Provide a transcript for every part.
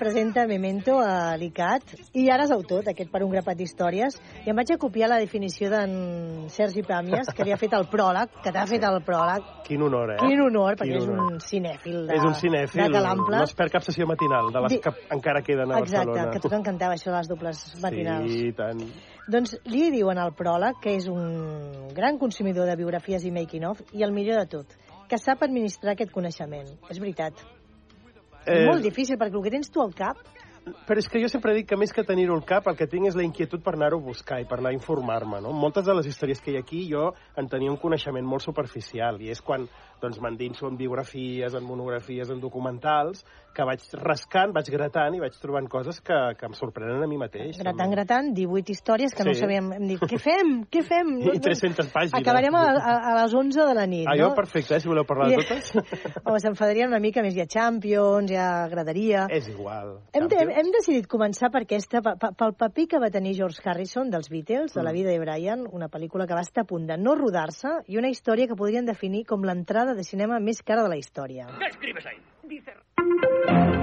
presenta Memento a l'ICAT i ara és autor d'aquest per un grapat d'històries i em vaig a copiar la definició d'en Sergi Pàmies, que li ha fet el pròleg, que t'ha fet el pròleg. Quin honor, eh? Quin honor, perquè Quin és honor. un cinèfil de, És un cinèfil, de Calample. no es perd cap sessió matinal, de les Di- que encara queden a Exacte, Barcelona. que a tu t'encantava això de les dobles matinals. Sí, i tant. Doncs li diuen al pròleg que és un gran consumidor de biografies i making-of i el millor de tot, que sap administrar aquest coneixement. És veritat. És molt difícil, perquè el que tens tu al cap... Però és que jo sempre dic que més que tenir-ho al cap, el que tinc és la inquietud per anar-ho a buscar i per anar a informar-me. No? Moltes de les històries que hi ha aquí jo en tenia un coneixement molt superficial i és quan doncs, m'endinso en biografies, en monografies, en documentals, que vaig rascant, vaig gratant i vaig trobant coses que, que em sorprenen a mi mateix. Gratant, gratant, 18 històries que no Sí. sabíem... Hem dit, què fem? Què fem? I 300 pàgines. Acabarem a, a, a les 11 de la nit, Ah, no? perfecte, eh, si voleu parlar de totes. Home, s'enfadarien una mica més. Hi ha Champions, hi ha graderia... és igual. Hem, de, Champions. hem decidit començar per aquesta, pe- pe- pel paper que va tenir George Harrison dels Beatles, de la Mm. vida de Brian, una pel·lícula que va estar a punt de no rodar-se i una història que podrien definir com l'entrada de cinema més cara de la història. ¿Qué escribes ahí? Dice...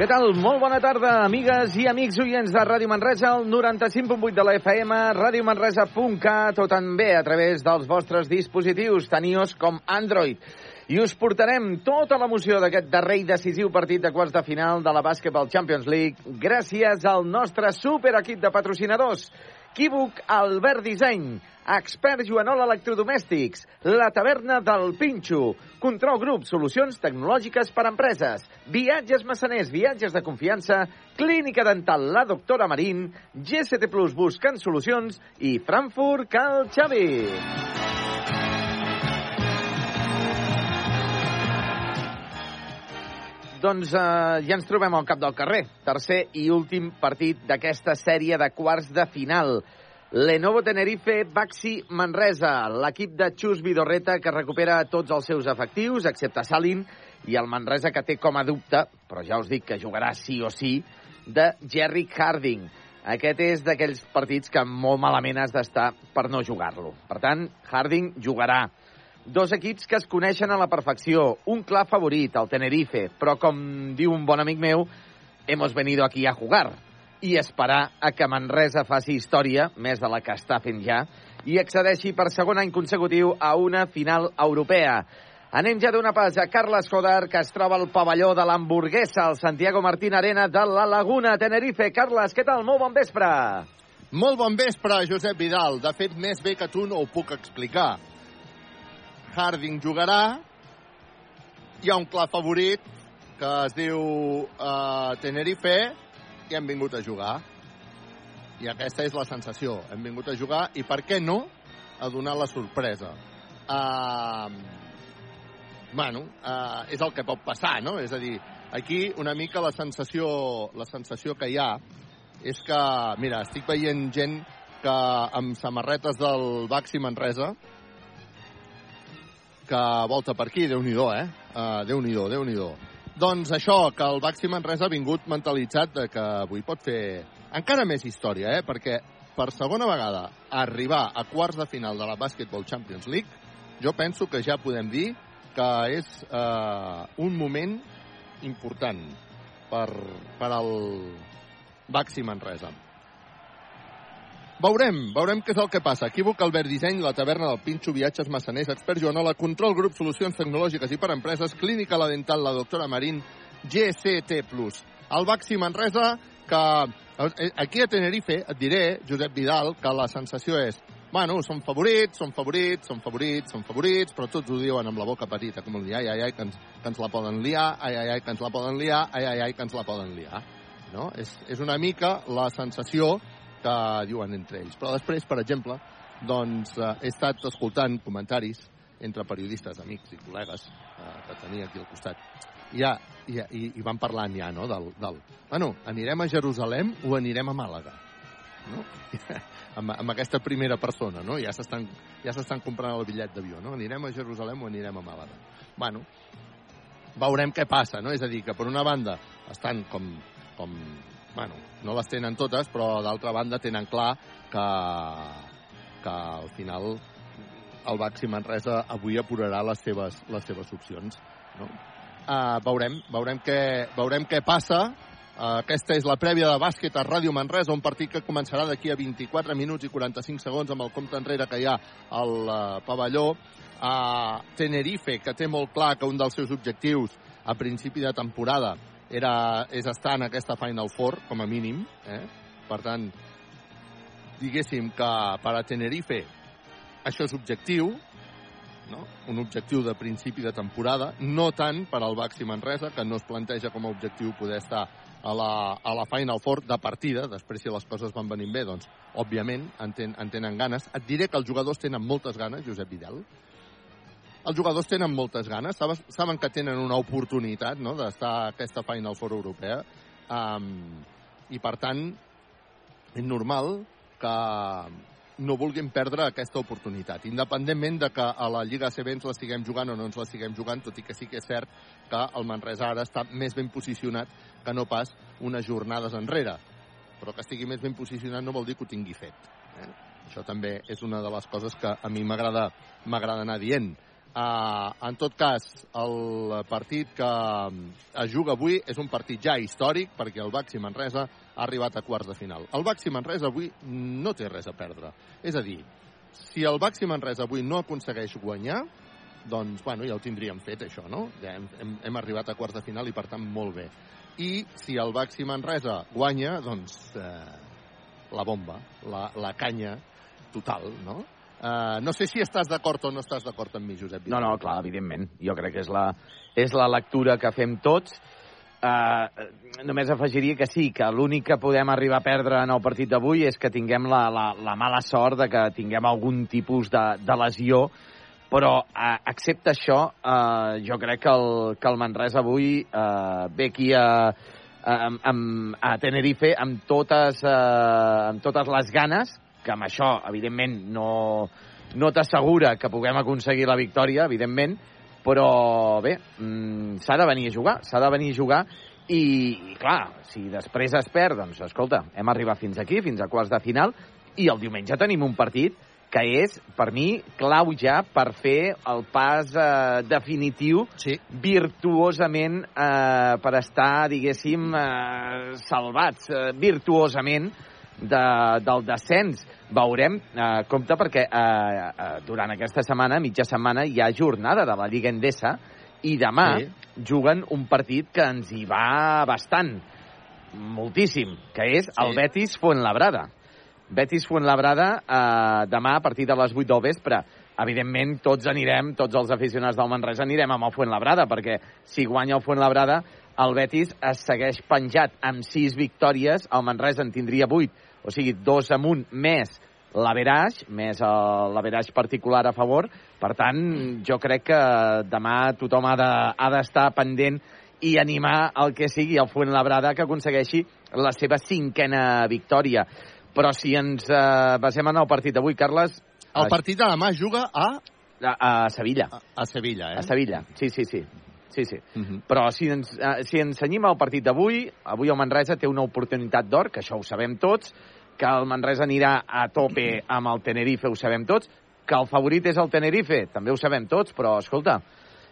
Què tal? Molt bona tarda, amigues i amics oients de Ràdio Manresa, el 95.8 de la FM, radiomanresa.cat o també a través dels vostres dispositius, tant iOS com Android. I us portarem tota l'emoció d'aquest darrer i decisiu partit de quarts de final de la Basketball Champions League gràcies al nostre superequip de patrocinadors. Quívoc Albert Disseny, Expert Joanol Electrodomèstics, La Taverna del Pinxo, Control Grup, solucions tecnològiques per a empreses, Viatges Massaners, viatges de confiança, Clínica Dental La Doctora Marín, GST Plus buscant solucions i Frankfurt Cal Xavi. Doncs eh, ja ens trobem al cap del carrer. Tercer i últim partit d'aquesta sèrie de quarts de final. Lenovo Tenerife, Baxi Manresa, l'equip de Xus Vidorreta que recupera tots els seus efectius, excepte Salin, i el Manresa que té com a dubte, però ja us dic que jugarà sí o sí, de Jerry Harding. Aquest és d'aquells partits que molt malament has d'estar per no jugar-lo. Per tant, Harding jugarà. Dos equips que es coneixen a la perfecció. Un clar favorit, el Tenerife, però com diu un bon amic meu, hemos venido aquí a jugar i esperar a que Manresa faci història, més de la que està fent ja, i accedeixi per segon any consecutiu a una final europea. Anem ja d'una pas a Carles Joder, que es troba al pavelló de l'hamburguesa, al Santiago Martín Arena de la Laguna, Tenerife. Carles, què tal? Molt bon vespre. Molt bon vespre, Josep Vidal. De fet, més bé que tu no ho puc explicar. Harding jugarà, hi ha un clar favorit que es diu uh, Tenerife i hem vingut a jugar. I aquesta és la sensació. Hem vingut a jugar i, per què no, a donar la sorpresa. Uh, bueno, uh, és el que pot passar, no? És a dir, aquí una mica la sensació, la sensació que hi ha és que, mira, estic veient gent que amb samarretes del Baxi Manresa que volta per aquí, déu nhi eh? Uh, déu nhi déu nhi Doncs això, que el Baxi Manresa ha vingut mentalitzat de que avui pot fer encara més història, eh? Perquè per segona vegada arribar a quarts de final de la Basketball Champions League, jo penso que ja podem dir que és uh, un moment important per, per al Baxi Manresa. Veurem, veurem què és el que passa. Equívoc, Albert Disseny, la taverna del Pinxo, viatges massaners, expert Joanola, control grup, solucions tecnològiques i per empreses, clínica la dental, la doctora Marín, GCT+. El Baxi Manresa, que eh, aquí a Tenerife, et diré, Josep Vidal, que la sensació és bueno, són favorits, són favorits, són favorits, són favorits, però tots ho diuen amb la boca petita, com el dir, ai, ai, ai, que ens, que ens la poden liar, ai, ai, ai, que ens la poden liar, ai, ai, ai, que ens la poden liar. No? És, és una mica la sensació que diuen entre ells. Però després, per exemple, doncs, eh, he estat escoltant comentaris entre periodistes, amics i col·legues eh, que tenia aquí al costat. I, ja, i, i, i van parlant ja, no?, del, del... Bueno, anirem a Jerusalem o anirem a Màlaga? no? amb, amb aquesta primera persona, no? Ja s'estan ja comprant el bitllet d'avió, no? Anirem a Jerusalem o anirem a Màlaga? Bueno, veurem què passa, no? És a dir, que per una banda estan com, com bueno, no les tenen totes, però d'altra banda tenen clar que, que al final el Baxi Manresa avui apurarà les seves, les seves opcions. No? Uh, veurem, veurem, què, veurem què passa. Uh, aquesta és la prèvia de bàsquet a Ràdio Manresa, un partit que començarà d'aquí a 24 minuts i 45 segons amb el compte enrere que hi ha al uh, pavelló. A Tenerife, que té molt clar que un dels seus objectius a principi de temporada era, és estar en aquesta Final Four, com a mínim. Eh? Per tant, diguéssim que per a Tenerife això és objectiu, no? un objectiu de principi de temporada, no tant per al Baxi Manresa, que no es planteja com a objectiu poder estar a la, a la Final Four de partida, després si les coses van venint bé, doncs, òbviament, en, ten, en tenen ganes. Et diré que els jugadors tenen moltes ganes, Josep Vidal. Els jugadors tenen moltes ganes, saben, saben que tenen una oportunitat no? d'estar a aquesta Final Four europea, um, i per tant, és normal que, no vulguin perdre aquesta oportunitat, independentment de que a la Lliga CB ens la siguem jugant o no ens la siguem jugant, tot i que sí que és cert que el Manresa ara està més ben posicionat que no pas unes jornades enrere. Però que estigui més ben posicionat no vol dir que ho tingui fet. Eh? Això també és una de les coses que a mi m'agrada anar dient. Uh, en tot cas, el partit que es juga avui és un partit ja històric perquè el Baxi Manresa ha arribat a quarts de final. El Baxi Manresa avui no té res a perdre. És a dir, si el Baxi Manresa avui no aconsegueix guanyar, doncs, bueno, ja ho tindríem fet, això, no? Ja hem, hem, hem arribat a quarts de final i, per tant, molt bé. I si el Baxi Manresa guanya, doncs, eh, la bomba, la, la canya total, no? Uh, no sé si estàs d'acord o no estàs d'acord amb mi, Josep. No, no, clar, evidentment. Jo crec que és la, és la lectura que fem tots. Uh, només afegiria que sí, que l'únic que podem arribar a perdre en el partit d'avui és que tinguem la, la, la mala sort de que tinguem algun tipus de, de lesió, però uh, excepte això, uh, jo crec que el, que el Manresa avui uh, ve aquí a, a, a, a Tenerife amb totes, uh, amb totes les ganes que amb això, evidentment, no, no t'assegura que puguem aconseguir la victòria, evidentment, però bé, mm, s'ha de venir a jugar, s'ha de venir a jugar i, i clar, si després es perd, doncs escolta, hem arribat fins aquí, fins a quarts de final, i el diumenge tenim un partit que és, per mi, clau ja per fer el pas eh, definitiu sí. virtuosament eh, per estar, diguéssim, eh, salvats eh, virtuosament de, del descens. Veurem, eh, compte, perquè eh, eh, durant aquesta setmana, mitja setmana, hi ha jornada de la Lliga Endesa i demà sí. juguen un partit que ens hi va bastant, moltíssim, que és sí. el Betis Fuenlabrada. Betis Fuenlabrada eh, demà a partir de les 8 del vespre. Evidentment, tots anirem, tots els aficionats del Manresa anirem amb el Fuenlabrada, perquè si guanya el Fuenlabrada, el Betis es segueix penjat amb 6 victòries, el Manresa en tindria 8, o sigui, dos amunt més l'averaix, més l'averaix particular a favor. Per tant, jo crec que demà tothom ha d'estar de, pendent i animar el que sigui el Fuenlabrada que aconsegueixi la seva cinquena victòria. Però si ens eh, basem en el partit d'avui, Carles... El partit de demà juga a... A, a Sevilla. A, a Sevilla, eh? A Sevilla, sí, sí, sí. Sí, sí. Uh -huh. Però si ens, eh, si ens senyim al partit d'avui, avui el Manresa té una oportunitat d'or, que això ho sabem tots, que el Manresa anirà a tope amb el Tenerife, ho sabem tots, que el favorit és el Tenerife, també ho sabem tots, però escolta...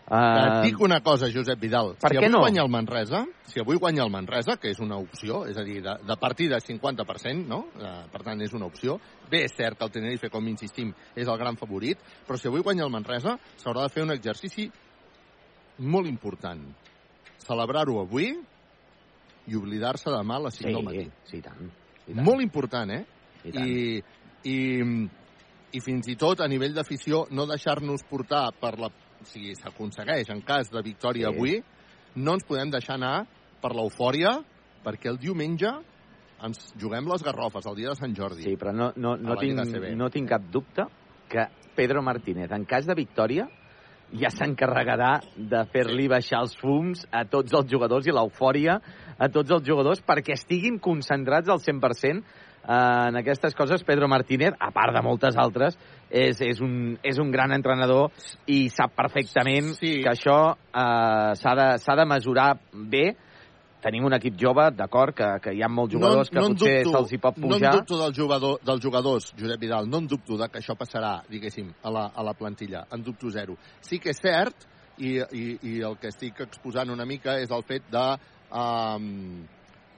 Uh... Et dic una cosa, Josep Vidal. Per si què avui no? guanya el Manresa, si avui guanya el Manresa, que és una opció, és a dir, de, de partida 50%, no? Uh, per tant, és una opció. Bé, és cert que el Tenerife, com insistim, és el gran favorit, però si avui guanya el Manresa, s'haurà de fer un exercici molt important. Celebrar-ho avui i oblidar-se demà a les 5 sí, del matí. Sí, tant. Molt important, eh? I, tant. I, i, I fins i tot a nivell d'afició no deixar-nos portar per la... Sigui, s'aconsegueix en cas de victòria Sí. avui, no ens podem deixar anar per l'eufòria, perquè el diumenge ens juguem les garrofes, el dia de Sant Jordi. Sí, però no, no, no, tinc, no tinc cap dubte que Pedro Martínez, en cas de victòria, ja s'encarregarà de fer-li baixar els fums a tots els jugadors i l'eufòria a tots els jugadors perquè estiguin concentrats al 100% en aquestes coses, Pedro Martínez, a part de moltes altres, és, és, un, és un gran entrenador i sap perfectament Sí. que això eh, s'ha de, de mesurar bé. Tenim un equip jove, d'acord, que, que hi ha molts jugadors que en potser dubto- se'ls hi pot No pujar. en dubto del jugador, dels jugadors, Josep Vidal, no en dubto de que això passarà, diguéssim, a la, a la plantilla. En dubto zero. Sí que és cert, i, i, i el que estic exposant una mica és el fet de... Um,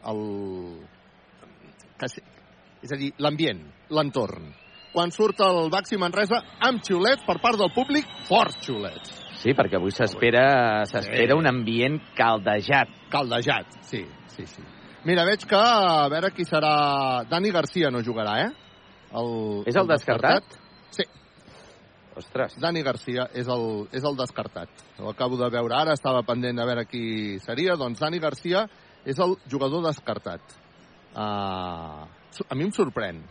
el, que, és a dir, l'ambient, l'entorn. Quan surt el Baxi Manresa, amb xiulets per part del públic, forts xiulets. Sí, perquè avui s'espera s'espera Sí. un ambient caldejat. Caldejat, sí, sí, sí. Mira, veig que a veure qui serà... Dani Garcia no jugarà, eh? El, És el descartat? Sí, Ostres. Dani Garcia és el, és el descartat. Ho acabo de veure ara, estava pendent de veure qui seria. Doncs Dani Garcia és el jugador descartat. Uh, a mi em sorprèn.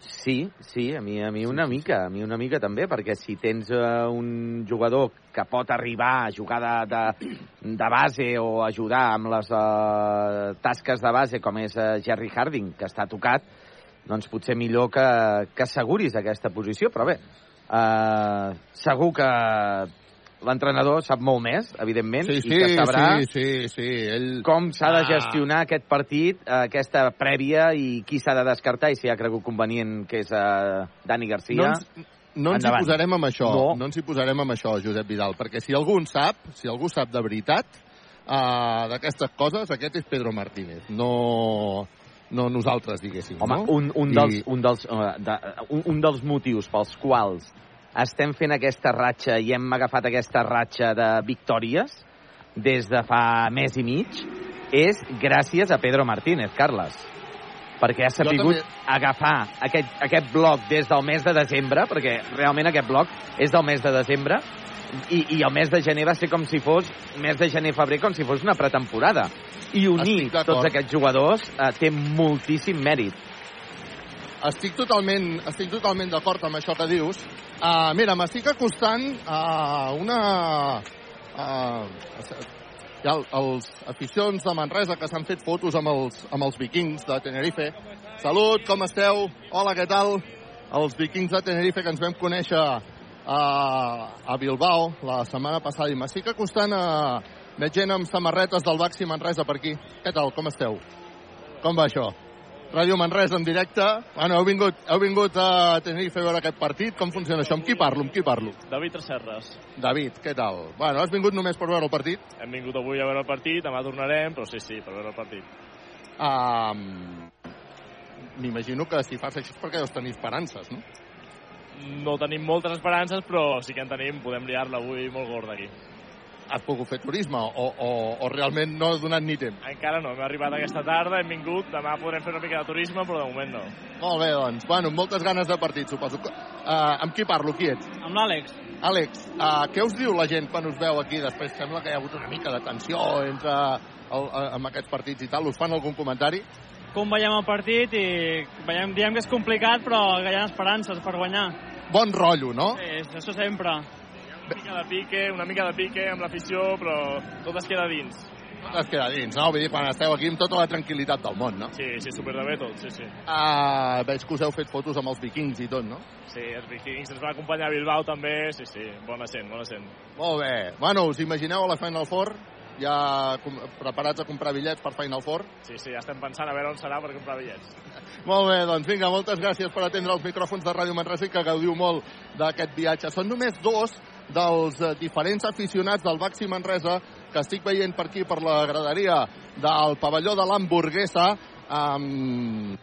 Sí, sí, a mi, a mi una mica, a mi una mica també, perquè si tens uh, un jugador que pot arribar a jugar de, de, de base o ajudar amb les uh, tasques de base, com és uh, Jerry Harding, que està tocat, doncs potser millor que, que asseguris aquesta posició, però bé, uh, segur que l'entrenador sap molt més, evidentment, Sí, i sí, que sabrà sí, sí, sí. Ell... com s'ha de Ah. gestionar aquest partit, eh, aquesta prèvia, i qui s'ha de descartar, i si ha cregut convenient que és uh, Dani Garcia. No ens, no ens hi posarem amb això, No. no. ens hi posarem amb això, Josep Vidal, perquè si algú en sap, si algú sap de veritat uh, d'aquestes coses, aquest és Pedro Martínez, no, no nosaltres, diguéssim. Home, no? un, un, dels, un, dels, uh, de, un, un dels motius pels quals estem fent aquesta ratxa i hem agafat aquesta ratxa de victòries des de fa mes i mig és gràcies a Pedro Martínez, Carles. Perquè ha sabut també- agafar aquest, aquest bloc des del mes de desembre, perquè realment aquest bloc és del mes de desembre, i, i el mes de gener va ser com si fos, mes de gener-febrer, com si fos una pretemporada. I unir tots aquests jugadors eh, té moltíssim mèrit. Estic totalment, estic totalment d'acord amb això que dius. Uh, mira, m'estic acostant a una... Uh, ha els aficions de Manresa que s'han fet fotos amb els, amb els vikings de Tenerife. Salut, com esteu? Hola, què tal? Els vikings de Tenerife que ens vam conèixer a, a Bilbao la setmana passada i m'estic acostant a... Veig gent amb samarretes del Baxi Manresa per aquí. Què tal, com esteu? Com va això? Ràdio Manresa en directe. Bueno, heu vingut, heu vingut a Tenerife a veure aquest partit. Com funciona això? Amb qui parlo? Amb qui parlo? David Tresserres. David, què tal? Bueno, has vingut només per veure el partit? Hem vingut avui a veure el partit, demà tornarem, però sí, sí, per veure el partit. Um, M'imagino que si fas això és perquè deus tenir esperances, no? No tenim moltes esperances, però sí que en tenim, podem liar-la avui molt gorda aquí. Has pogut fer turisme o, o, o realment no ha donat ni temps? Encara no, hem arribat aquesta tarda, hem vingut, demà podrem fer una mica de turisme, però de moment no. Molt bé, doncs. Bueno, moltes ganes de partit, suposo. Uh, amb qui parlo? Qui ets? Amb l'Àlex. Àlex, uh, què us diu la gent quan us veu aquí? Després sembla que hi ha hagut una mica de tensió entre el, uh, amb aquests partits i tal. Us fan algun comentari? Com veiem el partit i veiem, diem que és complicat, però que hi ha esperances per guanyar. Bon rotllo, no? Sí, això sempre. Una mica de pique, una mica de pique amb l'afició, però tot es queda dins. Tot es queda dins, no? Vull dir, quan esteu aquí amb tota la tranquil·litat del món, no? Sí, sí, super de bé tot, sí, sí. Uh, veig que us heu fet fotos amb els vikings i tot, no? Sí, els vikings ens van acompanyar a Bilbao també, sí, sí, bona sent, bona sent. Molt bé. Bueno, us imagineu a la Final Four? Ja preparats a comprar bitllets per Final Four? Sí, sí, ja estem pensant a veure on serà per comprar bitllets. Molt bé, doncs vinga, moltes gràcies per atendre els micròfons de Ràdio Manresa i que gaudiu molt d'aquest viatge. Són només dos dels eh, diferents aficionats del Baxi Manresa que estic veient per aquí, per la graderia del pavelló de l'hamburguesa, um,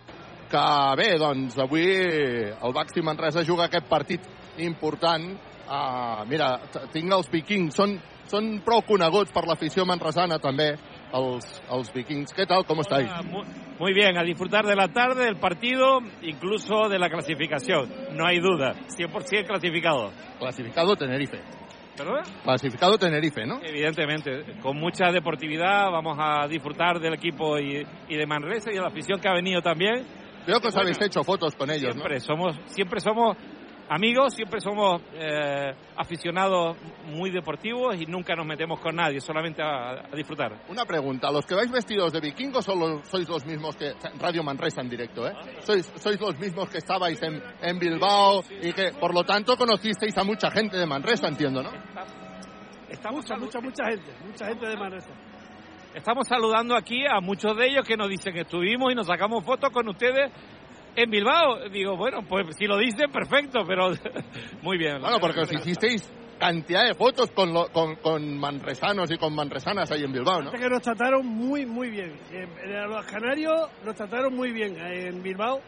que bé, doncs avui el Baxi Manresa juga aquest partit important. Uh, mira, tinc els vikings, són, són prou coneguts per l'afició manresana també, els, els vikings. Què tal, com estáis? Muy, muy bien, a disfrutar de la tarde, del partido, incluso de la clasificación. No hay duda, 100% clasificado. Clasificado Tenerife. ¿Verdad? Clasificado Tenerife, ¿no? Evidentemente, con mucha deportividad vamos a disfrutar del equipo y, y de Manresa y de la afición que ha venido también. Veo que os Bueno, habéis hecho fotos con ellos, ¿no? Siempre somos, siempre somos amigos, siempre somos eh, aficionados muy deportivos y nunca nos metemos con nadie, solamente a, a disfrutar. Una pregunta, ¿los que vais vestidos de vikingos o lo- sois los mismos que... Radio Manresa en directo, ¿eh? ¿Sois, sois los mismos que estabais en, en Bilbao y que, por lo tanto, conocisteis a mucha gente de Manresa, entiendo, ¿no? Estamos mucha, mucha, mucha gente, mucha gente de Manresa. Estamos saludando aquí a muchos de ellos que nos dicen que estuvimos y nos sacamos fotos con ustedes en Bilbao. Digo, bueno, pues si lo dicen, perfecto, pero muy bien. Bueno, porque os hicisteis cantidad de fotos con, lo- con, con manresanos y con manresanas ahí en Bilbao, ¿no? Que nos trataron muy, muy bien. Eh, A los canarios nos trataron muy bien en Bilbao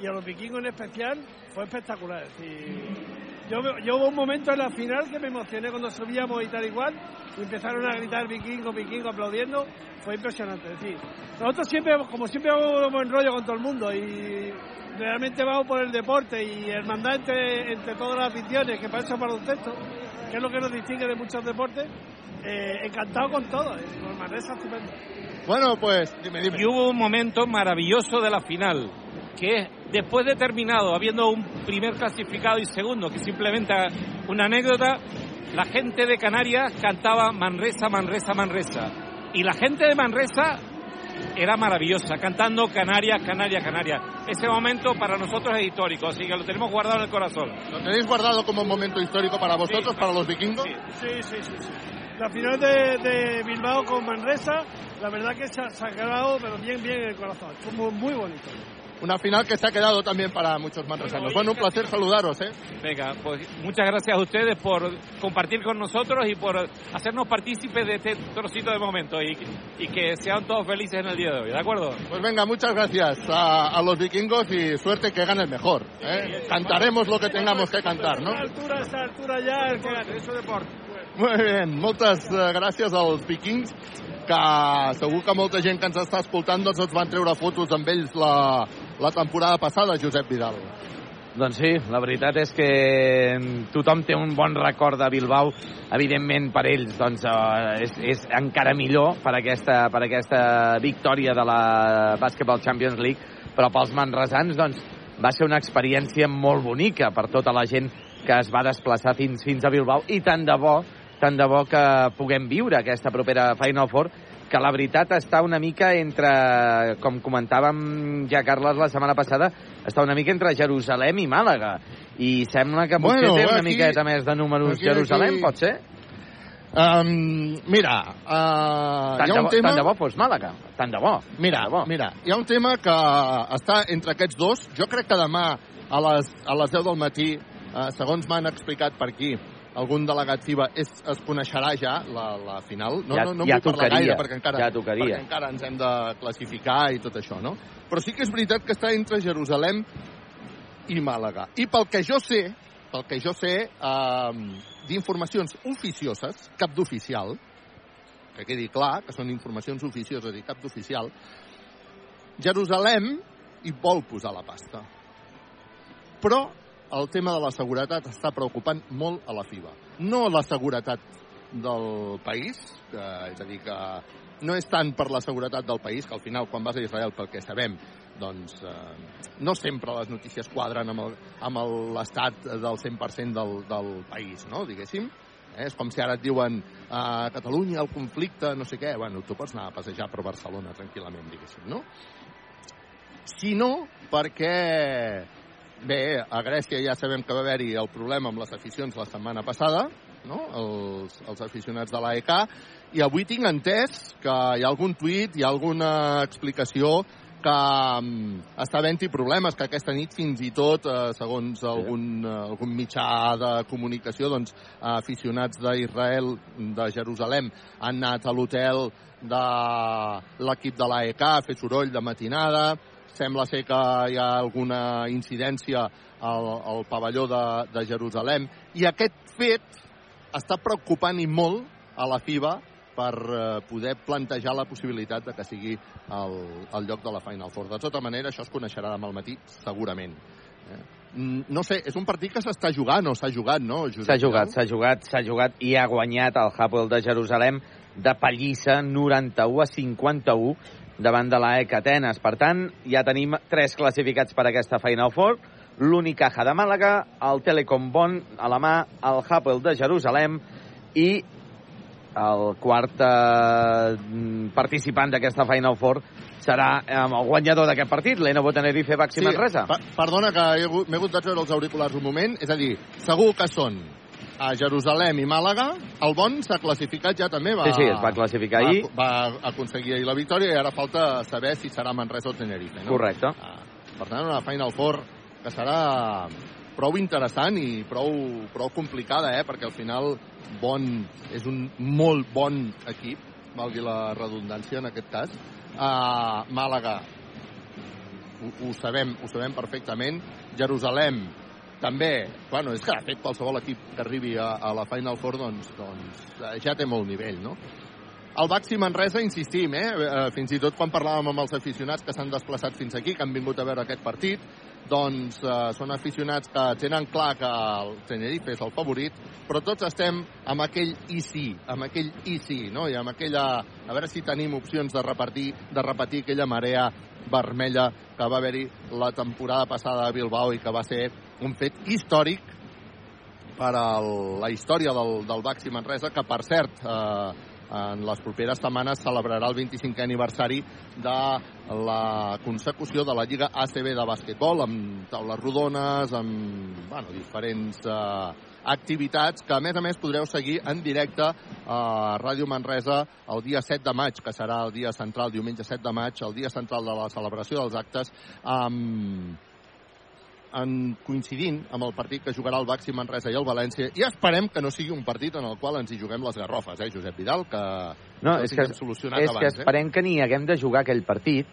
y a los vikingos en especial fue espectacular. Es decir, yo, yo hubo un momento en la final que me emocioné cuando subíamos y tal igual y empezaron a gritar vikingos, vikingos aplaudiendo. Fue impresionante. Es decir, nosotros siempre, como siempre, vamos buen rollo con todo el mundo y realmente vamos por el deporte y hermandad entre, entre todas las aficiones, que para eso es baloncesto, que es lo que nos distingue de muchos deportes. Eh, encantado con todo, eh, con Manresa estupendo. Bueno, pues, dime, dime. Y hubo un momento maravilloso de la final, que es después de terminado, habiendo un primer clasificado y segundo, que simplemente una anécdota, la gente de Canarias cantaba Manresa, Manresa, Manresa. Y la gente de Manresa era maravillosa, cantando Canarias, Canarias, Canarias. Ese momento para nosotros es histórico, así que lo tenemos guardado en el corazón. ¿Lo tenéis guardado como un momento histórico para vosotros, para los vikingos? Sí, sí, sí. sí. La final de, de Bilbao con Manresa, la verdad que se ha, quedado pero bien, bien en el corazón. Fue muy, muy bonito. Una final que se ha quedado también para muchos manresanos. Bueno, un placer saludaros, ¿eh? Venga, pues muchas gracias a ustedes por compartir con nosotros y por hacernos partícipes de este trocito de momento y, y que sean todos felices en el día de hoy, ¿de acuerdo? Pues venga, muchas gracias a, a los vikingos y suerte que gane el mejor. ¿eh? Cantaremos lo que tengamos que cantar, ¿no? A esta altura, a esta altura ya, el deporte. Molt bé, moltes eh, gràcies als vikings, que segur que molta gent que ens està escoltant doncs ens van treure fotos amb ells la, la temporada passada, Josep Vidal. Doncs sí, la veritat és que tothom té un bon record de Bilbao. Evidentment, per ells doncs, eh, és, és encara millor per aquesta, per aquesta victòria de la Basketball Champions League, però pels manresans doncs, va ser una experiència molt bonica per tota la gent que es va desplaçar fins, fins a Bilbao i tant de bo tant de bo que puguem viure aquesta propera Final Four que la veritat està una mica entre, com comentàvem ja, Carles, la setmana passada, està una mica entre Jerusalem i Màlaga. I sembla que potser Bueno, té una aquí- miqueta més de números aquí- Jerusalem, aquí- pot ser? Um, mira, uh, Tant hi de, ha bo, un tema... tant de bo fos Màlaga. Tant de bo. Mira, de bo. mira, hi ha un tema que està entre aquests dos. Jo crec que demà a les, a les 10 del matí, eh, segons m'han explicat per aquí, algun delegat FIBA es, es coneixerà ja la, la final. No, Ja- no, no ja vull parlar tocaria, gaire perquè encara, ja tocaria. perquè encara ens hem de classificar i tot això, no? Però sí que és veritat que està entre Jerusalem i Màlaga. I pel que jo sé, pel que jo sé, eh, d'informacions oficioses, cap d'oficial, que quedi clar que són informacions oficioses i cap d'oficial, Jerusalem hi vol posar la pasta. Però el tema de la seguretat està preocupant molt a la FIBA. No la seguretat del país, que, és a dir, que no és tant per la seguretat del país, que al final, quan vas a Israel, pel que sabem, doncs eh, no sempre les notícies quadren amb l'estat del 100% del, del país, no?, diguéssim. Eh? És com si ara et diuen a Catalunya el conflicte, no sé què. Bueno, tu pots anar a passejar per Barcelona tranquil·lament, diguéssim, no? Si no, perquè... Bé, a Grècia ja sabem que va haver-hi el problema amb les aficions la setmana passada, no? els, els aficionats de l'AEK, i avui tinc entès que hi ha algun tuit, hi ha alguna explicació que um, està havent-hi problemes, que aquesta nit fins i tot, eh, segons algun, eh, algun mitjà de comunicació, doncs, aficionats d'Israel, de Jerusalem, han anat a l'hotel de l'equip de l'AEK a fer soroll de matinada, sembla ser que hi ha alguna incidència al, al pavelló de, de Jerusalem, i aquest fet està preocupant i molt a la FIBA per eh, poder plantejar la possibilitat de que sigui el, el lloc de la Final Four. De tota manera, això es coneixerà demà al matí, segurament. Eh? Mm, No sé, és un partit que s'està jugant o s'ha jugat, no? Josep S'ha jugat, s'ha jugat, s'ha jugat i ha guanyat el Hapoel de Jerusalem de pallissa 91 a 51 davant de l'AEC Atenes. Per tant, ja tenim tres classificats per aquesta Final Four, l'Unicaja de Màlaga, el Telecom Bonn a la mà, el Hapoel de Jerusalem i el quart eh, participant d'aquesta Final Four serà eh, el guanyador d'aquest partit, l'Enovo Tenerife Baxi Manresa. pa perdona que m'he hagut de treure els auriculars un moment. És a dir, segur que són a Jerusalem i Màlaga. El Bon s'ha classificat ja també. Va, Sí, sí, es va classificar ahir. Va, va aconseguir ahir la victòria i ara falta saber si serà Manresa o Tenerife. No? Correcte. Ah, per tant, una Final Four que serà prou interessant i prou, prou complicada, eh? perquè al final Bon és un molt bon equip, valgui la redundància en aquest cas. Uh, Màlaga, ho, ho, sabem, ho sabem perfectament. Jerusalem, també, bueno, és que de fet qualsevol equip que arribi a, a la Final Four doncs, doncs ja té molt nivell, no? El Baxi Manresa, insistim, eh? eh? Fins i tot quan parlàvem amb els aficionats que s'han desplaçat fins aquí, que han vingut a veure aquest partit, doncs eh, són aficionats que tenen clar que el Tenerife és el favorit, però tots estem amb aquell i sí, amb aquell i sí, no? I amb aquella... A veure si tenim opcions de repartir, de repetir aquella marea vermella que va haver-hi la temporada passada a Bilbao i que va ser un fet històric per a la història del, del Baxi Manresa, que per cert eh, en les properes setmanes celebrarà el 25è aniversari de la consecució de la Lliga ACB de bàsquetbol amb taules rodones, amb bueno, diferents eh, activitats que a més a més podreu seguir en directe a Ràdio Manresa el dia 7 de maig, que serà el dia central, diumenge 7 de maig, el dia central de la celebració dels actes amb en coincidint amb el partit que jugarà el Baxi Manresa i el València i esperem que no sigui un partit en el qual ens hi juguem les garrofes, eh, Josep Vidal, que No, és que, solucionat és abans, que esperem que ni haguem de jugar aquell partit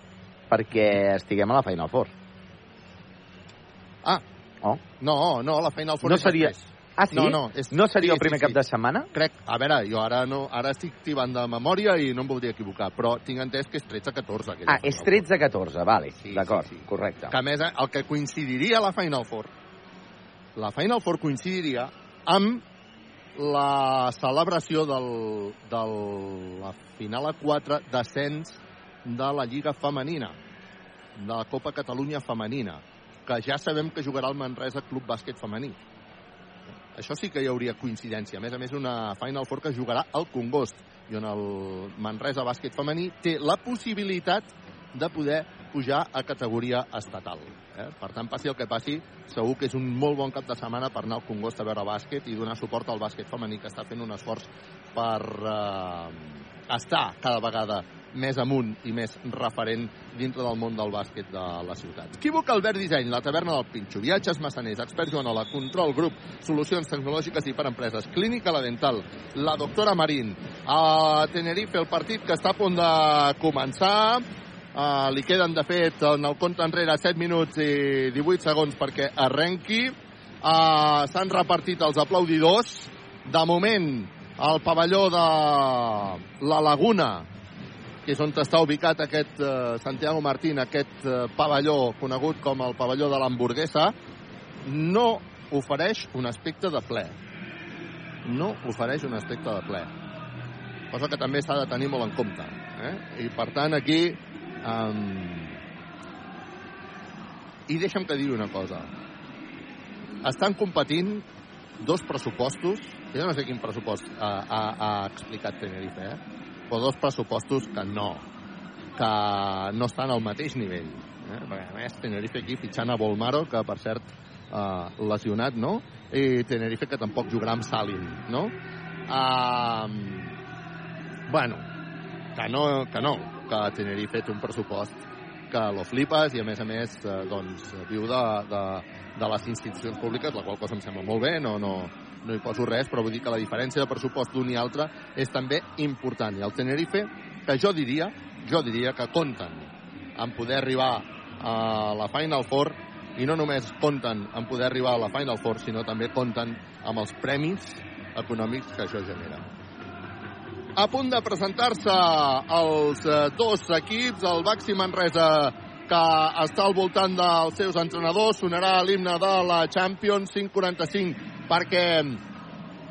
perquè estiguem a la Final Four. Eh? Ah, Oh. no, no, la Final Four No és seria- després. Ah, sí? No, no, és- no seria sí, el primer sí, cap sí. de setmana? Crec, a veure, jo ara no ara estic tibant de memòria i no em voldria equivocar, però tinc entès que és 13-14. aquella Ah, és Final 13-14, vale, Sí, d'acord, sí, sí. correcte. que a més el que coincidiria la Final Four la Final Four coincidiria amb la celebració del, de la final a 4 descens de la Lliga Femenina de la Copa Catalunya Femenina que ja sabem que jugarà el Manresa Club Bàsquet Femení això sí que hi hauria coincidència. A més a més, una Final Four que jugarà al Congost i on el Manresa Bàsquet Femení té la possibilitat de poder pujar a categoria estatal. Eh? Per tant, passi el que passi, segur que és un molt bon cap de setmana per anar al Congost a veure bàsquet i donar suport al bàsquet femení que està fent un esforç per eh, estar cada vegada més amunt i més referent dintre del món del bàsquet de la ciutat. Equívoc Albert Disseny, la taverna del Pinxo, viatges massaners, experts Joanola, control grup, solucions tecnològiques i per empreses, clínica la dental, la doctora Marín, a Tenerife el partit que està a punt de començar, Uh, li queden, de fet, en el compte enrere 7 minuts i 18 segons perquè arrenqui. Uh, S'han repartit els aplaudidors. De moment, el pavelló de la Laguna, que és on està ubicat aquest uh, Santiago Martín, aquest uh, pavelló conegut com el pavelló de l'hamburguesa, no ofereix un aspecte de ple. No ofereix un aspecte de ple. Cosa que també s'ha de tenir molt en compte. Eh? I, per tant, aquí Um, I deixa'm que digui una cosa. Estan competint dos pressupostos, jo no sé quin pressupost ha, ha, ha explicat Tenerife, eh? però dos pressupostos que no, que no estan al mateix nivell. Eh? Perquè, a més, Tenerife aquí fitxant a Volmaro, que per cert eh, lesionat, no? I Tenerife que tampoc jugarà amb Salin, no? Uh, bueno, que no, que no, que Tenerife té un pressupost que lo flipes i a més a més eh, doncs viu de, de, de les institucions públiques, la qual cosa em sembla molt bé, no, no, no hi poso res, però vull dir que la diferència de pressupost d'un i altre és també important. I el Tenerife, que jo diria, jo diria que compten en poder arribar a la Final Four i no només compten en poder arribar a la Final Four, sinó també compten amb els premis econòmics que això genera a punt de presentar-se els eh, dos equips, el Baxi Manresa que està al voltant dels seus entrenadors, sonarà l'himne de la Champions 545 perquè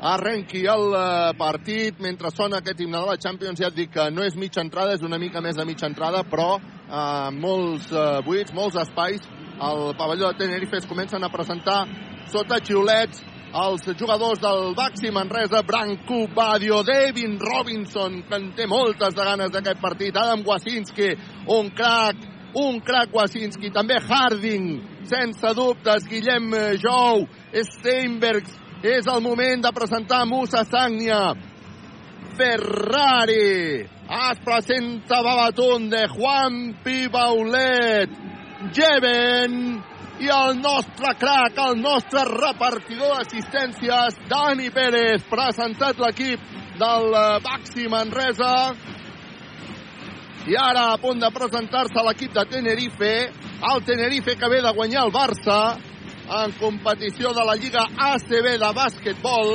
arrenqui el eh, partit mentre sona aquest himne de la Champions. Ja et dic que no és mitja entrada, és una mica més de mitja entrada però eh, molts eh, buits, molts espais. Al pavelló de Tenerife es comencen a presentar sota xiulets els jugadors del Baxi Manresa, Branco Badio, David Robinson, que en té moltes de ganes d'aquest partit, Adam Wasinski, un crack, un crack Wasinski, també Harding, sense dubtes, Guillem Jou, Steinbergs, és el moment de presentar Musa Sagnia, Ferrari, es presenta Babatunde, Juan Pibaulet, Jeven, i el nostre crack, el nostre repartidor d'assistències, Dani Pérez, presentat l'equip del eh, Baxi Manresa. I ara a punt de presentar-se l'equip de Tenerife, el Tenerife que ve de guanyar el Barça en competició de la Lliga ACB de bàsquetbol.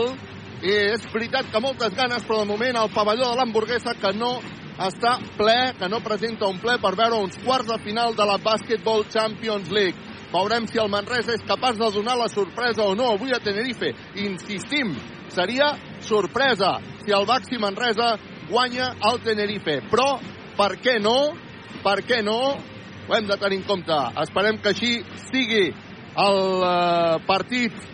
I és veritat que moltes ganes, però de moment el pavelló de l'hamburguesa que no està ple, que no presenta un ple per veure uns quarts de final de la Basketball Champions League. Veurem si el Manresa és capaç de donar la sorpresa o no avui a Tenerife. Insistim, seria sorpresa si el Baxi Manresa guanya el Tenerife. Però, per què no? Per què no? Ho hem de tenir en compte. Esperem que així sigui el eh, partit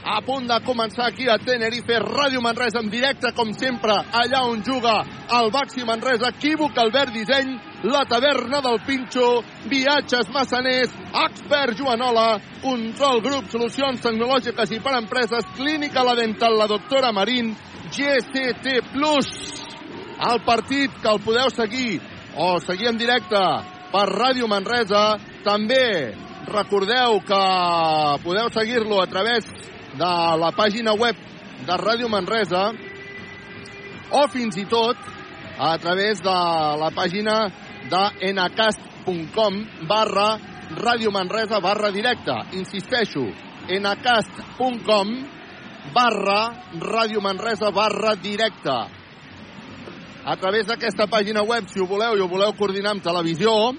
a punt de començar aquí a Tenerife, Ràdio Manresa en directe, com sempre, allà on juga el Baxi Manresa, equívoc Albert Disseny, la taverna del Pinxo, viatges massaners, expert Joanola, control grup, solucions tecnològiques i per empreses, clínica la dental, la doctora Marín, GCT Plus, el partit que el podeu seguir o seguir en directe per Ràdio Manresa, també recordeu que podeu seguir-lo a través de la pàgina web de Ràdio Manresa o fins i tot a través de la pàgina de encast.com barra Ràdio Manresa barra directe. Insisteixo, encast.com barra Ràdio Manresa barra directe. A través d'aquesta pàgina web, si ho voleu i ho voleu coordinar amb televisió,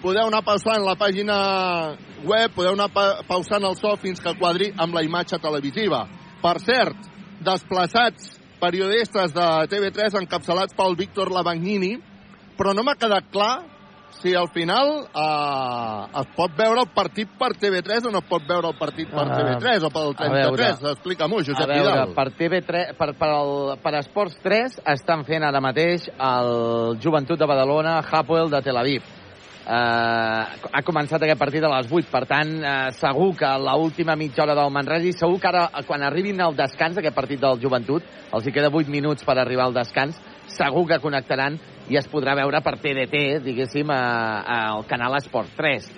podeu anar pausant la pàgina web, podeu anar pa pausant el so fins que quadri amb la imatge televisiva. Per cert, desplaçats periodistes de TV3 encapçalats pel Víctor Lavagnini, però no m'ha quedat clar si al final eh, es pot veure el partit per TV3 o no es pot veure el partit per Ah, TV3 o pel a veure. 33. Explica-m'ho, A Josep veure, Vidal. per TV3, per, per, el, per Esports 3 estan fent ara mateix el Joventut de Badalona, Hapoel de Tel Aviv. Uh, ha començat aquest partit a les 8, per tant, uh, segur que a l'última mitja hora del Manresa i segur que ara, quan arribin al descans, aquest partit del Joventut, els hi queda 8 minuts per arribar al descans, segur que connectaran i es podrà veure per TDT, diguéssim, al canal Esport 3.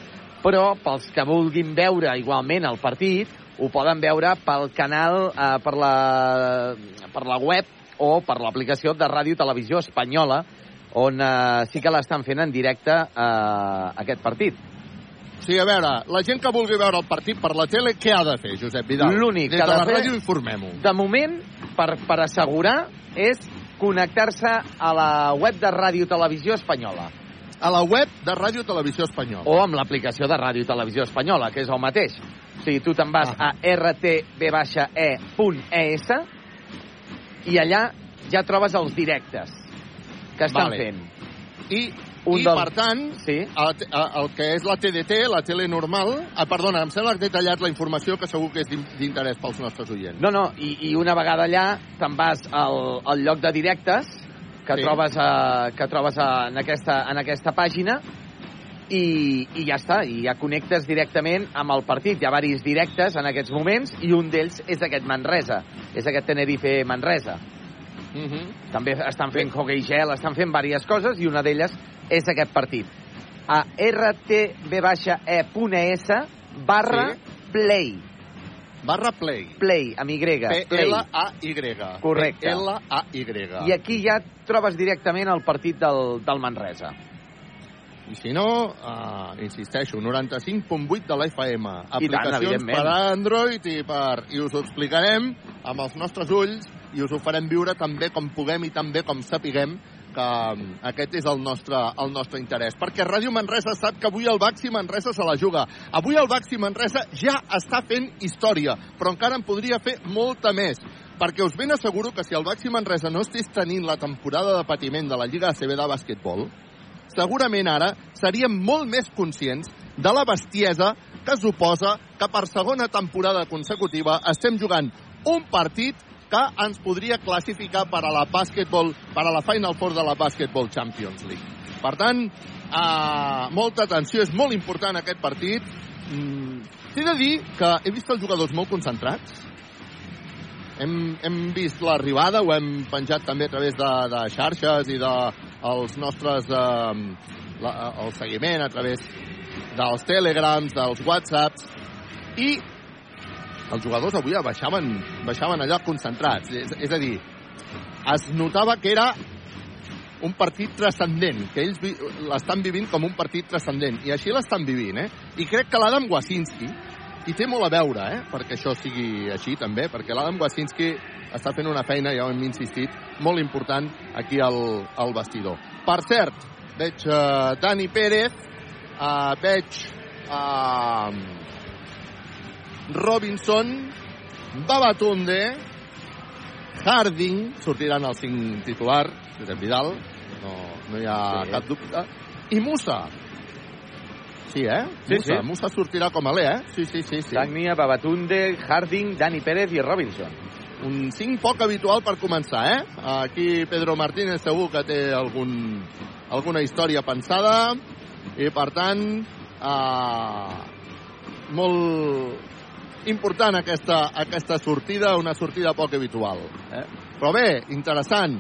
Però pels que vulguin veure igualment el partit, ho poden veure pel canal, eh, per, la, per la web o per l'aplicació de Ràdio Televisió Espanyola, on eh, sí que l'estan fent en directe eh, aquest partit. Sí, a veure, la gent que vulgui veure el partit per la tele, què ha de fer, Josep Vidal? L'únic que de ha la de fer- informem-ho. De moment, per, per assegurar, és connectar-se a la web de Ràdio Televisió Espanyola A la web de Ràdio Televisió Espanyola. o amb l'aplicació de Ràdio Televisió Espanyola, que és el mateix. O sigui, tu te'n vas Ah. a rtb-e.es i allà ja trobes els directes que estan Vale. fent. I, Un i dels- per tant, Sí. el, el que és la TDT, la tele normal... Ah, perdona, em sembla que he tallat la informació que segur que és d'in- d'interès pels nostres oients. No, no, i, i una vegada allà te'n vas al, al lloc de directes que Sí. trobes, a, que trobes a, en, aquesta, en aquesta pàgina i, i ja està, i ja connectes directament amb el partit. Hi ha varis directes en aquests moments i un d'ells és aquest Manresa, és aquest Tenerife Manresa. Uh -huh. També estan fent hockey gel, estan fent diverses coses i una d'elles és aquest partit. A rtb-e.es barra Sí. play. Barra play. Play, amb Y. Play. Correcte. P-L-A-Y. I aquí ja trobes directament el partit del, del Manresa. I si no, uh, insisteixo, 95.8 de la FM. I tant, Aplicacions evidentment. per Android i per... I us ho explicarem amb els nostres ulls i us ho farem viure tan bé com puguem i tan bé com sapiguem que um, aquest és el nostre, el nostre interès. Perquè Ràdio Manresa sap que avui el Baxi Manresa se la juga. Avui el Baxi Manresa ja està fent història, però encara en podria fer molta més. Perquè us ben asseguro que si el Baxi Manresa no estigués tenint la temporada de patiment de la Lliga ACB de bàsquetbol, segurament ara seríem molt més conscients de la bestiesa que suposa que per segona temporada consecutiva estem jugant un partit que ens podria classificar per a la basketball, per a la Final Four de la Basketball Champions League. Per tant, eh, molta atenció, és molt important aquest partit. Mm, T'he de dir que he vist els jugadors molt concentrats. Hem, hem vist l'arribada, ho hem penjat també a través de, de xarxes i de els nostres eh, la, el seguiment a través dels telegrams, dels whatsapps i els jugadors avui baixaven, baixaven allà concentrats. És, és a dir, es notava que era un partit transcendent, que ells vi l'estan vivint com un partit transcendent, i així l'estan vivint, eh? I crec que l'Adam Wasinski hi té molt a veure, eh? perquè això sigui així també, perquè l'Adam Wasinski està fent una feina, ja ho hem insistit, molt important aquí al, al vestidor. Per cert, veig uh, Dani Pérez, uh, veig uh, Robinson, Babatunde, Harding, sortiran els cinc titular, Josep Vidal, no, no hi ha sí. cap dubte, i Musa. Sí, eh? Sí, Musa, sí. Musa sortirà com a l'E, eh? Sí, sí, sí. sí. Dagnia, Babatunde, Harding, Dani Pérez i Robinson. Un 5 poc habitual per començar, eh? Aquí Pedro Martínez segur que té algun, alguna història pensada i, per tant, eh, molt important aquesta, aquesta sortida, una sortida poc habitual. Eh? Però bé, interessant,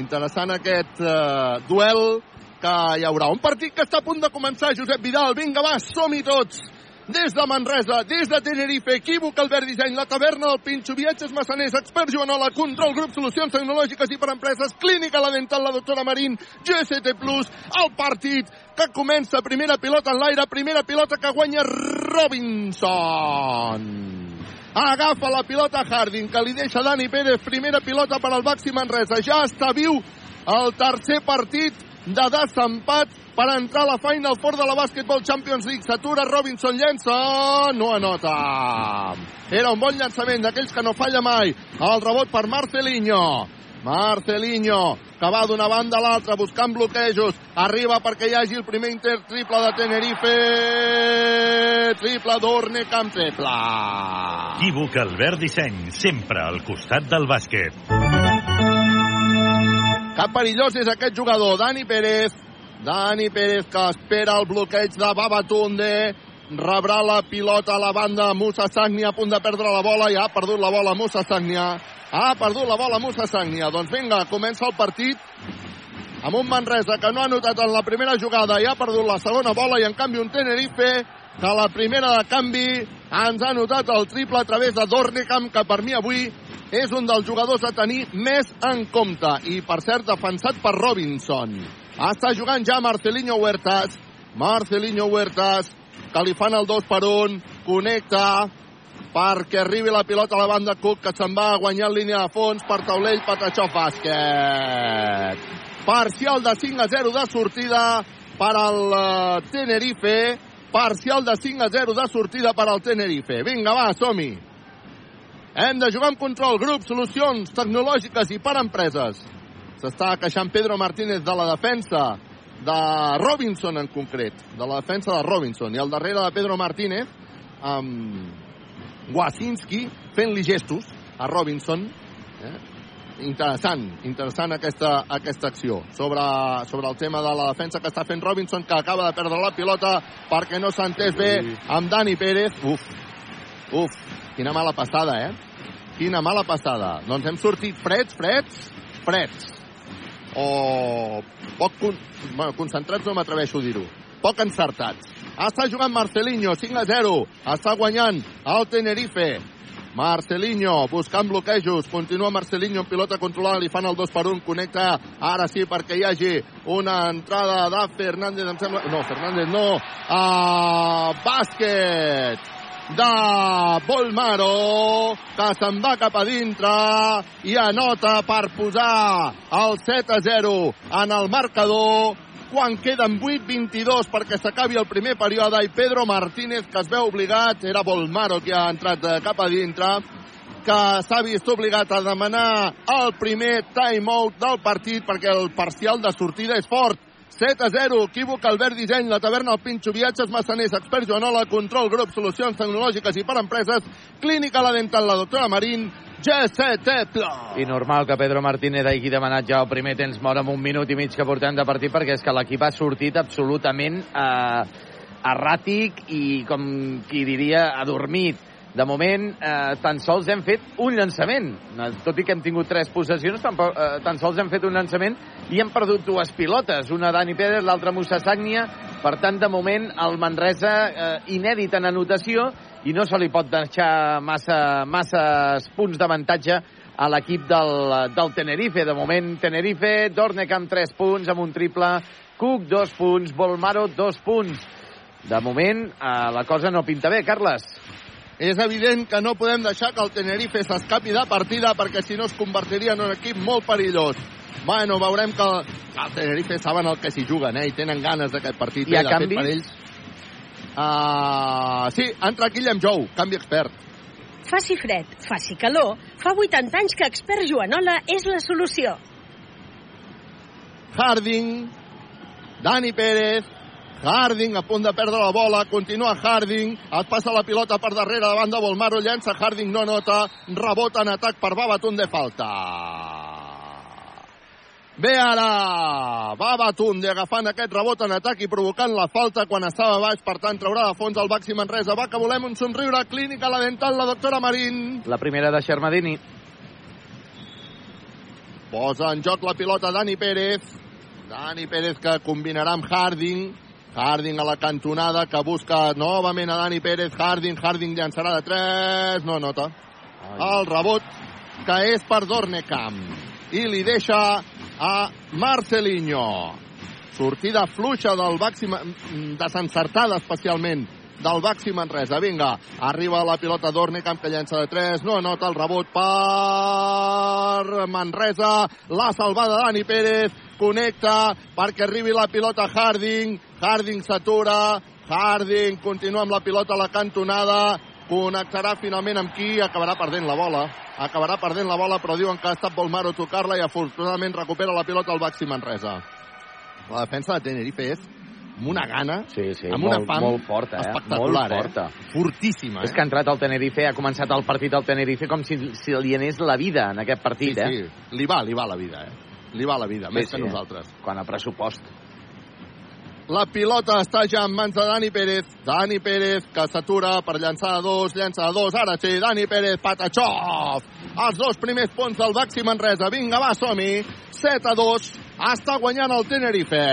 interessant aquest eh, duel que hi haurà. Un partit que està a punt de començar, Josep Vidal. Vinga, va, som-hi tots! Des de Manresa, des de Tenerife, Equívoc, Albert Disseny, la taverna del Pinxo, viatges massaners, expert Joanola, control, grup, solucions tecnològiques i per empreses, clínica, la dental, la doctora Marín, GST+, el partit que comença, primera pilota en l'aire, primera pilota que guanya Robinson. Agafa la pilota Harding, que li deixa Dani Pérez, primera pilota per al Baxi Manresa. Ja està viu el tercer partit de desempat per entrar a la Final Four de la Basketball Champions League. S'atura Robinson, llença, no anota. Era un bon llançament d'aquells que no falla mai. El rebot per Marcelinho. Marcelinho, que va d'una banda a l'altra buscant bloquejos. Arriba perquè hi hagi el primer inter triple de Tenerife. Triple d'Orne Camp triple. Equívoc Albert Disseny, sempre al costat del bàsquet. Cap perillós és aquest jugador, Dani Pérez. Dani Pérez que espera el bloqueig de Babatunde. Rebrà la pilota a la banda Musa Sagnia a punt de perdre la bola i ha perdut la bola Musa Sagnia. Ha perdut la bola Musa Sagnia. Doncs vinga, comença el partit amb un Manresa que no ha notat en la primera jugada i ha perdut la segona bola i en canvi un Tenerife que la primera de canvi ens ha notat el triple a través de Dornicam que per mi avui és un dels jugadors a tenir més en compte i per cert defensat per Robinson. Està jugant ja Marcelinho Huertas. Marcelinho Huertas que li fan el 2 per 1 connecta perquè arribi la pilota a la banda Cook que se'n va en línia de fons per taulell Patachó bàsquet. Parcial de 5 a 0 de sortida per al eh, Tenerife parcial de 5 a 0 de sortida per al Tenerife vinga va, som-hi hem de jugar amb control, grup, solucions tecnològiques i per empreses. S'està queixant Pedro Martínez de la defensa de Robinson en concret, de la defensa de Robinson. I al darrere de Pedro Martínez, amb Wasinski fent-li gestos a Robinson. Eh? Interessant, interessant aquesta, aquesta acció sobre, sobre el tema de la defensa que està fent Robinson, que acaba de perdre la pilota perquè no s'ha entès bé amb Dani Pérez. Uf, uf, quina mala passada, eh? Quina mala passada. Doncs hem sortit freds, freds, freds. O poc con... bueno, concentrats no m'atreveixo a dir-ho. Poc encertats. Està jugant Marcelinho, 5 a 0. Està guanyant el Tenerife. Marcelinho buscant bloquejos, continua Marcelinho en pilota controlada, li fan el 2 per 1, connecta ara sí perquè hi hagi una entrada de Fernández, em sembla... No, Fernández no, a bàsquet de Bolmaro, que se'n va cap a dintre i anota per posar el 7 a 0 en el marcador quan queden 8-22 perquè s'acabi el primer període i Pedro Martínez, que es veu obligat, era Bolmaro que ha entrat eh, cap a dintre, que s'ha vist obligat a demanar el primer time-out del partit perquè el parcial de sortida és fort. 7 a 0, equívoc, Albert Disseny, la taverna El Pinxo, viatges massaners, expert Joanola, control grup, solucions tecnològiques i per empreses, clínica la dental, la doctora Marín, GCT+. I normal que Pedro Martínez hagi demanat ja el primer temps mort amb un minut i mig que portem de partit perquè és que l'equip ha sortit absolutament eh, erràtic i, com qui diria, adormit. De moment, eh, tan sols hem fet un llançament. Tot i que hem tingut tres possessions, tan, eh, tan sols hem fet un llançament i hem perdut dues pilotes. Una Dani Pérez, l'altra Musa Sagnia. Per tant, de moment, el Manresa eh, inèdit en anotació i no se li pot deixar massa, masses punts d'avantatge a l'equip del, del Tenerife. De moment, Tenerife, Dornec amb 3 punts, amb un triple, Cook 2 punts, Volmaro 2 punts. De moment, eh, la cosa no pinta bé, Carles. És evident que no podem deixar que el Tenerife s'escapi de partida perquè si no es convertiria en un equip molt perillós. Bueno, veurem que el, el Tenerife saben el que s'hi juguen, eh? I tenen ganes d'aquest partit. I a eh? De fet, canvi? Per ells... Uh, sí, entra Guillem Jou, canvi expert. Faci fred, faci calor, fa 80 anys que Expert Joanola és la solució. Harding, Dani Pérez, Harding a punt de perdre la bola, continua Harding, es passa la pilota per darrere davant de Volmaro, llença Harding, no nota, rebota en atac per Babatun de falta. Bé ara, Babatunde agafant aquest rebot en atac i provocant la falta quan estava baix, per tant traurà de fons el Baxi Manresa. Va que volem un somriure, clínica la dental, la doctora Marín. La primera de Xermadini. Posa en joc la pilota Dani Pérez. Dani Pérez que combinarà amb Harding. Harding a la cantonada que busca novament a Dani Pérez. Harding, Harding llançarà de 3. No nota. El rebot que és per Dornecamp. I li deixa a Marcelinho. Sortida fluixa del Baxi, Ma- desencertada especialment del Baxi Manresa. Vinga, arriba la pilota d'Ornecamp que llença de 3, no anota el rebot per Manresa, la salvada Dani Pérez, connecta perquè arribi la pilota Harding, Harding s'atura, Harding continua amb la pilota a la cantonada, connectarà finalment amb qui acabarà perdent la bola. Acabarà perdent la bola, però diuen que ha estat Volmaro tocar-la i afortunadament recupera la pilota el Baxi Manresa. La defensa de Tenerife és amb una gana, Sí, sí, amb molt, una fam molt forta, eh? espectacular, molt forta. eh? Fortíssima, És eh? que ha entrat al Tenerife, ha començat el partit al Tenerife com si, si li anés la vida en aquest partit, sí, eh? sí. Li va, li va la vida, eh? Li va la vida, més Sí, que sí. nosaltres. Quan a pressupost. La pilota està ja en mans de Dani Pérez. Dani Pérez, que s'atura per llançar a dos, llança a dos, ara sí, Dani Pérez, Patachov. Els dos primers punts del Baxi Manresa. Vinga, va, som-hi. 7 a 2. Està guanyant el Tenerife.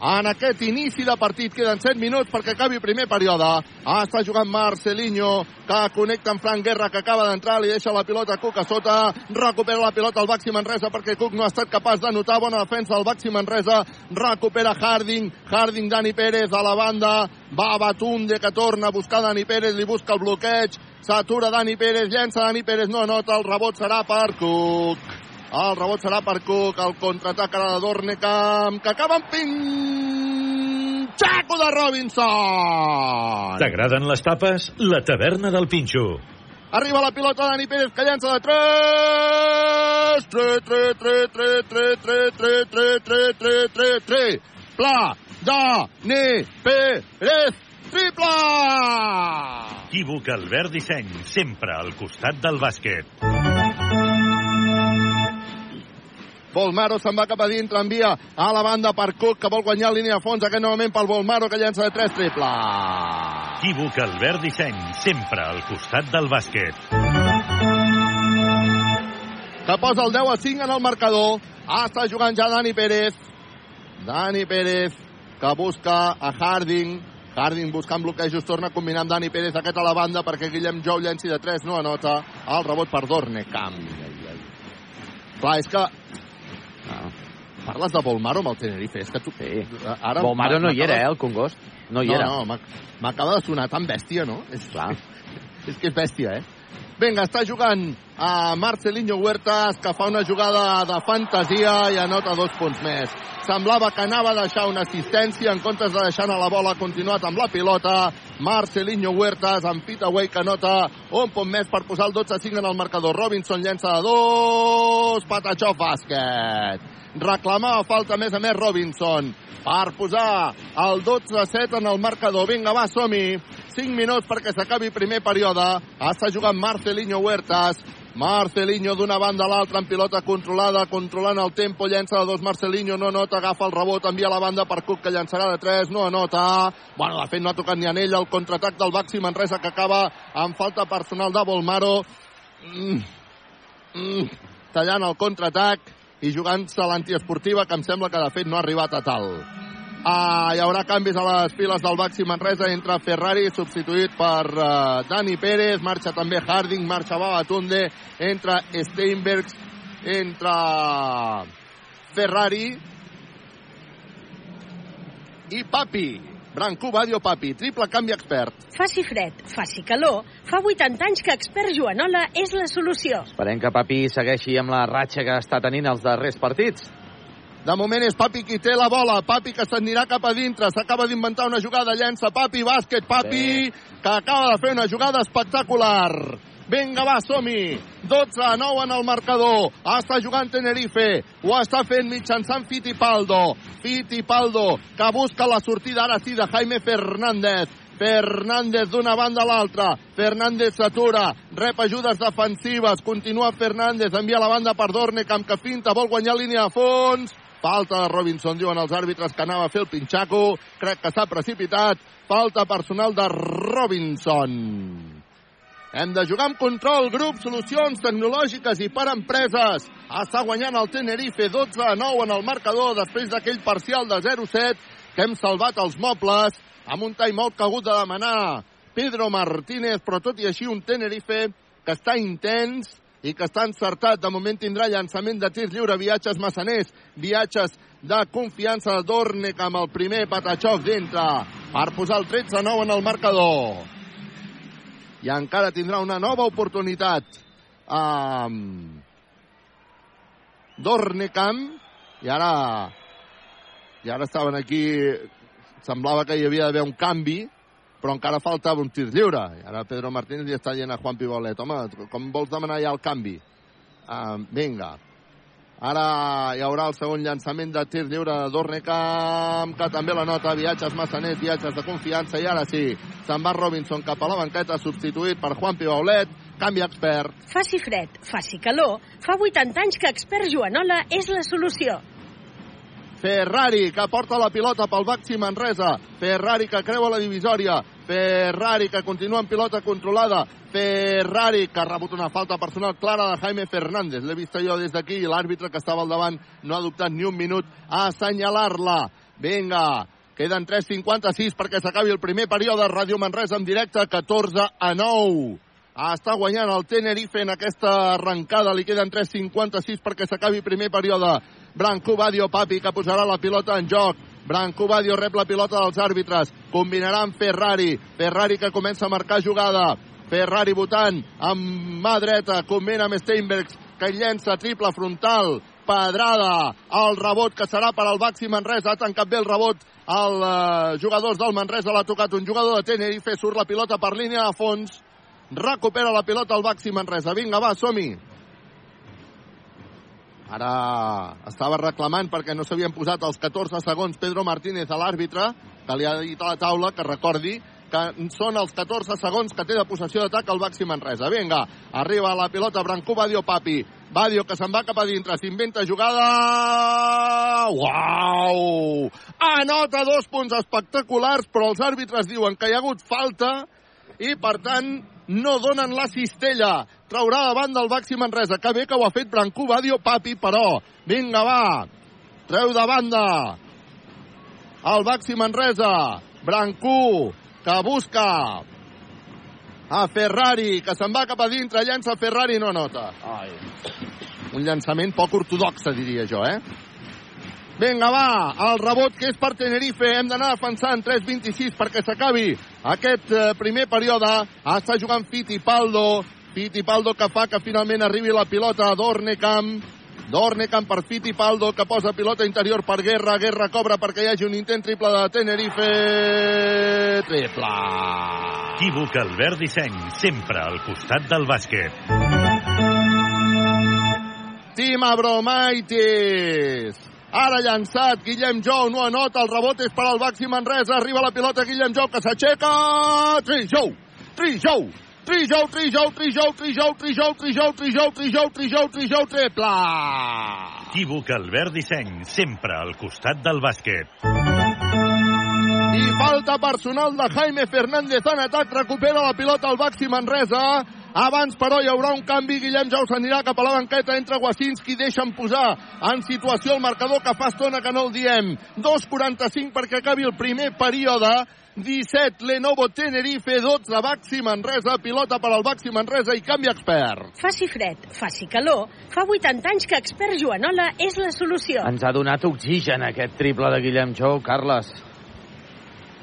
En aquest inici de partit queden 7 minuts perquè acabi primer període. Està jugant Marcelinho, que connecta amb Frank Guerra, que acaba d'entrar, li deixa la pilota a Cook a sota, recupera la pilota al Baxi Manresa perquè Cook no ha estat capaç de notar bona defensa del Baxi Manresa, recupera Harding, Harding Dani Pérez a la banda, va Batunde que torna a buscar Dani Pérez, li busca el bloqueig, s'atura Dani Pérez, llença Dani Pérez, no anota, el rebot serà per Cook. El rebot serà per Cook, el contraatac ara de Dornecamp, que acaba amb pinxaco de Robinson. T'agraden les tapes? La taverna del Pinxo. Arriba la pilota Dani Pérez que llança de 3 3, 3, 3, 3, 3, 3, 3, 3, 3, 3, 3, 3 Pla, Dani Pérez, triple! Equívoc Albert Disseny, sempre al costat del bàsquet. Volmaro se'n va cap a dintre, envia a la banda per Cook, que vol guanyar línia a fons, aquest novament pel Volmaro, que llença de 3 triple. Equívoc Albert Disseny, sempre al costat del bàsquet. que posa el 10 a 5 en el marcador. Ah, està jugant ja Dani Pérez. Dani Pérez, que busca a Harding. Harding buscant bloquejos, torna a combinar amb Dani Pérez aquest a la banda perquè Guillem Jou llenci de 3, no anota. El rebot per Dornecamp. Ai, ai. Clar, és que... Ah, parles de Volmaro amb el Tenerife, és que tu... Sí. Ara Volmaro no hi era, eh, el Congost. No hi no, era. No, m'ac- m'acaba de sonar tan bèstia, no? És, Clar. és que és bèstia, eh? Vinga, està jugant a Marcelinho Huertas, que fa una jugada de fantasia i anota dos punts més. Semblava que anava a deixar una assistència, en comptes de deixar anar la bola, ha continuat amb la pilota. Marcelinho Huertas amb Pitaway que anota un punt més per posar el 12-5 en el marcador. Robinson llença de dos, Patachó bàsquet. Reclamava falta, a més a més, Robinson per posar el 12-7 en el marcador. Vinga, va, som-hi. 5 minuts perquè s'acabi primer període. Està jugant Marcelinho Huertas. Marcelinho d'una banda a l'altra en pilota controlada, controlant el tempo, llença de dos Marcelinho, no nota, agafa el rebot, envia la banda per Cook que llançarà de 3, no anota. Bueno, de fet no ha tocat ni en ell el contraatac del Baxi Manresa que acaba amb falta personal de Volmaro. Mm. Mm. Tallant el contraatac i jugant-se l'antiesportiva que em sembla que de fet no ha arribat a tal. Uh, hi haurà canvis a les files del Baxi Manresa entre Ferrari, substituït per uh, Dani Pérez, marxa també Harding, marxa Babatunde, entra Steinbergs, entra Ferrari i Papi. Branco Badio Papi, triple canvi expert. Faci fred, faci calor, fa 80 anys que expert Joanola és la solució. Esperem que Papi segueixi amb la ratxa que està tenint els darrers partits. De moment és Papi qui té la bola. Papi que s'anirà cap a dintre. S'acaba d'inventar una jugada. Llença Papi, bàsquet. Papi sí. que acaba de fer una jugada espectacular. Vinga, va, som-hi. 12 a 9 en el marcador. Està jugant Tenerife. Ho està fent mitjançant Fittipaldo. Fittipaldo que busca la sortida ara sí de Jaime Fernández. Fernández d'una banda a l'altra. Fernández s'atura, rep ajudes defensives, continua Fernández, envia la banda per Dornecamp, que finta, vol guanyar línia de fons. Falta de Robinson, diuen els àrbitres que anava a fer el pinxaco. Crec que s'ha precipitat. Falta personal de Robinson. Hem de jugar amb control, grup, solucions tecnològiques i per empreses. Està guanyant el Tenerife 12 a 9 en el marcador després d'aquell parcial de 0-7 que hem salvat els mobles amb un timeout que ha hagut de demanar Pedro Martínez, però tot i així un Tenerife que està intens i que està encertat. De moment tindrà llançament de tir lliure, viatges massaners, viatges de confiança de Dornec amb el primer Patachov dintre per posar el 13-9 en el marcador. I encara tindrà una nova oportunitat amb Dornecamp i ara i ara estaven aquí semblava que hi havia d'haver un canvi però encara faltava un tir lliure. I ara Pedro Martínez li està dient a Juan Pibolet, home, com vols demanar ja el canvi? Uh, vinga. Ara hi haurà el segon llançament de tir lliure de que també la nota, viatges massaners, viatges de confiança, i ara sí, se'n va Robinson cap a la banqueta, substituït per Juan Pibaulet, canvi expert. Faci fred, faci calor, fa 80 anys que expert Joanola és la solució. Ferrari, que porta la pilota pel Baxi Manresa. Ferrari, que creua la divisòria. Ferrari, que continua en pilota controlada. Ferrari, que ha rebut una falta personal clara de Jaime Fernández. L'he vist jo des d'aquí i l'àrbitre que estava al davant no ha dubtat ni un minut a assenyalar-la. Vinga, queden 3.56 perquè s'acabi el primer període. Ràdio Manresa en directe, 14 a 9. Està guanyant el Tenerife en aquesta arrencada. Li queden 3.56 perquè s'acabi primer període. Branco Badio Papi, que posarà la pilota en joc. Branco Badio rep la pilota dels àrbitres. Combinarà amb Ferrari. Ferrari que comença a marcar jugada. Ferrari votant amb mà dreta. Combina amb Steinbergs, que llença triple frontal. Pedrada. El rebot que serà per al Baxi Manresa. Ha tancat bé el rebot el uh, jugadors del Manresa. L'ha tocat un jugador de Tenerife. Surt la pilota per línia de fons. Recupera la pilota el Baxi Manresa. Vinga, va, som-hi. Ara estava reclamant perquè no s'havien posat els 14 segons Pedro Martínez a l'àrbitre, que li ha dit a la taula que recordi que són els 14 segons que té de possessió d'atac el Baxi Manresa. Vinga, arriba la pilota Brancú Badio Papi. Badio que se'n va cap a dintre, s'inventa jugada... Uau! Anota dos punts espectaculars, però els àrbitres diuen que hi ha hagut falta i, per tant, no donen la cistella. Traurà davant del Baxi Manresa. Que bé que ho ha fet Brancú Badio Papi, però. Vinga, va. Treu de banda. El Baxi Manresa. Brancú, que busca a Ferrari, que se'n va cap a dintre, llença Ferrari, no nota. Ai. Un llançament poc ortodoxe, diria jo, eh? Vinga, va, el rebot que és per Tenerife. Hem d'anar defensant 3-26 perquè s'acabi aquest eh, primer període. Està jugant Fittipaldo. Fittipaldo que fa que finalment arribi la pilota a Dornecamp. Dornecamp per Fittipaldo, que posa pilota interior per Guerra. Guerra cobra perquè hi hagi un intent triple de Tenerife. Triple. Equívoc Albert Disseny, sempre al costat del bàsquet. Tim Abromaitis. Ara llançat, Guillem Jou no anota, el rebot és per al Baxi Manresa, arriba la pilota Guillem Jou que s'aixeca, Trijou, Trijou, Trijou, Trijou, Trijou, Trijou, Trijou, Trijou, Trijou, Trijou, Trijou, Trijou, triple! Equívoc Albert Disseny, sempre al costat del bàsquet. I falta personal de Jaime Fernández en atac, recupera la pilota al Baxi Manresa, abans, però, hi haurà un canvi. Guillem Jau s'anirà cap a la banqueta, entra Wasinski, deixen posar en situació el marcador que fa estona que no el diem. 2.45 perquè acabi el primer període. 17, Lenovo Tenerife, 12, Baxi Manresa, pilota per al Baxi Manresa i canvi expert. Faci fred, faci calor, fa 80 anys que expert Joanola és la solució. Ens ha donat oxigen aquest triple de Guillem Jou, Carles.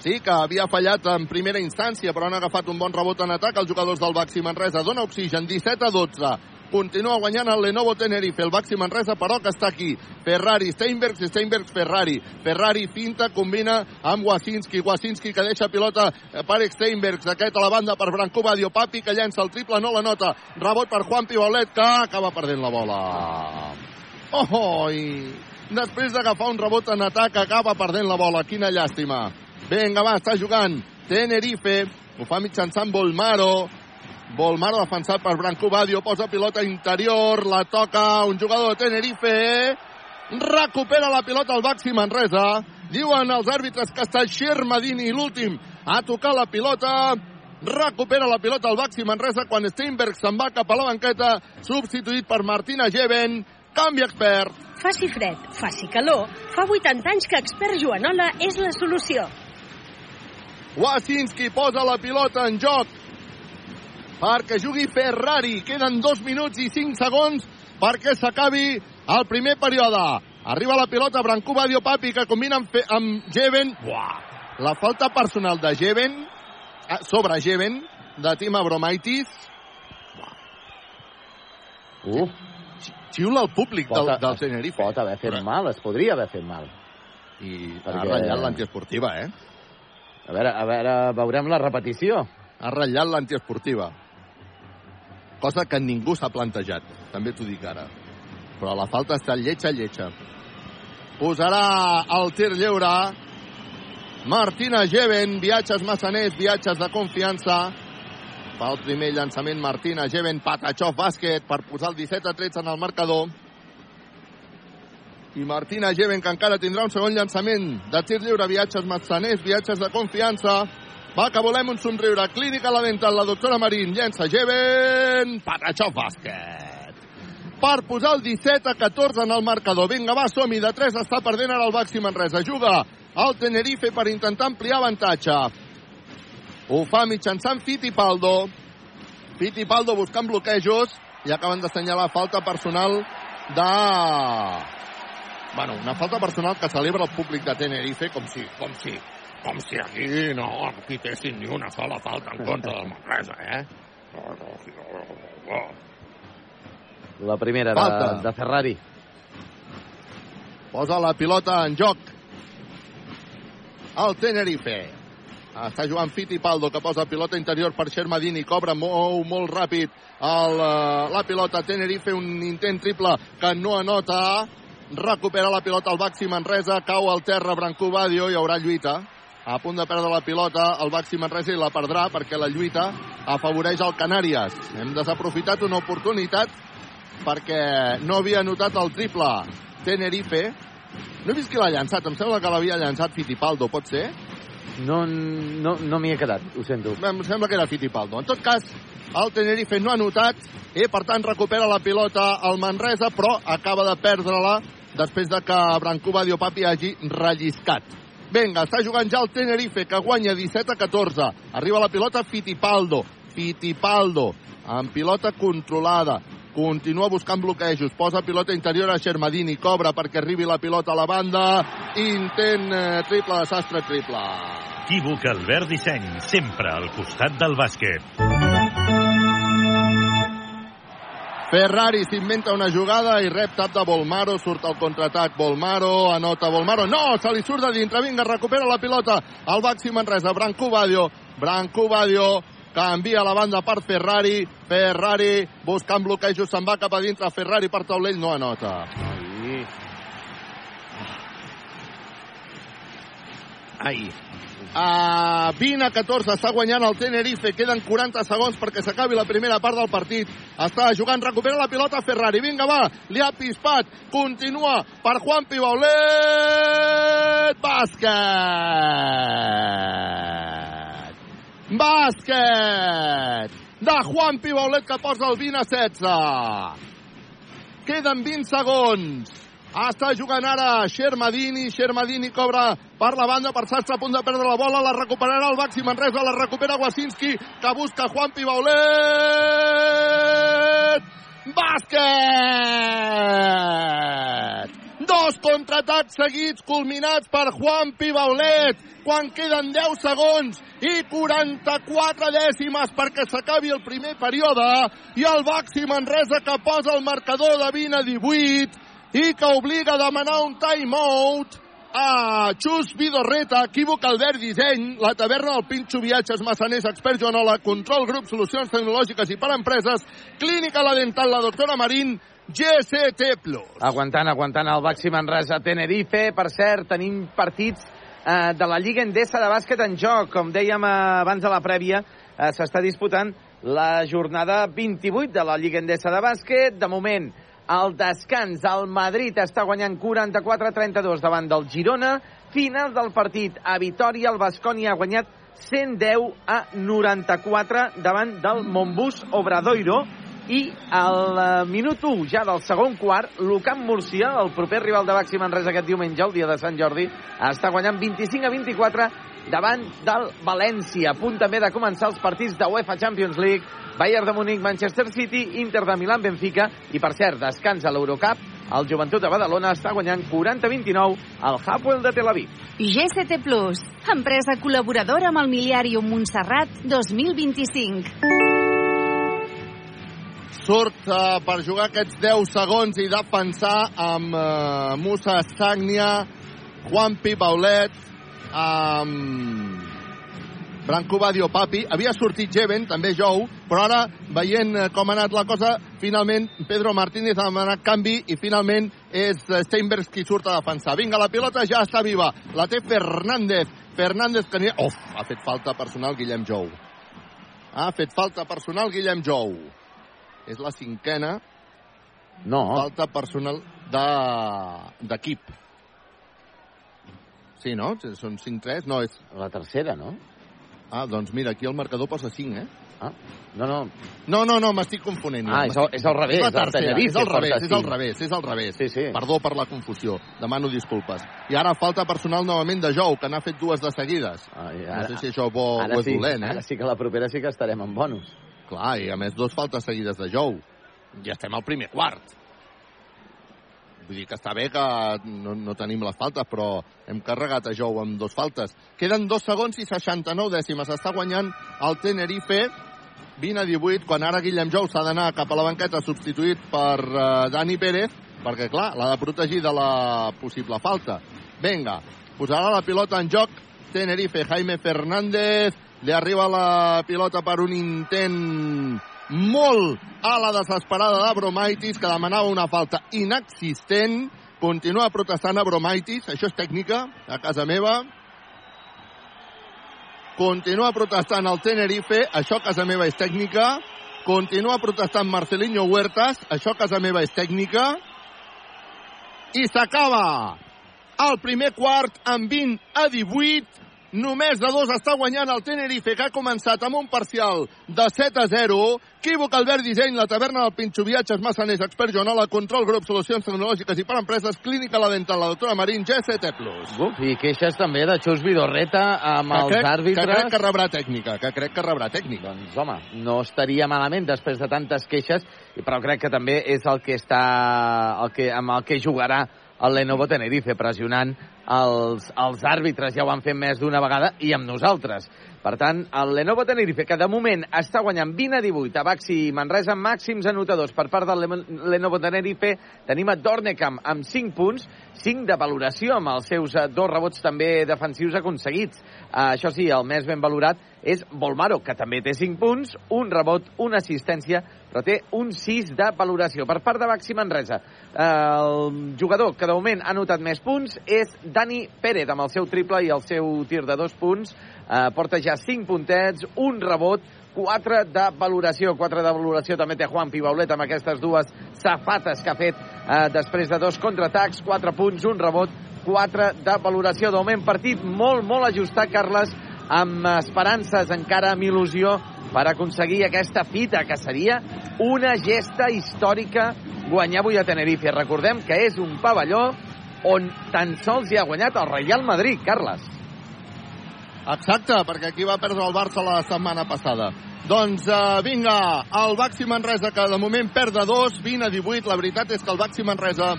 Sí, que havia fallat en primera instància, però han agafat un bon rebot en atac els jugadors del Baxi Manresa. Dona oxigen, 17 a 12. Continua guanyant el Lenovo Tenerife. El Baxi Manresa, però, que està aquí. Ferrari, Steinbergs, Steinbergs, Ferrari. Ferrari finta, combina amb Wasinski. Wasinski que deixa pilota per Steinbergs. Aquest a la banda per Branco Badio. Papi que llença el triple, no la nota. Rebot per Juan Pibolet, que acaba perdent la bola. Oh, i després d'agafar un rebot en atac, acaba perdent la bola. Quina llàstima. Vinga, va, està jugant Tenerife. Ho fa mitjançant Volmaro. Volmaro defensat per Branco Badio. Posa pilota interior. La toca un jugador de Tenerife. Recupera la pilota al Baxi Manresa. Diuen els àrbitres que està Xermadini l'últim a tocar la pilota. Recupera la pilota al Baxi Manresa quan Steinberg se'n va cap a la banqueta. Substituït per Martina Geven. Canvi expert. Faci fred, faci calor, fa 80 anys que expert Joanola és la solució. Wasinski posa la pilota en joc perquè jugui Ferrari. Queden dos minuts i cinc segons perquè s'acabi el primer període. Arriba la pilota Brancú Badio Papi que combina amb, Fe amb Jeven. Buah. La falta personal de Jeven ah, sobre Jeven de Tim Abromaitis. Uh. Xiula el públic del, Pot- del Tenerife. Pot haver fet mal, es podria haver fet mal. I Perquè- ha ratllat l'antiesportiva, eh? A veure, a veure, veurem la repetició. Ha ratllat l'antiesportiva. Cosa que ningú s'ha plantejat, també t'ho dic ara. Però la falta està lletja, lletja. Posarà el tir lliure Martina Geven, viatges massaners, viatges de confiança. Fa el primer llançament Martina Geven, Patachov bàsquet per posar el 17 a 13 en el marcador. I Martina Geven, que encara tindrà un segon llançament de tir lliure, viatges massaners, viatges de confiança. Va, que volem un somriure. Clínica la dental, la doctora Marín. Llença Geven, Patachov bàsquet. Per posar el 17 a 14 en el marcador. Vinga, va, som-hi. De 3 està perdent ara el Baxi Manresa. Juga el Tenerife per intentar ampliar avantatge. Ho fa mitjançant Fittipaldo. Fittipaldo buscant bloquejos i acaben d'assenyalar falta personal de... Bueno, una falta personal que celebra el públic de Tenerife com si, com si, com si aquí no quitessin ni una sola falta en contra del Manresa, eh? La primera Falta. de, de Ferrari. Posa la pilota en joc. El Tenerife. Està jugant Fittipaldo, que posa pilota interior per Xermadini. Cobra molt, molt ràpid el, eh, la pilota. Tenerife, un intent triple que no anota. Recupera la pilota el Baxi Manresa. Cau al terra Brancú Badio. Hi haurà lluita. A punt de perdre la pilota el Baxi Manresa i la perdrà perquè la lluita afavoreix el Canàries. Hem desaprofitat una oportunitat perquè no havia notat el triple Tenerife. No he vist qui l'ha llançat, em sembla que l'havia llançat Fittipaldo, pot ser? No, no, no m'hi he quedat, ho sento. Em sembla que era Fittipaldo. En tot cas, el Tenerife no ha notat i, per tant, recupera la pilota el Manresa, però acaba de perdre-la després de que Brancú Badio Papi hagi relliscat. Vinga, està jugant ja el Tenerife, que guanya 17 a 14. Arriba la pilota Fittipaldo. Fittipaldo, amb pilota controlada. Continua buscant bloquejos. Posa pilota interior a Xermadini. Cobra perquè arribi la pilota a la banda. Intent eh, triple, desastre triple. Equívoc Albert Disseny, sempre al costat del bàsquet. Ferrari s'inventa una jugada i rep tap de Volmaro, surt al contraatac Volmaro, anota Volmaro, no, se li surt de dintre, vinga, recupera la pilota, el Baxi Manresa, Branco Badio, Branco Badio, canvia la banda per Ferrari, Ferrari buscant bloquejos, se'n va cap a dintre, Ferrari per taulell, no anota. Ai. A 20 a 14 està guanyant el Tenerife. Queden 40 segons perquè s'acabi la primera part del partit. Està jugant, recupera la pilota Ferrari. Vinga, va, li ha pispat. Continua per Juan Pibaulet. Bàsquet. Bàsquet. De Juan Pibaulet que posa el 20 a 16. Queden 20 segons. Està jugant ara Xermadini, Xermadini cobra per la banda, per Sastre a punt de perdre la bola, la recuperarà el Baxi Manresa, la recupera Wasinski, que busca Juan Pibaulet! Bàsquet! Dos contraatacs seguits culminats per Juan Pibaulet quan queden 10 segons i 44 dècimes perquè s'acabi el primer període i el Baxi Manresa que posa el marcador de 20 a 18 i que obliga a demanar un time-out a Xus Vidorreta, equívoc Albert Disseny, la taverna del Pinxo Viatges, Massaners, Expert Joanola, Control Grup, Solucions Tecnològiques i per Empreses, Clínica La Dental, la doctora Marín, GCT+. Aguantant, aguantant el Baxi Manresa Tenerife. Per cert, tenim partits eh, de la Lliga Endesa de bàsquet en joc. Com dèiem eh, abans de la prèvia, eh, s'està disputant la jornada 28 de la Lliga Endesa de bàsquet. De moment, al descans, el Madrid està guanyant 44-32 davant del Girona. Final del partit a Vitoria, el Basconi ha guanyat 110 a 94 davant del Montbus Obradoiro i al eh, minut 1 ja del segon quart, l'Ucamp Murcia, el proper rival de Baxi Manresa aquest diumenge, el dia de Sant Jordi, està guanyant 25 a 24 davant del València. A punt també de començar els partits de UEFA Champions League, Bayern de Múnich, Manchester City, Inter de Milán, Benfica, i per cert, descansa l'Eurocup, el Joventut de Badalona està guanyant 40-29 al Hapoel de Tel Aviv. GCT Plus, empresa col·laboradora amb el Miliàrium Montserrat 2025 surt uh, per jugar aquests 10 segons i defensar amb uh, Musa Sagnia, Juanpi Baulet, amb Branco Badio Papi. Havia sortit Jeven, també Jou, però ara, veient uh, com ha anat la cosa, finalment Pedro Martínez ha demanat canvi i finalment és Steinbergs qui surt a defensar. Vinga, la pilota ja està viva. La té Fernández. Fernández que... Uf, ha fet falta personal Guillem Jou. Ha fet falta personal Guillem Jou és la cinquena no. falta personal d'equip. De, sí, no? Són 5-3? No, és... La tercera, no? Ah, doncs mira, aquí el marcador posa 5, eh? Ah, no, no. No, no, no, m'estic confonent. Ah, és, el, és al revés. És tercera, és al revés, és al revés, és al revés. Sí, sí. Perdó per la confusió, demano disculpes. I ara falta personal novament de Jou, que n'ha fet dues de seguides. Ah, ara, no sé si això bo, ara o és sí, dolent, eh? Ara sí que la propera sí que estarem en bonus. Clar, i a més dos faltes seguides de Jou. Ja estem al primer quart. Vull dir que està bé que no, no tenim les faltes, però hem carregat a Jou amb dos faltes. Queden dos segons i 69 dècimes. Està guanyant el Tenerife 20 a 18, quan ara Guillem Jou s'ha d'anar cap a la banqueta substituït per uh, Dani Pérez, perquè, clar, l'ha de protegir de la possible falta. Vinga, posarà la pilota en joc Tenerife, Jaime Fernández, li arriba la pilota per un intent molt a la desesperada de Bromaitis, que demanava una falta inexistent. Continua protestant a Bromaitis, això és tècnica, a casa meva. Continua protestant el Tenerife, això a casa meva és tècnica. Continua protestant Marcelinho Huertas, això a casa meva és tècnica. I s'acaba el primer quart amb 20 a 18 només de dos està guanyant el Tenerife, que ha començat amb un parcial de 7 a 0. Equívoc Albert Disseny, la taverna del Pinxo Viatges, Massaners, Expert Joanola, Control Grup, Solucions Tecnològiques i per Empreses, Clínica La Dental, la doctora Marín, GCT+. Uf, I queixes també de Xus Vidorreta amb que els crec, àrbitres. Que crec que rebrà tècnica, que crec que rebrà tècnica. Doncs, home, no estaria malament després de tantes queixes, però crec que també és el que està, el que, amb el que jugarà el Lenovo Tenerife, pressionant els, els àrbitres, ja ho han fet més d'una vegada, i amb nosaltres. Per tant, el Lenovo Tenerife, que de moment està guanyant 20 a 18 a Baxi i Manresa, màxims anotadors per part del Le- Lenovo Tenerife. Tenim a Dornecam amb 5 punts, 5 de valoració amb els seus eh, dos rebots també defensius aconseguits. Uh, això sí, el més ben valorat és Volmaro, que també té 5 punts, un rebot, una assistència, però té un 6 de valoració. Per part de Baxi Manresa, el jugador que de moment ha anotat més punts és Dani Pérez, amb el seu triple i el seu tir de dos punts. Uh, porta ja 5 puntets, un rebot, 4 de valoració. 4 de valoració també té Juan Pibaulet amb aquestes dues safates que ha fet eh, després de dos contraatacs. 4 punts, un rebot, 4 de valoració. De moment partit molt, molt ajustat, Carles, amb esperances encara amb il·lusió per aconseguir aquesta fita, que seria una gesta històrica guanyar avui a Tenerife. Recordem que és un pavelló on tan sols hi ha guanyat el Real Madrid, Carles. Exacte, perquè aquí va perdre el Barça la setmana passada. Doncs uh, vinga, el Baxi Manresa, que de moment perd de 2, 20 a 18. La veritat és que el Baxi Manresa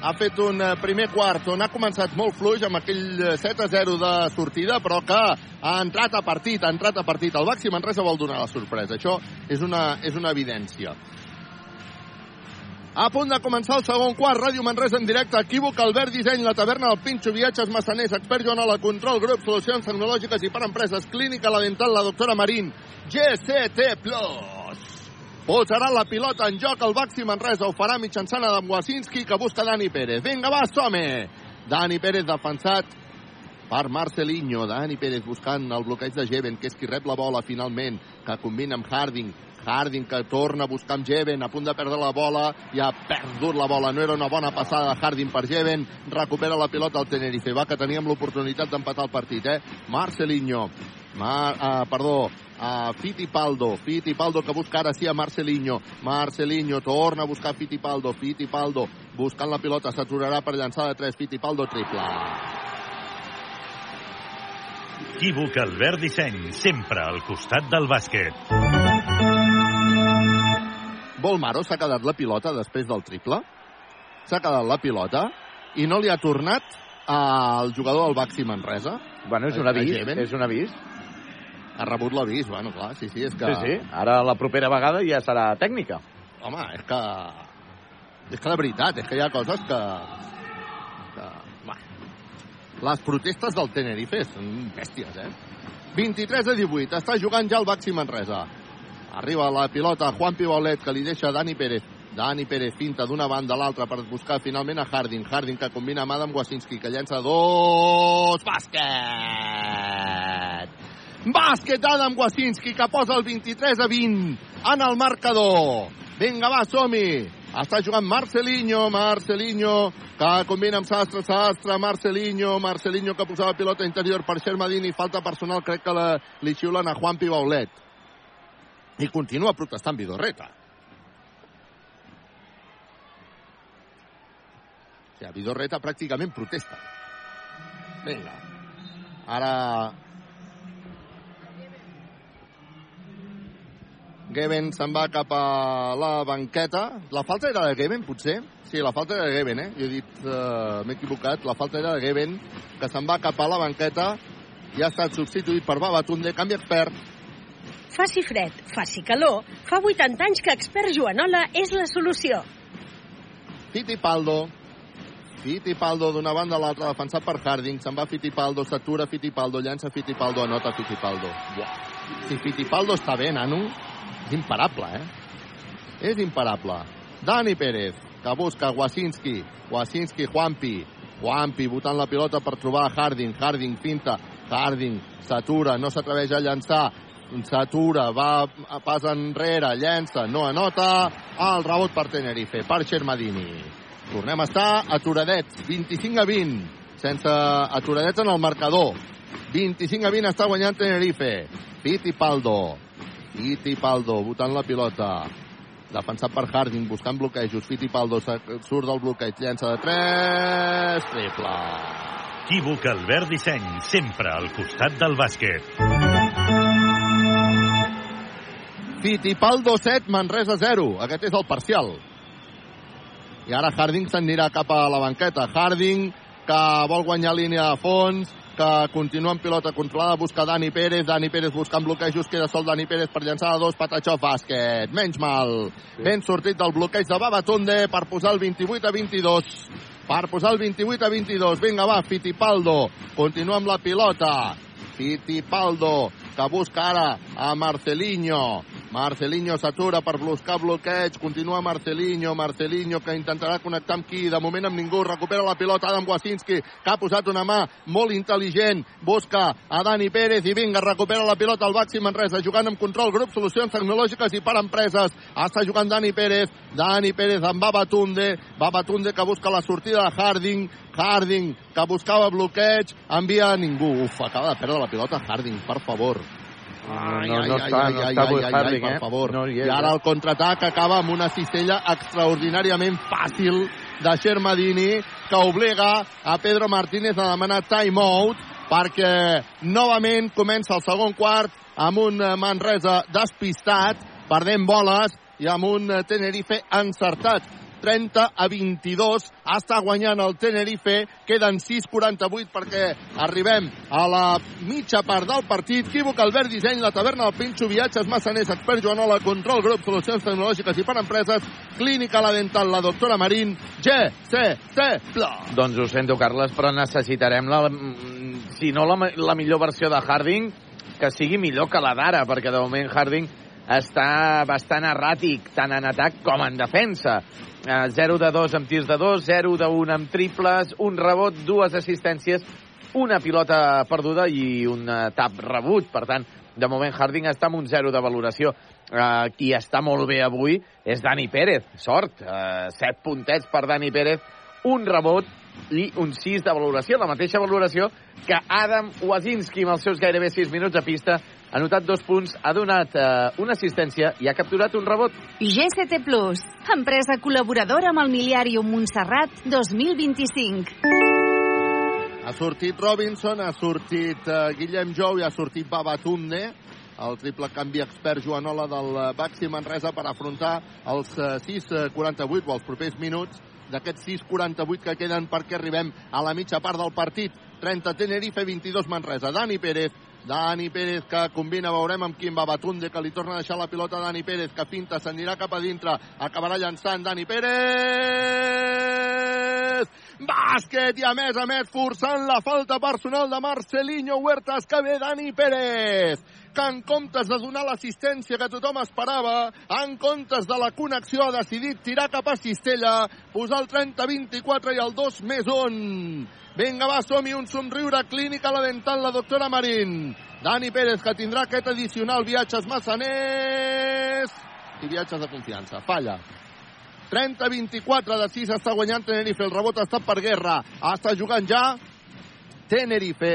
ha fet un eh, primer quart on ha començat molt fluix amb aquell eh, 7 a 0 de sortida, però que ha entrat a partit, ha entrat a partit. El Baxi Manresa vol donar la sorpresa. Això és una, és una evidència. A punt de començar el segon quart, Ràdio Manresa en directe, equívoc, Albert Disseny, la taverna del Pinxo, viatges massaners, expert Joanola, control, grup, solucions tecnològiques i per empreses, clínica, la dental, la doctora Marín, GCT Plus. Posarà la pilota en joc el Baxi Manresa, ho farà mitjançant Adam Wasinski, que busca Dani Pérez. Vinga, va, som -hi. Dani Pérez defensat per Marcelinho. Dani Pérez buscant el bloqueig de Jeven, que és qui rep la bola finalment, que combina amb Harding. Harding que torna a buscar amb Jeven, a punt de perdre la bola, i ha perdut la bola. No era una bona passada de Harding per Jeven. Recupera la pilota el Tenerife. Va, que teníem l'oportunitat d'empatar el partit, eh? Marcelinho. Mar, uh, perdó, uh, Fittipaldo. Fittipaldo que busca ara sí a Marcelinho. Marcelinho torna a buscar Fittipaldo. Fittipaldo buscant la pilota. S'aturarà per llançar de 3. Fittipaldo triple. Equívoc Albert Disseny, sempre al costat del bàsquet. Volmaro s'ha quedat la pilota després del triple. S'ha quedat la pilota i no li ha tornat al jugador del Baxi Manresa. Bueno, és un A- a avís, és un avís. Ha rebut l'avís, bueno, clar, sí, sí, és que... Sí, sí. Ara la propera vegada ja serà tècnica. Home, és que... És que de veritat, és que hi ha coses que... que... Va. Les protestes del Tenerife són bèsties, eh? 23 a 18, està jugant ja el Baxi Manresa. Arriba la pilota Juan Pibolet, que li deixa Dani Pérez. Dani Pérez finta d'una banda a l'altra per buscar finalment a Harding. Harding que combina amb Adam Wasinski, que llença dos... Bàsquet! Bàsquet d'Adam Wasinski, que posa el 23 a 20 en el marcador. Vinga, va, som-hi! Està jugant Marcelinho, Marcelinho, que combina amb Sastre, Sastre, Marcelinho, Marcelinho que posava pilota interior per Xermadini, falta personal, crec que la, li xiulen a Juan Pibaulet. I continua protestant Vidorreta. O sigui, Vidorreta pràcticament protesta. Vinga. Ara... Geben se'n va cap a la banqueta. La falta era de Geben, potser? Sí, la falta era de Geben, eh? Jo he dit, uh, m'he equivocat, la falta era de Geben, que se'n va cap a la banqueta i ha estat substituït per Babatunde, canvi expert. Faci fred, faci calor, fa 80 anys que expert Joanola és la solució. Fittipaldo. Fittipaldo d'una banda a l'altra, defensat per Harding. Se'n va Fittipaldo, s'atura Fittipaldo, llança Fittipaldo, anota Fittipaldo. Buah. Si Fittipaldo està bé, nano, és imparable, eh? És imparable. Dani Pérez, que busca Wasinski. Wasinski, Juanpi. Juanpi botant la pilota per trobar Harding. Harding finta. Harding s'atura, no s'atreveix a llançar. S'atura, va a pas enrere, llença, no anota. El rebot per Tenerife, per Xermadini. Tornem a estar aturadets, 25 a 20, sense aturadets en el marcador. 25 a 20 està guanyant Tenerife. Fittipaldo. Fittipaldo, botant la pilota. Defensat per Harding, buscant bloquejos. Fittipaldo surt del bloqueig, llença de 3, triple. Equívoc Albert Disseny, sempre al costat del bàsquet. Fittipaldo 7, Manresa 0. Aquest és el parcial. I ara Harding s'anirà cap a la banqueta. Harding, que vol guanyar línia de fons, que continua amb pilota controlada, busca Dani Pérez, Dani Pérez buscant bloquejos, queda sol Dani Pérez per llançar a dos, Patachó, bàsquet, menys mal. Sí. Ben sortit del bloqueig de Babatunde per posar el 28 a 22 per posar el 28 a 22. Vinga, va, Fittipaldo. Continua amb la pilota. Fittipaldo, que busca ara a Marcelinho. Marcelinho s'atura per buscar bloqueig, continua Marcelinho, Marcelinho que intentarà connectar amb qui, de moment amb ningú, recupera la pilota Adam Wasinski, que ha posat una mà molt intel·ligent, busca a Dani Pérez i vinga, recupera la pilota al Baxi Manresa, jugant amb control, grup, solucions tecnològiques i per empreses, està jugant Dani Pérez, Dani Pérez amb Babatunde, Babatunde que busca la sortida de Harding, Harding que buscava bloqueig, envia a ningú, uf, acaba de perdre la pilota Harding, per favor, Ai, no, no, ai, està, ai, no està ai, ai, Harding, ai, eh? favor. No és, I ara eh? el contraatac acaba amb una cistella extraordinàriament fàcil de Xermadini que obliga a Pedro Martínez a demanar time-out perquè novament comença el segon quart amb un eh, Manresa despistat, perdent boles i amb un eh, Tenerife encertat. 30 a 22. Està guanyant el Tenerife. Queden 6.48 perquè arribem a la mitja part del partit. Equívoc, Albert Disseny, la taverna del Pinxo, viatges, massaners, expert Joanola, control, grup, solucions tecnològiques i per empreses, clínica la dental, la doctora Marín, G, C, T, Pla. Doncs ho sento, Carles, però necessitarem, la, si no la, la millor versió de Harding, que sigui millor que la d'ara, perquè de moment Harding està bastant erràtic, tant en atac com en defensa. Eh, 0 de 2 amb tirs de 2, 0 de 1 amb triples, un rebot, dues assistències, una pilota perduda i un eh, tap rebut. Per tant, de moment Harding està amb un 0 de valoració. Eh, qui està molt bé avui és Dani Pérez. Sort, eh, 7 puntets per Dani Pérez, un rebot i un 6 de valoració, la mateixa valoració que Adam Wazinski amb els seus gairebé 6 minuts a pista ha anotat dos punts, ha donat eh, una assistència i ha capturat un rebot. GCT Plus, empresa col·laboradora amb el Miliàrium Montserrat 2025. Ha sortit Robinson, ha sortit uh, Guillem Jou i ha sortit Babatunde, el triple canvi expert Joanola del eh, Baxi Manresa per afrontar els uh, 6.48 o els propers minuts d'aquests 6.48 que queden perquè arribem a la mitja part del partit. 30 Tenerife, 22 Manresa. Dani Pérez, Dani Pérez que combina, veurem amb quin Babatunde, que li torna a deixar la pilota a Dani Pérez, que finta, s'anirà cap a dintre, acabarà llançant Dani Pérez! Bàsquet i a més a més forçant la falta personal de Marcelinho Huertas que ve Dani Pérez que en comptes de donar l'assistència que tothom esperava, en comptes de la connexió ha decidit tirar cap a Cistella, posar el 30-24 i el 2 més 1. Vinga, va, som-hi, un somriure clínic a la dental, la doctora Marín. Dani Pérez, que tindrà aquest addicional viatges massaners i viatges de confiança. Falla. 30-24 de 6 està guanyant Tenerife. El rebot està per guerra. Està jugant ja Tenerife.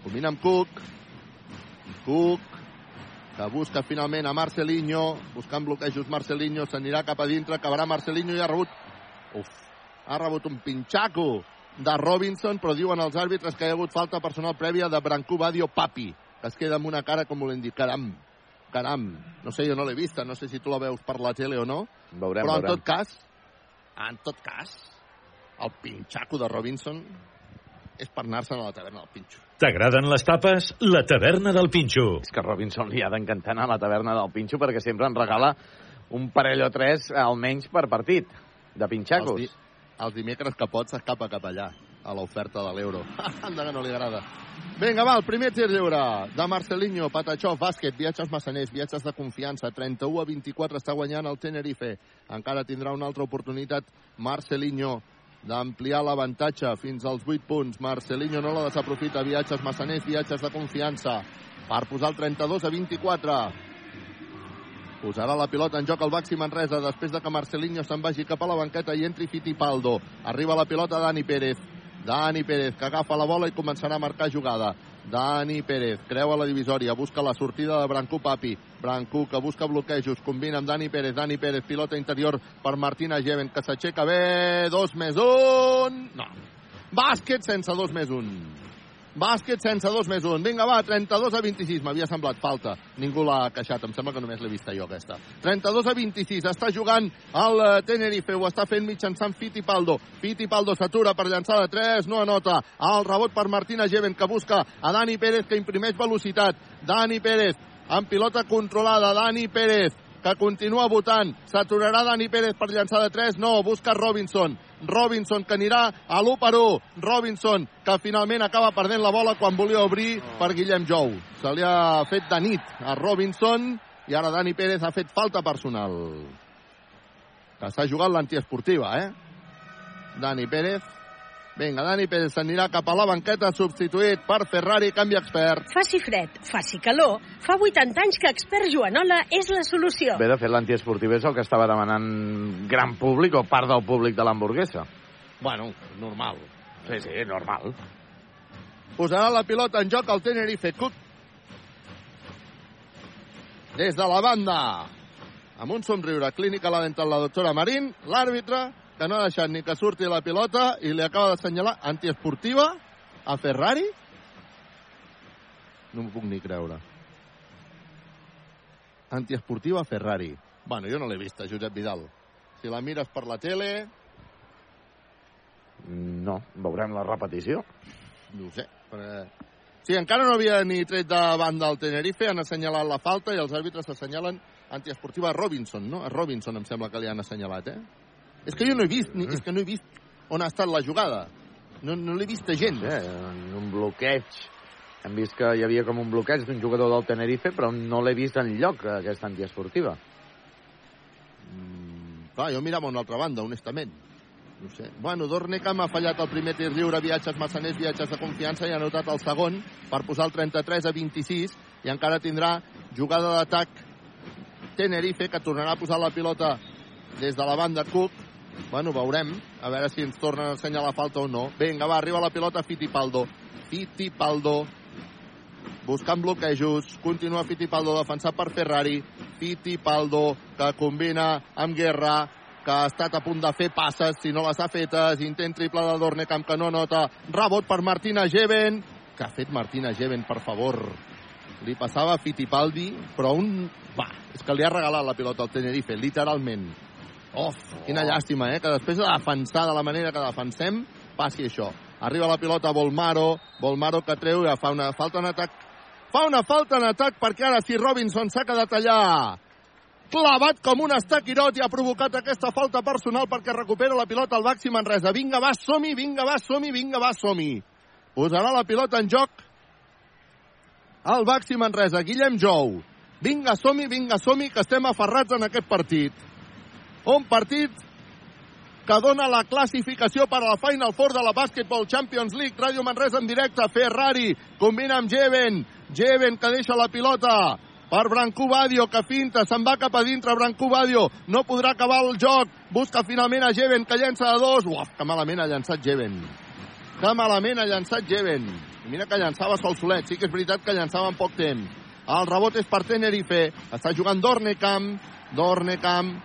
Combina amb Cook. Cook, que busca finalment a Marcelinho, buscant bloquejos Marcelinho, s'anirà cap a dintre, acabarà Marcelinho i ha rebut... Uf, ha rebut un pinxaco de Robinson, però diuen els àrbitres que hi ha hagut falta personal prèvia de Brancú Badio Papi, que es queda amb una cara com volent dir, caram, caram, no sé, jo no l'he vista, no sé si tu la veus per la tele o no, Veurem, però en veurem. tot cas, en tot cas, el pinxaco de Robinson és per anar-se'n a la taverna del pinxo. T'agraden les tapes? La taverna del Pinxo. És que Robinson li ha d'encantar anar a la taverna del Pinxo perquè sempre en regala un parell o tres almenys per partit de pinxacos. Els, di els dimecres que pot s'escapa cap allà, a l'oferta de l'euro. Anda que no li agrada. Vinga, va, el primer tir lliure de Marcelinho, Patachó, bàsquet, viatges massaners, viatges de confiança, 31 a 24 està guanyant el Tenerife. Encara tindrà una altra oportunitat Marcelinho d'ampliar l'avantatge fins als 8 punts. Marcelinho no la desaprofita, viatges massaners, viatges de confiança, per posar el 32 a 24. Posarà la pilota en joc al Baxi Manresa després de que Marcelinho se'n vagi cap a la banqueta i entri Fittipaldo. Arriba la pilota Dani Pérez. Dani Pérez, que agafa la bola i començarà a marcar jugada. Dani Pérez, creua la divisòria, busca la sortida de Brancú Papi. Brancú, que busca bloquejos, combina amb Dani Pérez. Dani Pérez, pilota interior per Martina Geven, que s'aixeca bé. Dos més un. No. Bàsquet sense dos més un. Bàsquet sense dos més un. Vinga, va, 32 a 26. M'havia semblat falta. Ningú l'ha queixat. Em sembla que només l'he vista jo, aquesta. 32 a 26. Està jugant el eh, Tenerife. Ho està fent mitjançant Fittipaldo. Fittipaldo s'atura per llançar de 3. No anota. El rebot per Martina Geven, que busca a Dani Pérez, que imprimeix velocitat. Dani Pérez, amb pilota controlada. Dani Pérez, que continua votant. S'aturarà Dani Pérez per llançar de 3. No, busca Robinson. Robinson que anirà a l'1 per 1. Robinson que finalment acaba perdent la bola quan volia obrir per Guillem Jou. Se li ha fet de nit a Robinson i ara Dani Pérez ha fet falta personal. Que està jugant l'antiesportiva, eh? Dani Pérez. Vinga, Dani Pérez s'anirà cap a la banqueta, substituït per Ferrari, canvi expert. Faci fred, faci calor, fa 80 anys que expert Joanola és la solució. Bé, de fet, l'antiesportiu és el que estava demanant gran públic o part del públic de l'hamburguesa. Bueno, normal. Sí, sí, normal. Posarà la pilota en joc el Tenerife. Cook. Des de la banda. Amb un somriure clínic a la dental la doctora Marín, l'àrbitre, que no ha deixat ni que surti la pilota i li acaba d'assenyalar antiesportiva a Ferrari. No m'ho puc ni creure. Antiesportiva a Ferrari. Bueno, jo no l'he vista, Josep Vidal. Si la mires per la tele... No, veurem la repetició. No ho sé. Però... Sí, encara no havia ni tret de banda el Tenerife, han assenyalat la falta i els àrbitres assenyalen antiesportiva a Robinson, no? A Robinson em sembla que li han assenyalat, eh? És que jo no he vist, ni, és que no he vist on ha estat la jugada. No, no l'he vist gens. Sí, en un bloqueig. Hem vist que hi havia com un bloqueig d'un jugador del Tenerife, però no l'he vist en lloc, aquesta antiesportiva. Mm, clar, jo mirava a una altra banda, honestament. No sé. Bueno, Dornecam ha fallat el primer tir lliure, viatges massaners, viatges de confiança, i ha anotat el segon per posar el 33 a 26, i encara tindrà jugada d'atac Tenerife, que tornarà a posar la pilota des de la banda Cook. Bueno, veurem, a veure si ens tornen a ensenyar la falta o no. Vinga, va, arriba la pilota Fittipaldo. Fittipaldo buscant bloquejos, continua Fittipaldo defensat per Ferrari, Fittipaldo que combina amb Guerra, que ha estat a punt de fer passes, si no les ha fetes, intent triple de Dornecamp que no nota, rebot per Martina Geven, que ha fet Martina Geven, per favor? Li passava a Fittipaldi, però un... Va, és que li ha regalat la pilota al Tenerife, literalment. Of, quina llàstima, eh? Que després de defensar de la manera que defensem, passi això. Arriba la pilota a Volmaro, Volmaro que treu i fa una falta en atac. Fa una falta en atac perquè ara si Robinson s'ha quedat allà clavat com un estaquirot i ha provocat aquesta falta personal perquè recupera la pilota al Baxi Manresa. Vinga, va, som-hi, vinga, va, som-hi, vinga, va, som-hi. Posarà la pilota en joc el Baxi Manresa, Guillem Jou. Vinga, som-hi, vinga, som-hi, que estem aferrats en aquest partit. Un partit que dona la classificació per a la Final Four de la Basketball Champions League. Ràdio Manresa en directe, Ferrari, combina amb Jeven. Jeven que deixa la pilota per Brancú Badio, que finta, se'n va cap a dintre Brancú Badio, no podrà acabar el joc, busca finalment a Jeven, que llença de dos, uaf, que malament ha llançat Jeven. Que malament ha llançat Jeven. Mira que llançava sol solet, sí que és veritat que llançava en poc temps. El rebot és per Tenerife, està jugant Dornecamp, Dornecamp,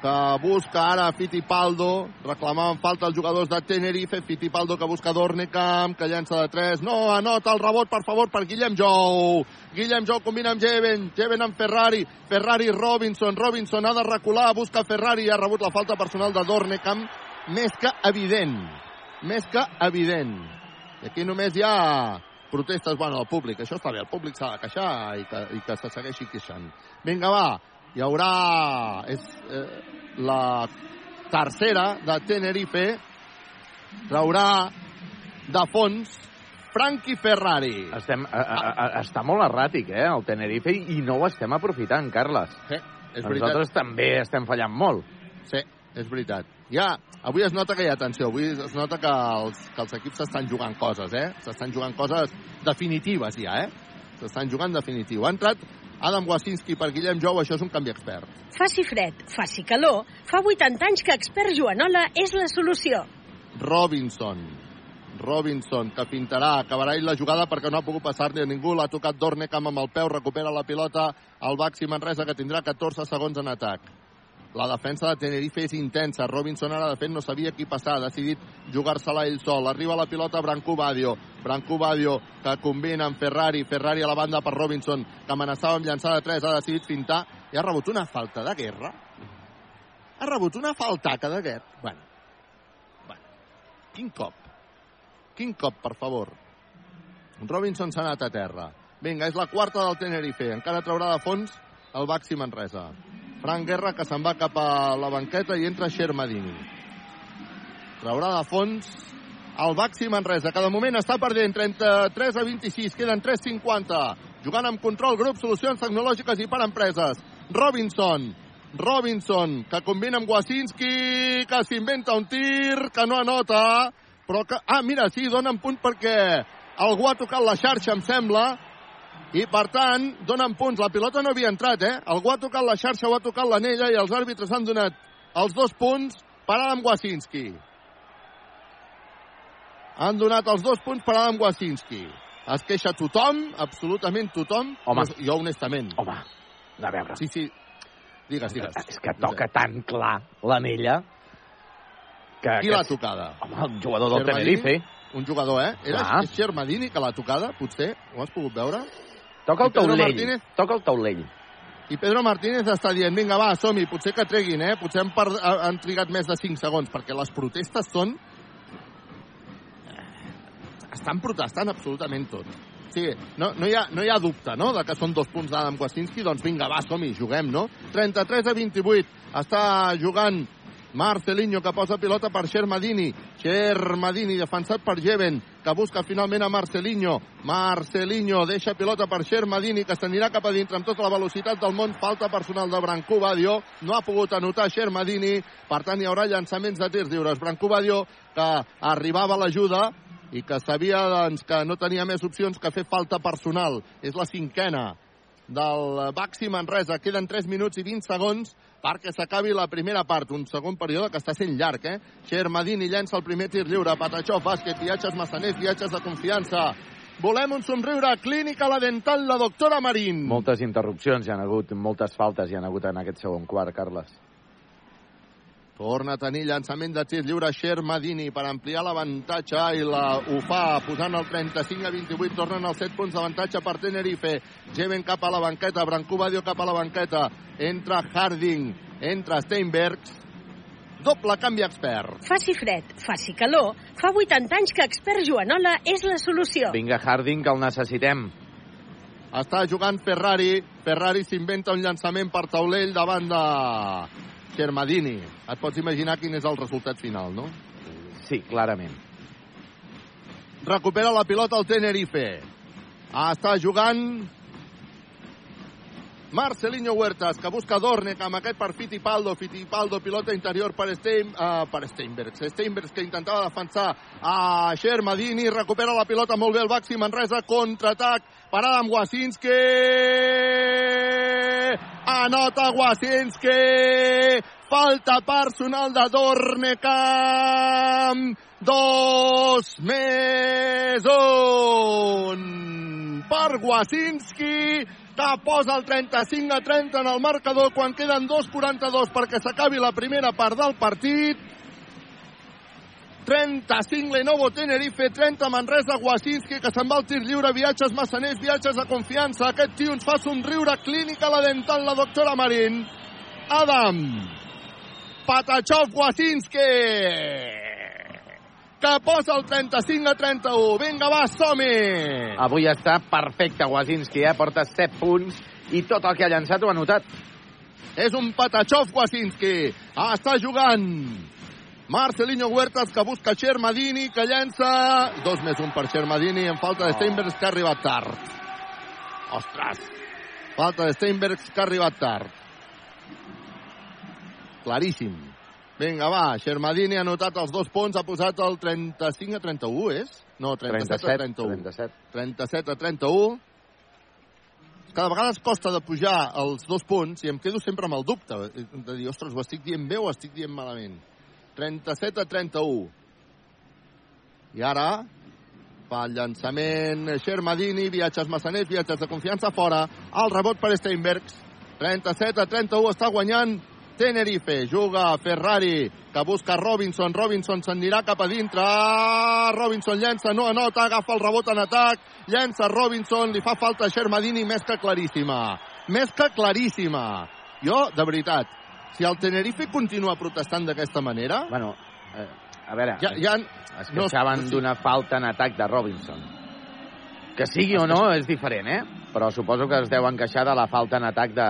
que busca ara Fittipaldo, reclamaven falta els jugadors de Tenerife, Fittipaldo que busca Dornecamp, que llança de 3, no, anota el rebot, per favor, per Guillem Jou. Guillem Jou combina amb Jeven, Jeven amb Ferrari, Ferrari Robinson, Robinson ha de recular, busca Ferrari ha rebut la falta personal de Dornecamp, més que evident, més que evident. I aquí només hi ha protestes, bueno, al públic, això està bé, el públic s'ha de queixar i que, i que se segueixi queixant. Vinga, va, hi haurà és, eh, la tercera de Tenerife traurà de fons Frankie Ferrari. Estem, a, a, a, està molt erràtic, eh, el Tenerife, i no ho estem aprofitant, Carles. Sí, és veritat. Nosaltres també estem fallant molt. Sí, és veritat. Ja, avui es nota que hi ha atenció, avui es nota que els, que els equips s'estan jugant coses, eh? S'estan jugant coses definitives ja, eh? S'estan jugant definitiu. Ha entrat Adam Wasinski per Guillem Jou, això és un canvi expert. Faci fred, faci calor, fa 80 anys que expert Joanola és la solució. Robinson. Robinson, que pintarà, acabarà ell la jugada perquè no ha pogut passar-li a ningú, l'ha tocat Dornecam amb el peu, recupera la pilota, el Baxi Manresa, que tindrà 14 segons en atac. La defensa de Tenerife és intensa. Robinson ara, de fet, no sabia qui passar. Ha decidit jugar-se-la ell sol. Arriba la pilota Branco Badio. Branco Badio que combina amb Ferrari. Ferrari a la banda per Robinson, que amenaçava amb llançar de 3. Ha decidit fintar i ha rebut una falta de guerra. Ha rebut una faltaca de guerra. Bueno, bueno. Quin cop. Quin cop, per favor. Robinson s'ha anat a terra. Vinga, és la quarta del Tenerife. Encara traurà de fons el Baxi Manresa. Frank Guerra que se'n va cap a la banqueta i entra Xermadini. Traurà de fons el Baxi Manresa, que de moment està perdent 33 a 26, queden 3.50. Jugant amb control, grup, solucions tecnològiques i per empreses. Robinson, Robinson, que combina amb Wasinski, que s'inventa un tir, que no anota, però que... Ah, mira, sí, donen punt perquè algú ha tocat la xarxa, em sembla, i per tant, donen punts. La pilota no havia entrat, eh? Algú ha tocat la xarxa o ha tocat l'anella i els àrbitres han donat els dos punts per Adam Wasinski. Han donat els dos punts per Adam Wasinski. Es queixa tothom, absolutament tothom. Home. Jo, honestament. Home, a veure. Sí, sí. Digues, digues. És que toca tan clar l'anella que... Qui que l'ha tocada? Home, el jugador del? Tenerife. Un jugador, eh? Era és Xermadini que l'ha tocada, potser? Ho has pogut veure? Toca el taulell. Martínez? Toca el taulell. I Pedro Martínez està dient, vinga, va, som-hi, potser que treguin, eh? Potser han, per, han trigat més de 5 segons, perquè les protestes són... Estan protestant absolutament tot. Sí, no, no, hi ha, no hi ha dubte, no?, de que són dos punts d'Adam Kwasinski, doncs vinga, va, som-hi, juguem, no? 33 a 28, està jugant Marcelinho, que posa pilota per Xermadini. Xermadini, defensat per Jeven, que busca finalment a Marcelinho. Marcelinho deixa pilota per Xermadini, que s'anirà cap a dintre amb tota la velocitat del món. Falta personal de Branco Badio. No ha pogut anotar Xermadini. Per tant, hi haurà llançaments de tirs lliures. Branco Badio, que arribava a l'ajuda, i que sabia doncs, que no tenia més opcions que fer falta personal. És la cinquena del Baxi Manresa. Queden 3 minuts i 20 segons perquè s'acabi la primera part. Un segon període que està sent llarg, eh? Xermadini llença el primer tir lliure. Patachó, bàsquet, viatges massaners, viatges de confiança. Volem un somriure. Clínica La Dental, la doctora Marín. Moltes interrupcions, hi han hagut moltes faltes, hi han hagut en aquest segon quart, Carles. Torna a tenir llançament de tir lliure Xermadini per ampliar l'avantatge i la, ho fa posant el 35 a 28. Tornen els 7 punts d'avantatge per Tenerife. Jeven cap a la banqueta, Brancú Badio cap a la banqueta. Entra Harding, entra Steinbergs. Doble canvi expert. Faci fred, faci calor, fa 80 anys que Expert Joanola és la solució. Vinga, Harding, que el necessitem. Està jugant Ferrari. Ferrari s'inventa un llançament per taulell davant de Xermadini. Et pots imaginar quin és el resultat final, no? Sí, clarament. recupera la pilota el Tenerife. Està jugant Marcelinho Huertas, que busca Dorne, amb aquest per Fittipaldo. Fittipaldo, pilota interior per, Stein, uh, per Steinbergs. Steinbergs que intentava defensar a Xermadini. Recupera la pilota molt bé el Baxi Manresa. Contraatac per Adam Wasinski. Anota Wasinski. Falta personal de Dornecamp. Dos més un per Wasinski que posa el 35 a 30 en el marcador quan queden 2.42 perquè s'acabi la primera part del partit. 35 Lenovo Tenerife, 30 Manresa Wasinski, que se'n va al tir lliure, viatges massaners, viatges de confiança. Aquest tio ens fa somriure, clínica la dental, la doctora Marín. Adam, Patachov Wasinski, que posa el 35 a 31. Vinga, va, som-hi! Avui està perfecte, Wasinski, eh? Porta 7 punts i tot el que ha llançat ho ha notat. És un Patachov Wasinski. Ah, està jugant. Marcelinho Huertas que busca Xermadini, que llença... Dos més un per Xermadini en falta de Steinbergs que ha arribat tard. Ostres! Falta de Steinbergs que ha arribat tard. Claríssim. Vinga, va, Xermadini ha anotat els dos punts, ha posat el 35 a 31, és? No, 37, 37 a 31. 37. 37 a 31. Cada vegada es costa de pujar els dos punts i em quedo sempre amb el dubte de dir, ostres, ho estic dient bé o estic dient malament. 37 a 31. I ara fa el llançament Xermadini, viatges massaners, viatges de confiança fora. El rebot per Steinbergs. 37 a 31 està guanyant Tenerife. Juga Ferrari, que busca Robinson. Robinson s'anirà cap a dintre. Ah, Robinson llença, no anota, agafa el rebot en atac. Llença Robinson, li fa falta a Shermadini, més que claríssima. Més que claríssima. Jo, de veritat, si el Tenerife continua protestant d'aquesta manera... Bueno, eh, a veure, ja, ja, es queixaven no, d'una falta en atac de Robinson. Que sigui o no és diferent, eh? Però suposo que es deuen queixar de la falta en atac de...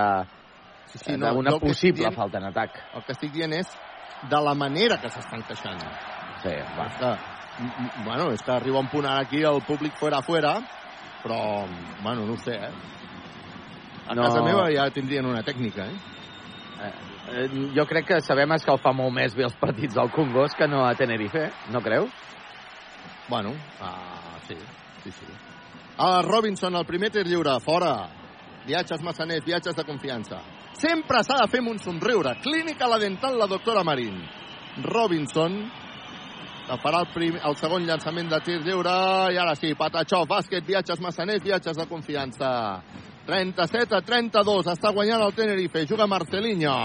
Sí, sí, no, d'una possible dient, falta en atac. El que estic dient és de la manera que s'estan queixant. Sí, va. És que, bueno, és que arriba un punt ara aquí el públic fora fora, però, bueno, no ho sé, eh? A no... casa meva ja tindrien una tècnica, eh? Eh? Jo crec que sabem fa molt més bé els partits del Congos que no a Tenerife, no creus? Bueno, uh, sí, sí, sí. A Robinson, el primer tir lliure, fora. Viatges massaners, viatges de confiança. Sempre s'ha de fer un somriure. Clínica la dental, la doctora Marín. Robinson, que farà el, prim, el segon llançament de tir lliure. I ara sí, Patachó, bàsquet, viatges massaners, viatges de confiança. 37 a 32. Està guanyant el Tenerife. Juga Marcelinho.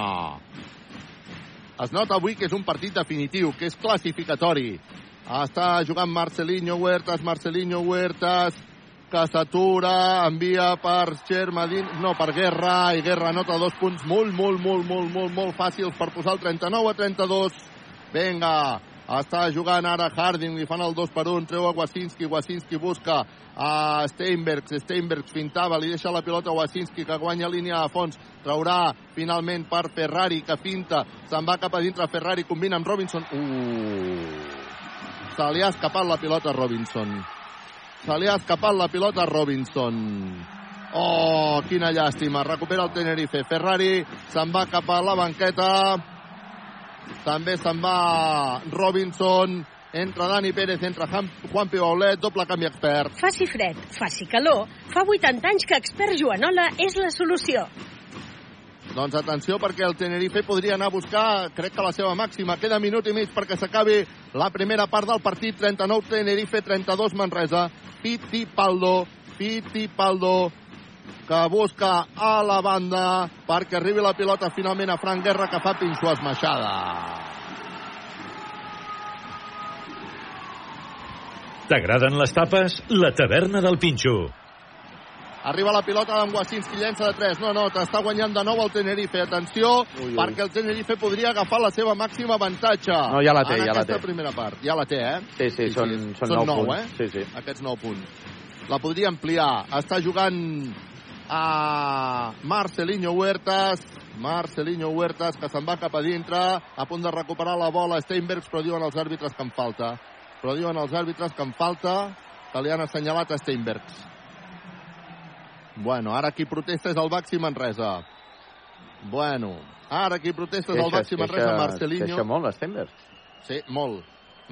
Es nota avui que és un partit definitiu, que és classificatori. Està jugant Marcelinho Huertas, Marcelinho Huertas, que s'atura, envia per Xermadín, no, per Guerra, i Guerra nota dos punts molt, molt, molt, molt, molt, molt fàcils per posar el 39 a 32. Vinga, està jugant ara Harding, li fan el 2 per 1, treu a Wasinski, Wasinski busca a Steinbergs, Steinbergs fintava, li deixa la pilota a Wasinski, que guanya línia a fons, traurà finalment per Ferrari, que finta, se'n va cap a dintre Ferrari, combina amb Robinson. Uh, se li ha escapat la pilota a Robinson. Se li ha escapat la pilota a Robinson. Oh, quina llàstima. Recupera el Tenerife. Ferrari se'n va cap a la banqueta. També se'n va Robinson. Entra Dani Pérez, entra Juan Pibaulet, doble canvi expert. Faci fred, faci calor. Fa 80 anys que expert Joanola és la solució. Doncs atenció perquè el Tenerife podria anar a buscar, crec que la seva màxima. Queda minut i mig perquè s'acabi la primera part del partit. 39 Tenerife, 32 Manresa. Piti Paldo, Piti Paldo, que busca a la banda perquè arribi la pilota finalment a Frank Guerra que fa pinxo esmaixada. T'agraden les tapes? La taverna del Pinxo. Arriba la pilota d'en Wasinski, llença de 3. No, no, t'està guanyant de nou el Tenerife. Atenció, ui, ui. perquè el Tenerife podria agafar la seva màxima avantatge. No, ja la té, ja la té. primera part. Ja la té, eh? Sí, sí, sí són, sí, són, són 9, 9 punts. Eh? Sí, sí. Aquests 9 punts. La podria ampliar. Està jugant a Marcelinho Huertas. Marcelinho Huertas, que se'n va cap a dintre, a punt de recuperar la bola Steinbergs, però diuen els àrbitres que en falta però diuen els àrbitres que en falta que li han assenyalat a Steinbergs. Bueno, ara qui protesta és el Baxi Manresa. Bueno, ara qui protesta és el Baxi Manresa, Marcelinho. Queixa molt, Steinbergs. Sí, molt.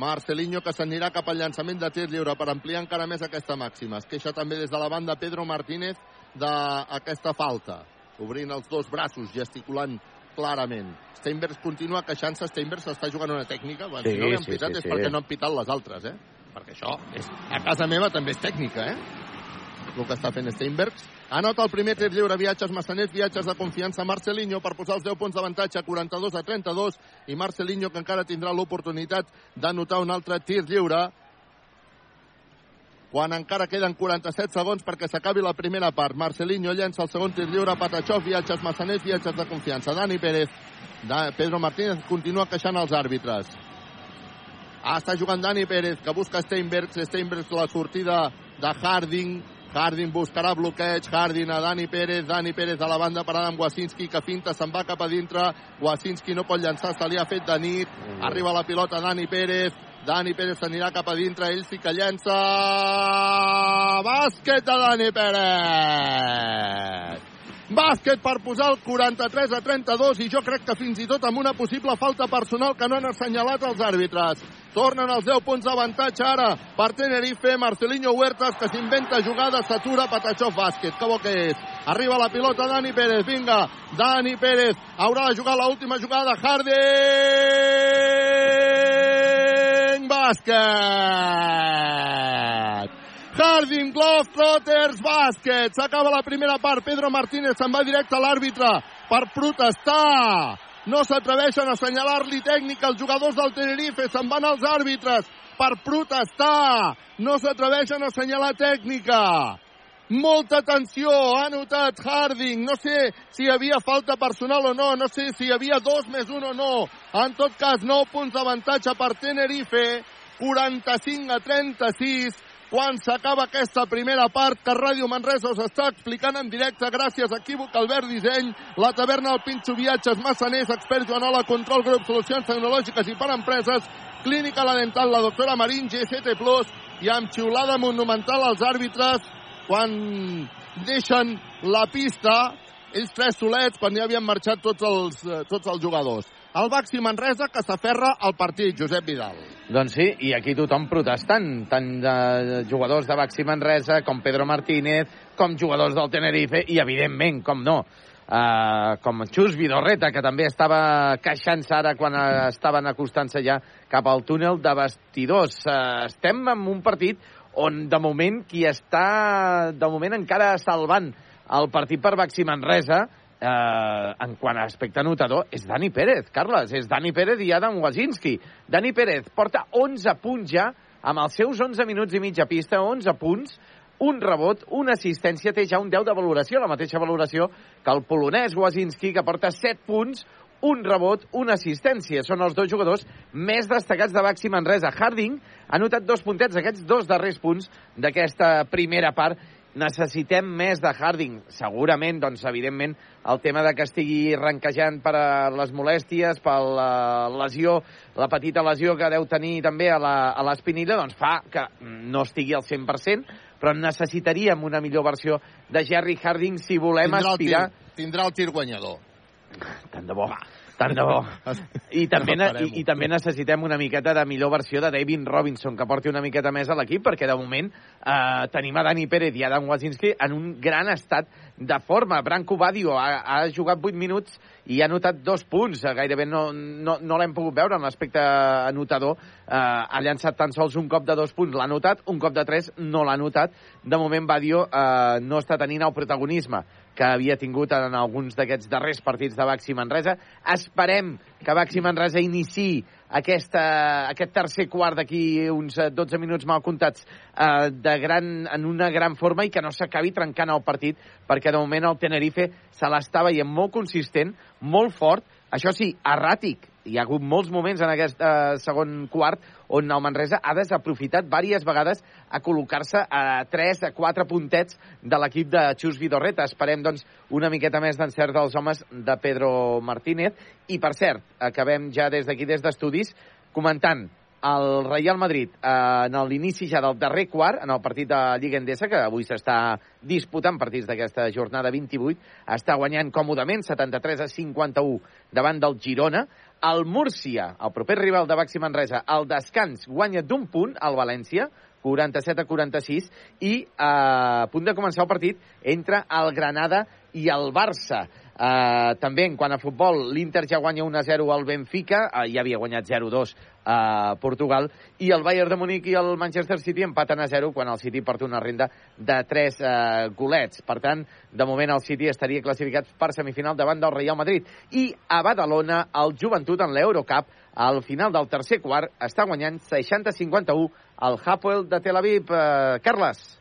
Marcelinho que s'anirà cap al llançament de tir lliure per ampliar encara més aquesta màxima. Es queixa també des de la banda Pedro Martínez d'aquesta falta, obrint els dos braços, gesticulant clarament. Steinbergs continua queixant-se, Steinbergs està jugant una tècnica, bueno, sí, si no li han sí, pitat sí, és sí. perquè no han pitat les altres, eh? Perquè això és, a casa meva també és tècnica, eh? El que està fent Steinbergs. Anota el primer tir lliure, viatges massaners, viatges de confiança, Marcelinho per posar els 10 punts d'avantatge, 42 a 32, i Marcelinho que encara tindrà l'oportunitat d'anotar un altre tir lliure quan encara queden 47 segons perquè s'acabi la primera part. Marcelinho llença el segon tir lliure, Patachó, viatges massaners, viatges de confiança. Dani Pérez, da, Pedro Martínez continua queixant els àrbitres. Ah, està jugant Dani Pérez, que busca Steinbergs, Steinbergs la sortida de Harding, Harding buscarà bloqueig, Harding a Dani Pérez, Dani Pérez a la banda parada amb Wasinski, que finta, se'n va cap a dintre, Wasinski no pot llançar, se li ha fet de nit, arriba la pilota Dani Pérez, Dani Pérez s'anirà cap a dintre, ell sí que llença... Bàsquet de Dani Pérez! Bàsquet per posar el 43 a 32 i jo crec que fins i tot amb una possible falta personal que no han assenyalat els àrbitres. Tornen els 10 punts d'avantatge ara per Tenerife, Marcelinho Huertas que s'inventa jugada, s'atura Patachov bàsquet. Que bo que és. Arriba la pilota Dani Pérez, vinga, Dani Pérez haurà de jugar l'última jugada, Harding bàsquet. Harding, Globetrotters, bàsquet. S'acaba la primera part. Pedro Martínez se'n va directe a l'àrbitre per protestar. no s'atreveixen a assenyalar-li tècnica els jugadors del Tenerife, se'n van els àrbitres per protestar, no s'atreveixen a assenyalar tècnica. Molta atenció, ha notat Harding, no sé si hi havia falta personal o no, no sé si hi havia dos més un o no. En tot cas, 9 punts d'avantatge per Tenerife, 45 a 36, quan s'acaba aquesta primera part que Ràdio Manresa us està explicant en directe gràcies a Equívoc Albert Disseny, la taverna del Pinxo Viatges Massaners, expert Joanola, control grup, solucions tecnològiques i per empreses, clínica la dental, la doctora Marín, GCT Plus, i amb xiulada monumental als àrbitres quan deixen la pista ells tres solets quan ja havien marxat tots els, eh, tots els jugadors. El Baxi Manresa que s'aferra al partit, Josep Vidal. Doncs sí, i aquí tothom protestant, tant de jugadors de Baxi Manresa com Pedro Martínez, com jugadors del Tenerife, i evidentment, com no, uh, com Xus Vidorreta, que també estava queixant-se ara quan estaven acostant-se ja cap al túnel de vestidors. Uh, estem en un partit on de moment qui està de moment encara salvant el partit per Baxi Manresa eh, en quant a aspecte notador és Dani Pérez, Carles, és Dani Pérez i Adam Wazinski. Dani Pérez porta 11 punts ja amb els seus 11 minuts i mitja pista, 11 punts, un rebot, una assistència, té ja un 10 de valoració, la mateixa valoració que el polonès Wazinski, que porta 7 punts, un rebot, una assistència. Són els dos jugadors més destacats de Baxi Manresa. Harding ha notat dos puntets, aquests dos darrers punts d'aquesta primera part. Necessitem més de Harding. Segurament, doncs, evidentment, el tema de que estigui ranquejant per a les molèsties, per la lesió, la petita lesió que deu tenir també a l'espinilla, doncs fa que no estigui al 100%, però necessitaríem una millor versió de Jerry Harding si volem tindrà aspirar... El tir, tindrà el tir guanyador. Tant de bo. Tant de bo. I també, i, I també necessitem una miqueta de millor versió de David Robinson, que porti una miqueta més a l'equip, perquè de moment eh, tenim a Dani Pérez i Adam Wazinski en un gran estat de forma. Branco Badio ha, ha jugat 8 minuts i ha notat dos punts. Gairebé no, no, no l'hem pogut veure en l'aspecte anotador. Eh, ha llançat tan sols un cop de dos punts, l'ha notat, un cop de tres no l'ha notat. De moment, Badio eh, no està tenint el protagonisme que havia tingut en alguns d'aquests darrers partits de Baxi Manresa. Esperem que Baxi Manresa iniciï aquesta, aquest tercer quart d'aquí uns 12 minuts mal comptats eh, de gran, en una gran forma i que no s'acabi trencant el partit perquè de moment el Tenerife se l'està veient molt consistent, molt fort, això sí, erràtic. Hi ha hagut molts moments en aquest eh, segon quart on el Manresa ha desaprofitat diverses vegades a col·locar-se a 3, a 4 puntets de l'equip de Xus Vidorreta. Esperem, doncs, una miqueta més d'encert dels homes de Pedro Martínez. I, per cert, acabem ja des d'aquí, des d'estudis, comentant el Real Madrid eh, en l'inici ja del darrer quart, en el partit de Lliga Endesa, que avui s'està disputant partits d'aquesta jornada 28, està guanyant còmodament 73 a 51 davant del Girona. El Múrcia, el proper rival de Baxi Manresa, al descans guanya d'un punt al València, 47 a 46, i eh, a punt de començar el partit entre el Granada i el Barça. Uh, també, en quant a futbol, l'Inter ja guanya 1-0 al Benfica, uh, ja havia guanyat 0-2 a Portugal, i el Bayern de Múnich i el Manchester City empaten a 0 quan el City porta una renda de 3 uh, golets. Per tant, de moment el City estaria classificat per semifinal davant del Real Madrid. I a Badalona, el Joventut en l'Eurocup, al final del tercer quart, està guanyant 60-51 el Hapoel de Tel Aviv. Uh, Carles.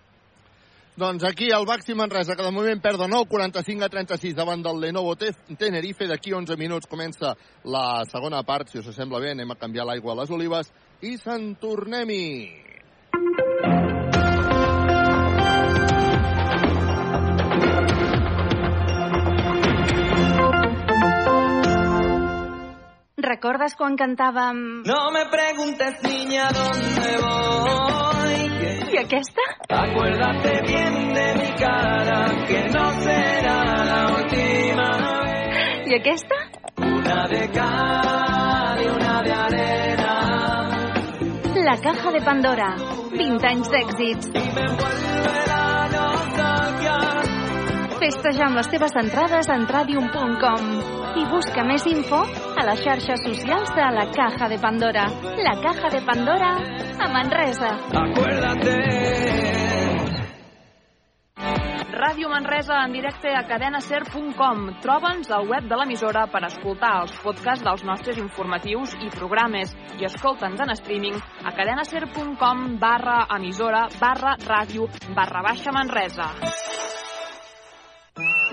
Doncs aquí el Baxi Manresa, que de moment perd de nou, 45 a 36 davant del Lenovo Tenerife. D'aquí 11 minuts comença la segona part. Si us sembla bé, anem a canviar l'aigua a les olives i se'n tornem-hi. ¿Recordes quan cantàvem... No me preguntes, niña, dónde voy. I aquesta? Acuérdate bien de mi cara, que no será la última vez. I aquesta? Una de cal y una de arena. La caja de Pandora. 20 anys d'èxits. Y me vuelve la. Festeja amb les teves entrades a entradium.com i busca més info a les xarxes socials de la Caja de Pandora. La Caja de Pandora a Manresa. Acuérdate. Ràdio Manresa en directe a cadenaser.com. Troba'ns al web de l'emissora per escoltar els podcasts dels nostres informatius i programes i escolta'ns en streaming a cadenaser.com barra emissora barra ràdio barra baixa Manresa.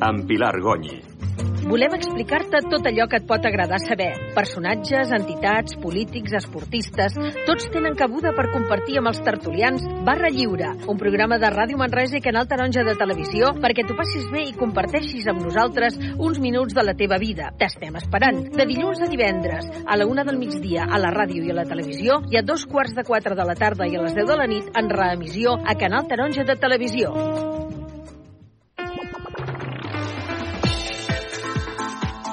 amb Pilar Gonyi. Volem explicar-te tot allò que et pot agradar saber. Personatges, entitats, polítics, esportistes... Tots tenen cabuda per compartir amb els tertulians Barra Lliure, un programa de Ràdio Manresa i Canal Taronja de Televisió perquè t'ho passis bé i comparteixis amb nosaltres uns minuts de la teva vida. T'estem esperant. De dilluns a divendres, a la una del migdia, a la ràdio i a la televisió, i a dos quarts de quatre de la tarda i a les 10 de la nit en reemissió a Canal Taronja de Televisió.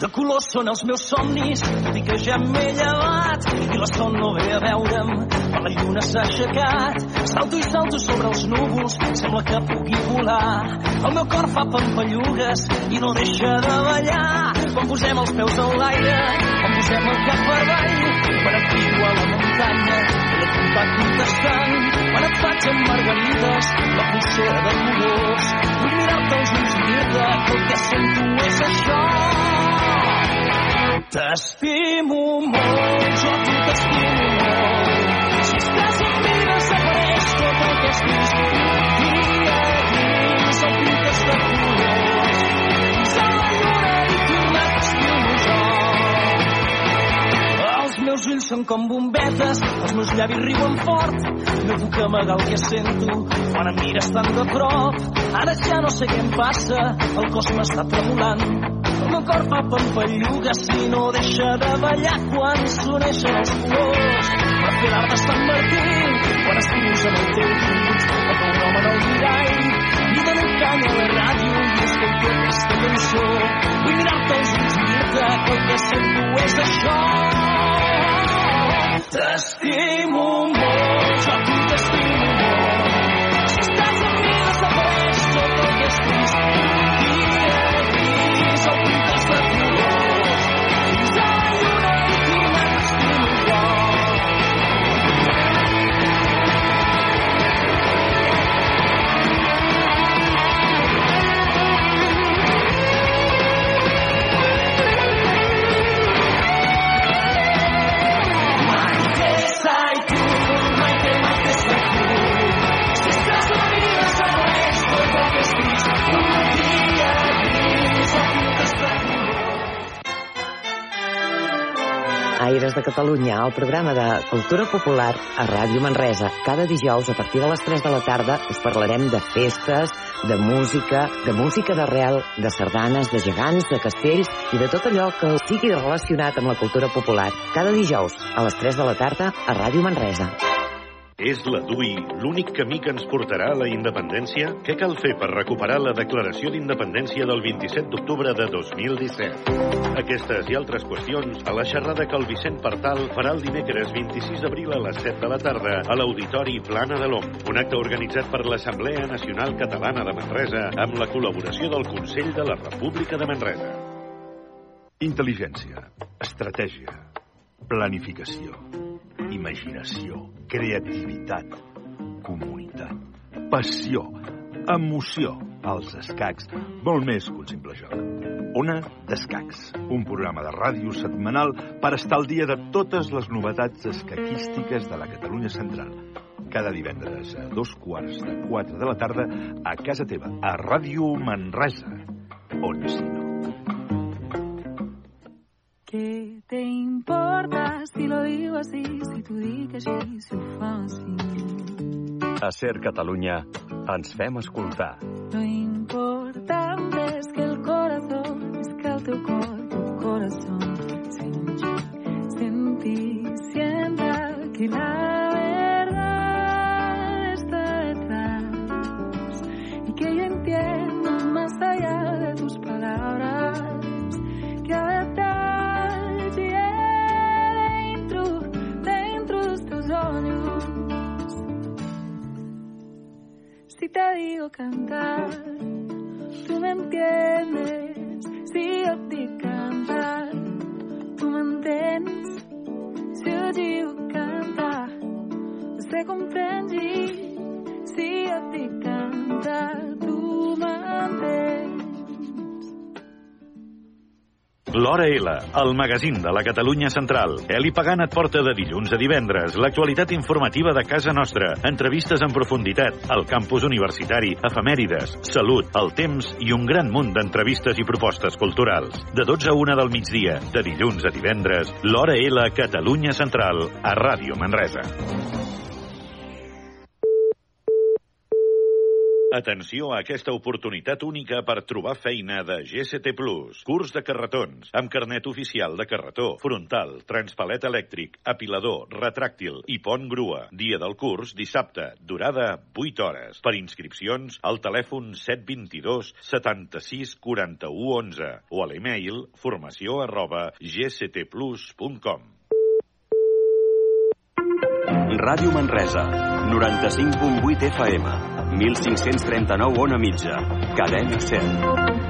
De colors són els meus somnis, tot i que ja m'he llevat i la son no ve a veure'm, però la lluna s'ha aixecat. Salto i salto sobre els núvols, sembla que pugui volar. El meu cor fa pampallugues i no deixa de ballar. Quan posem els peus en l'aire, quan posem el cap per avall, et crido a la muntanya, i llum va contestant. Quan et faig amb margarides, la pulsera de colors, vull mirar-te als ulls i dir-te que el que sento és això. T'estimo molt, jo a tu t'estimo molt. Si estàs amb mi desapareix tot el que has vist. Dia a dins el pintes de colors. Fins a la lluna i jo. Els meus ulls són com bombetes, els meus llavis riuen fort. No puc amagar el que sento quan em mires tan de prop. Ara ja no sé què em passa, el cos m'està tremolant. Meu cor fa pampallugues i no deixa de ballar quan s'uneixen els colors. Per fer l'art de Sant Martí, quan estimus amb el teu dit, el teu nom en el mirall, i dono canya a la ràdio i escolto aquesta cançó. Vull mirar-te als ulls i dir-te que el que sento és això. T'estimo molt, jo Aires de Catalunya, el programa de cultura popular a Ràdio Manresa. Cada dijous, a partir de les 3 de la tarda, us parlarem de festes, de música, de música d'arrel, de sardanes, de gegants, de castells i de tot allò que sigui relacionat amb la cultura popular. Cada dijous, a les 3 de la tarda, a Ràdio Manresa. És la DUI l'únic camí que ens portarà a la independència? Què cal fer per recuperar la declaració d'independència del 27 d'octubre de 2017? Aquestes i altres qüestions a la xerrada que el Vicent Partal farà el dimecres 26 d'abril a les 7 de la tarda a l'Auditori Plana de l'OM, un acte organitzat per l'Assemblea Nacional Catalana de Manresa amb la col·laboració del Consell de la República de Manresa. Intel·ligència, estratègia, planificació, imaginació, creativitat, comunitat, passió, emoció, els escacs, molt més que un simple joc. Ona d'Escacs, un programa de ràdio setmanal per estar al dia de totes les novetats escaquístiques de la Catalunya central. Cada divendres a dos quarts de quatre de la tarda a casa teva, a Ràdio Manresa. On si no. Què te importa si lo digo así, si tu dic així, si ho fa així? A Ser Catalunya ens fem escoltar. Lo important es que el corazón, es que el teu cor, tu corazón, sentir, sentir siempre que la verdad está detrás y que yo entiendo más allá de tus palabras que a veces de tus ojos. Si te digo cantar, tú me entiendes. Si yo te cantar, tu m'entens? Si jo digo canta, você compreende? Si jo et dic canta, tu m'entens? L'Hora L, el magazín de la Catalunya Central. Eli Pagant et porta de dilluns a divendres l'actualitat informativa de casa nostra, entrevistes en profunditat, el campus universitari, efemèrides, salut, el temps i un gran munt d'entrevistes i propostes culturals. De 12 a 1 del migdia, de dilluns a divendres, l'Hora L, Catalunya Central, a Ràdio Manresa. Atenció a aquesta oportunitat única per trobar feina de GCT Plus. Curs de carretons, amb carnet oficial de carretó, frontal, transpalet elèctric, apilador, retràctil i pont grua. Dia del curs, dissabte, durada 8 hores. Per inscripcions, al telèfon 722 76 41 11 o a l'email formació arroba gctplus.com. Ràdio Manresa, 95.8 FM, 1539 on a mitja, cadena 100.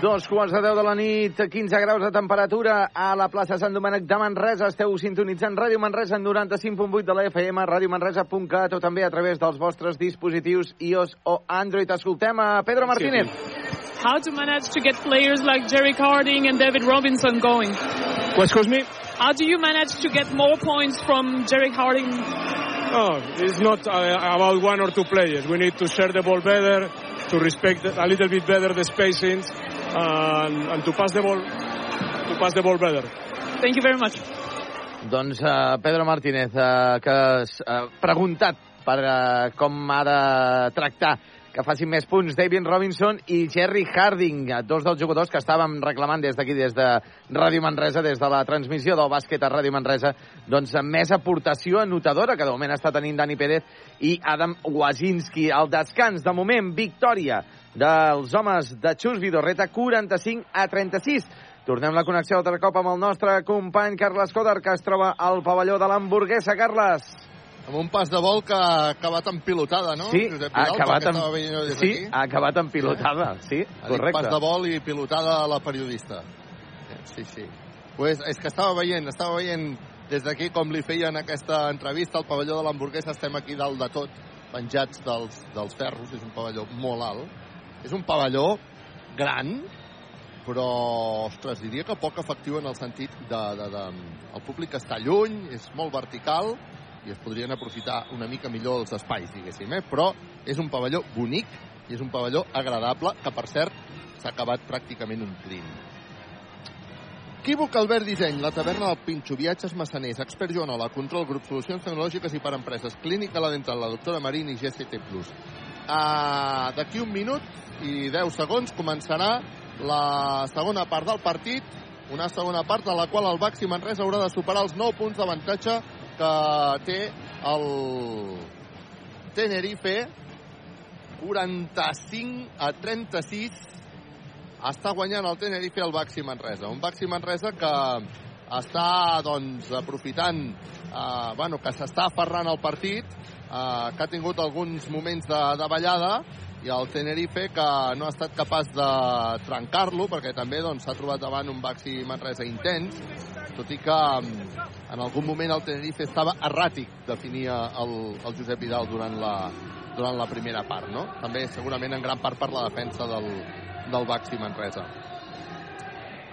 Dos quarts de deu de la nit, 15 graus de temperatura a la plaça Sant Domènec de Manresa. Esteu sintonitzant Ràdio Manresa en 95.8 de la FM, radiomanresa.cat o també a través dels vostres dispositius iOS o Android. Escoltem a Pedro Martínez. How to manage to get players like Jerry Harding and David Robinson going? What, excuse me? How do you manage to get more points from Jerry Harding? No, it's not uh, about one or two players. We need to share the ball better, to respect a little bit better the spacings, and, and to pass the ball to pass the ball better. Thank you very much. Doncs uh, Pedro Martínez, uh, que has uh, preguntat per uh, com ha de tractar que facin més punts David Robinson i Jerry Harding, dos dels jugadors que estàvem reclamant des d'aquí, des de Ràdio Manresa, des de la transmissió del bàsquet a Ràdio Manresa, doncs amb més aportació anotadora que de moment està tenint Dani Pérez i Adam Wazinski. Al descans, de moment, victòria dels homes de Xus Vidorreta, 45 a 36. Tornem la connexió altre cop amb el nostre company Carles Coder, que es troba al pavelló de l'hamburguesa. Carles. Amb un pas de vol que ha acabat en pilotada, no? Sí, Josep ha Vidal, acabat, pel que en, sí, ha acabat en pilotada, sí, Ha dit correcte. pas de vol i pilotada a la periodista. Sí, sí. Pues és que estava veient, estava veient des d'aquí com li feien aquesta entrevista al pavelló de l'hamburguesa. Estem aquí dalt de tot, penjats dels, dels ferros. És un pavelló molt alt. És un pavelló gran, però, ostres, diria que poc efectiu en el sentit de, de, de... El públic està lluny, és molt vertical, i es podrien aprofitar una mica millor els espais, diguéssim, eh? però és un pavelló bonic i és un pavelló agradable que, per cert, s'ha acabat pràcticament omplint. Equívoc Albert Disseny, la taverna del Pinxo, viatges massaners, expert Joanola, control grup, solucions tecnològiques i per empreses, clínica la dental, la doctora Marín i GCT+. Uh, D'aquí un minut i 10 segons començarà la segona part del partit, una segona part en la qual el Baxi Manresa haurà de superar els 9 punts d'avantatge que té el Tenerife 45 a 36 està guanyant el Tenerife el Baxi Manresa. Un Baxi Manresa que està doncs, aprofitant eh, bueno, que s'està aferrant al partit eh, que ha tingut alguns moments de, de ballada i el Tenerife que no ha estat capaç de trencar-lo perquè també doncs, s'ha trobat davant un Baxi Manresa intens tot i que mm, en algun moment el Tenerife estava erràtic definia el, el Josep Vidal durant la, durant la primera part no? també segurament en gran part per la defensa del, del Baxi Manresa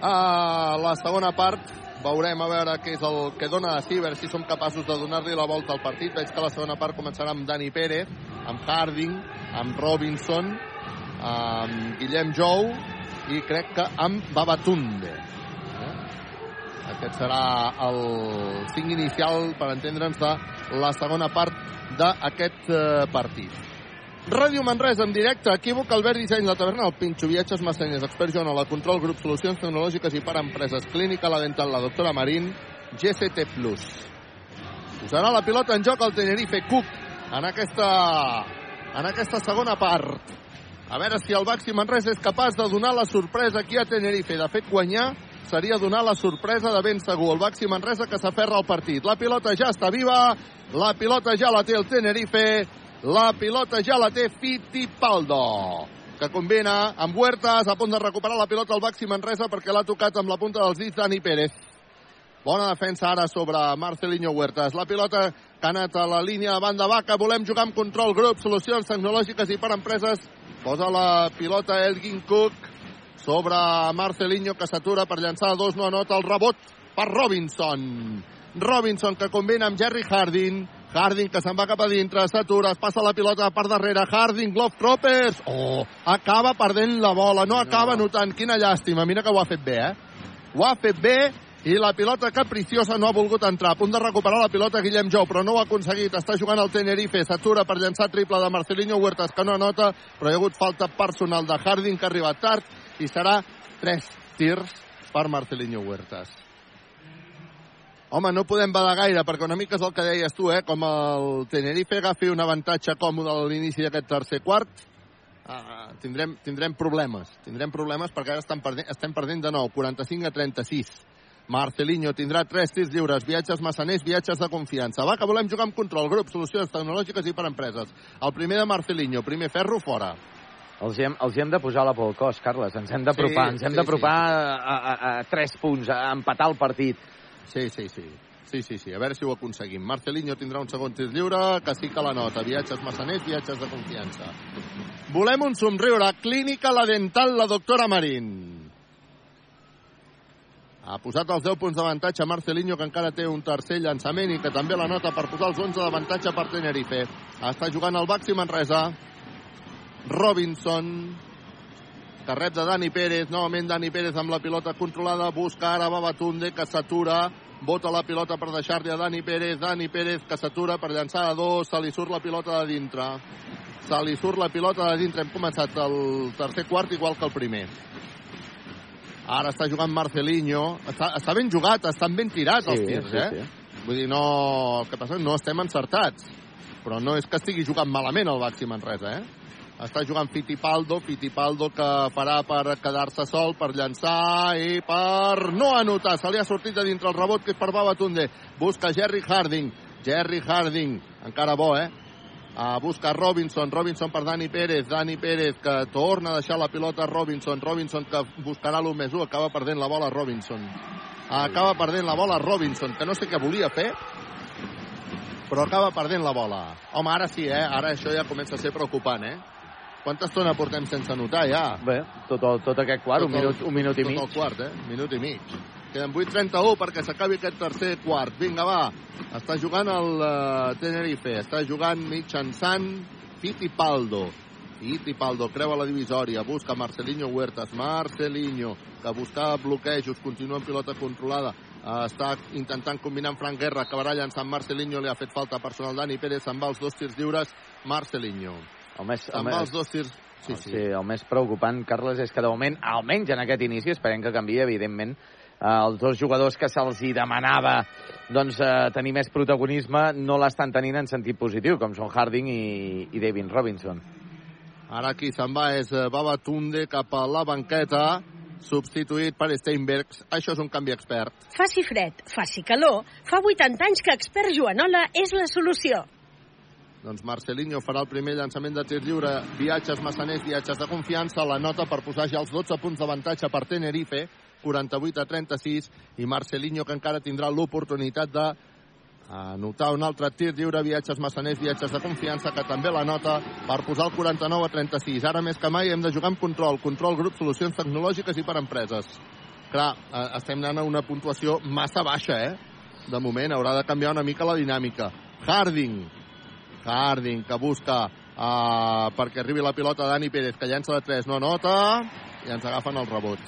a la segona part veurem a veure què és el que dona a veure si som capaços de donar-li la volta al partit. Veig que la segona part començarà amb Dani Pérez, amb Harding, amb Robinson, amb Guillem Jou i crec que amb Babatunde. Eh? Aquest serà el cinc inicial, per entendre'ns, de la segona part d'aquest eh, partit. Ràdio Manresa en directe, equívoc, Albert Disseny, la taverna, el Pinxo, viatges, Massenyes, Expert Joan, la Control, grup, solucions tecnològiques i per empreses, clínica, la dental, la doctora Marín, GCT+. Posarà la pilota en joc el Tenerife Cook en aquesta, en aquesta segona part. A veure si el Baxi Manresa és capaç de donar la sorpresa aquí a Tenerife. De fet, guanyar seria donar la sorpresa de ben segur. El Baxi Manresa que s'aferra al partit. La pilota ja està viva, la pilota ja la té el Tenerife, la pilota ja la té Fittipaldo, que combina amb Huertas, a punt de recuperar la pilota al Baxi Manresa perquè l'ha tocat amb la punta dels dits Dani Pérez. Bona defensa ara sobre Marcelinho Huertas. La pilota que ha anat a la línia de banda vaca. Volem jugar amb control grup, solucions tecnològiques i per empreses. Posa la pilota Elgin Cook sobre Marcelinho que s'atura per llançar dos, no anota el rebot per Robinson. Robinson que combina amb Jerry Harding. Harding que se'n va cap a dintre, s'atura, es passa la pilota per darrere. Harding, Glove Troppers. Oh, acaba perdent la bola, no, no acaba notant. Quina llàstima, mira que ho ha fet bé, eh? Ho ha fet bé i la pilota capriciosa no ha volgut entrar. A punt de recuperar la pilota Guillem Jou, però no ho ha aconseguit. Està jugant el Tenerife, s'atura per llançar triple de Marcelinho Huertas, que no anota, però hi ha hagut falta personal de Harding, que ha arribat tard, i serà tres tirs per Marcelinho Huertas. Home, no podem badar gaire, perquè una mica és el que deies tu, eh? Com el Tenerife agafi un avantatge còmode a l'inici d'aquest tercer quart, uh, tindrem, tindrem problemes. Tindrem problemes perquè ara estem perdent, estem perdent de nou, 45 a 36. Marcelinho tindrà tres tirs lliures, viatges massaners, viatges de confiança. Va, que volem jugar amb control, grup, solucions tecnològiques i per empreses. El primer de Marcelinho, primer ferro, fora. Els hem, els hem de posar la al cos, Carles. Ens hem d'apropar, Sí, ens hem sí, d'apropar a, a, a, a tres punts, a empatar el partit. Sí, sí, sí. Sí, sí, sí. A veure si ho aconseguim. Marcelinho tindrà un segon tir lliure, que sí que la nota. Viatges massaners, viatges de confiança. Volem un somriure. Clínica La Dental, la doctora Marín. Ha posat els 10 punts d'avantatge Marcelinho, que encara té un tercer llançament i que també la nota per posar els 11 d'avantatge per Tenerife. Està jugant el Baxi Manresa. Robinson, que rep de Dani Pérez, novament Dani Pérez amb la pilota controlada, busca ara Babatunde, que s'atura, bota la pilota per deixar-li a Dani Pérez, Dani Pérez que s'atura per llançar a dos, se li surt la pilota de dintre. Se li surt la pilota de dintre. Hem començat el tercer quart igual que el primer. Ara està jugant Marcelinho. Està, està ben jugat, estan ben tirats Sí, els tirs, sí, eh? sí. Vull dir, no... El que passa és que no estem encertats. Però no és que estigui jugant malament el Baxi Manresa, eh? Està jugant Fittipaldo, Fittipaldo que farà per quedar-se sol, per llançar i per no anotar. Se li ha sortit de dintre el rebot, que és per Babatunde. Busca Jerry Harding. Jerry Harding, encara bo, eh? Uh, busca Robinson, Robinson per Dani Pérez, Dani Pérez que torna a deixar la pilota a Robinson, Robinson que buscarà l'1 més 1, acaba perdent la bola Robinson. Acaba perdent la bola Robinson, que no sé què volia fer, però acaba perdent la bola. Home, ara sí, eh? Ara això ja comença a ser preocupant, eh? Quanta estona portem sense anotar, ja? Bé, tot, el, tot aquest quart, un Tot el- minut, un minut i tot mig. el quart, eh? Minut i mig. Queden 8.31 perquè s'acabi aquest tercer quart. Vinga, va. Està jugant el uh, Tenerife. Està jugant mitjançant Fittipaldo. Fittipaldo creua la divisòria. Busca Marcelinho Huertas. Marcelinho, que buscava bloquejos. Continua en pilota controlada. Està intentant combinar amb Frank Guerra. Acabarà llançant Marcelinho. Li ha fet falta personal. Dani Pérez se'n va els dos tirs lliures. Marcelinho. El més, Se'n va els dos tirs... Sí, sí. sí, el més preocupant, Carles, és que de moment, almenys en aquest inici, esperem que canvi, evidentment, eh, els dos jugadors que se'ls hi demanava doncs, eh, tenir més protagonisme no l'estan tenint en sentit positiu, com són Harding i, i David Robinson. Ara qui se'n va és eh, Babatunde cap a la banqueta, substituït per Steinbergs. Això és un canvi expert. Faci fred, faci calor, fa 80 anys que expert Joanola és la solució. Doncs Marcelinho farà el primer llançament de tir lliure. Viatges massaners, viatges de confiança. La nota per posar ja els 12 punts d'avantatge per Tenerife, 48 a 36. I Marcelinho que encara tindrà l'oportunitat de anotar un altre tir lliure, viatges massaners, viatges de confiança, que també la nota per posar el 49 a 36. Ara més que mai hem de jugar amb control. Control, grup, solucions tecnològiques i per empreses. Clar, eh, estem anant a una puntuació massa baixa, eh? De moment haurà de canviar una mica la dinàmica. Harding, Harding que busca uh, perquè arribi la pilota Dani Pérez, que llença de 3, no anota, i ens agafen el rebot.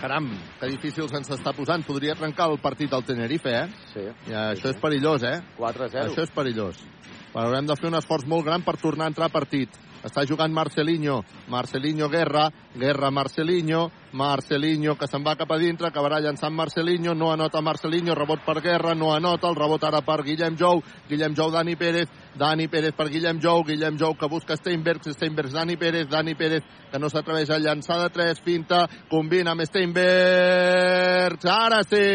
Caram, que difícil se'ns està posant. Podria trencar el partit del Tenerife, eh? Sí. I això és perillós, eh? 4 a 0. Això és perillós. Però haurem de fer un esforç molt gran per tornar a entrar a partit. Està jugant Marcelinho. Marcelinho Guerra. Guerra Marcelinho. Marcelinho que se'n va cap a dintre. Acabarà llançant Marcelinho. No anota Marcelinho. Rebot per Guerra. No anota. El rebot ara per Guillem Jou. Guillem Jou, Dani Pérez. Dani Pérez per Guillem Jou. Guillem Jou que busca Steinbergs. Steinbergs, Dani Pérez. Dani Pérez que no s'atreveix a llançar de 3. Finta. Combina amb Steinbergs. Ara sí!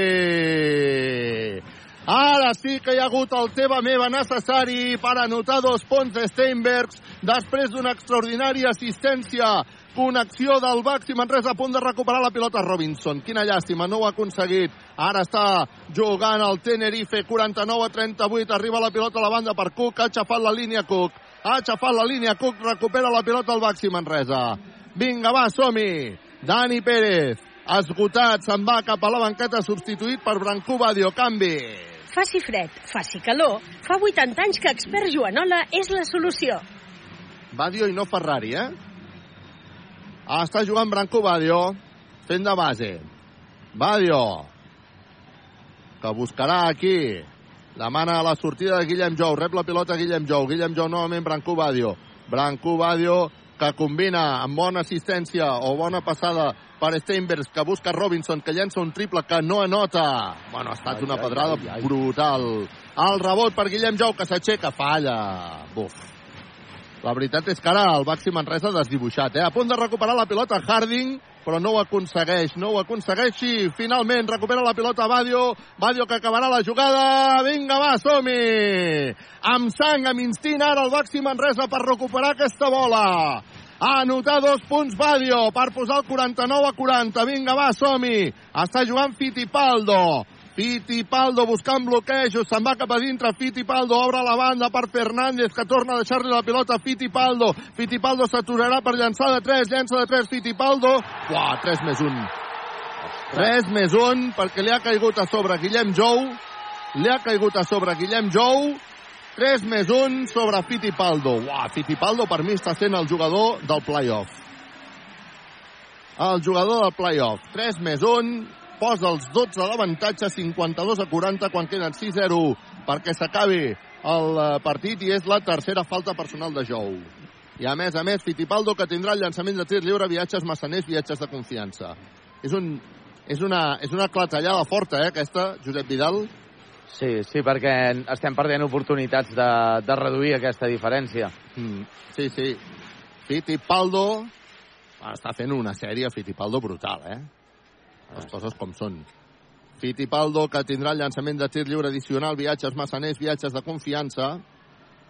Ara sí que hi ha hagut el teva meva necessari per anotar dos punts de Steinbergs després d'una extraordinària assistència connexió del Baxi Manresa a punt de recuperar la pilota Robinson. Quina llàstima, no ho ha aconseguit. Ara està jugant el Tenerife, 49 a 38, arriba la pilota a la banda per Cook, ha aixafat la línia Cook, ha aixafat la línia Cook, recupera la pilota el Baxi Manresa. Vinga, va, som-hi! Dani Pérez, esgotat, se'n va cap a la banqueta, substituït per Brancú Badio, canvi. Faci fred, faci calor, fa 80 anys que Expert Joanola és la solució. Badio i no Ferrari, eh? Ah, està jugant Branco Badio, fent de base. Badio, que buscarà aquí. Demana la sortida de Guillem Jou, rep la pilota Guillem Jou. Guillem Jou novament Branco Badio. Branco Badio que combina amb bona assistència o bona passada per Steinbergs, que busca Robinson, que llença un triple que no anota. Bueno, ha estat Ai, una pedrada ai, ai. brutal. El rebot per Guillem Jou, que s'aixeca, falla. Buf. La veritat és que ara el Baxi Manresa ha desdibuixat, eh? A punt de recuperar la pilota Harding, però no ho aconsegueix, no ho aconsegueix i finalment recupera la pilota Badio, Badio que acabarà la jugada, vinga va, som-hi! Amb sang, amb instint ara el Baxi Manresa per recuperar aquesta bola. A anotar dos punts Badio per posar el 49 a 40. Vinga, va, som-hi. Està jugant Fittipaldo. Fittipaldo buscant bloquejos, se'n va cap a dintre, Fittipaldo obre la banda per Fernández, que torna a deixar-li la pilota a Fittipaldo. Fittipaldo s'aturarà per llançar de 3, llença de 3, Fittipaldo. Uah, 3 més 1. 3 més 1, perquè li ha caigut a sobre Guillem Jou. Li ha caigut a sobre Guillem Jou. 3 més 1 sobre Fittipaldo. Uah, Fittipaldo per mi està sent el jugador del playoff. El jugador del playoff. 3 més 1, posa els 12 d'avantatge, 52 a 40, quan queden 6-0 perquè s'acabi el eh, partit i és la tercera falta personal de Jou. I a més a més, Fittipaldo que tindrà el llançament de tir lliure, viatges massaners, viatges de confiança. És, un, és, una, és una clatellada forta, eh, aquesta, Josep Vidal. Sí, sí, perquè estem perdent oportunitats de, de reduir aquesta diferència. Mm, sí, sí. Fittipaldo està fent una sèrie Fittipaldo brutal, eh? Les coses com són. Fittipaldo, que tindrà el llançament de tir lliure addicional, viatges massaners, viatges de confiança.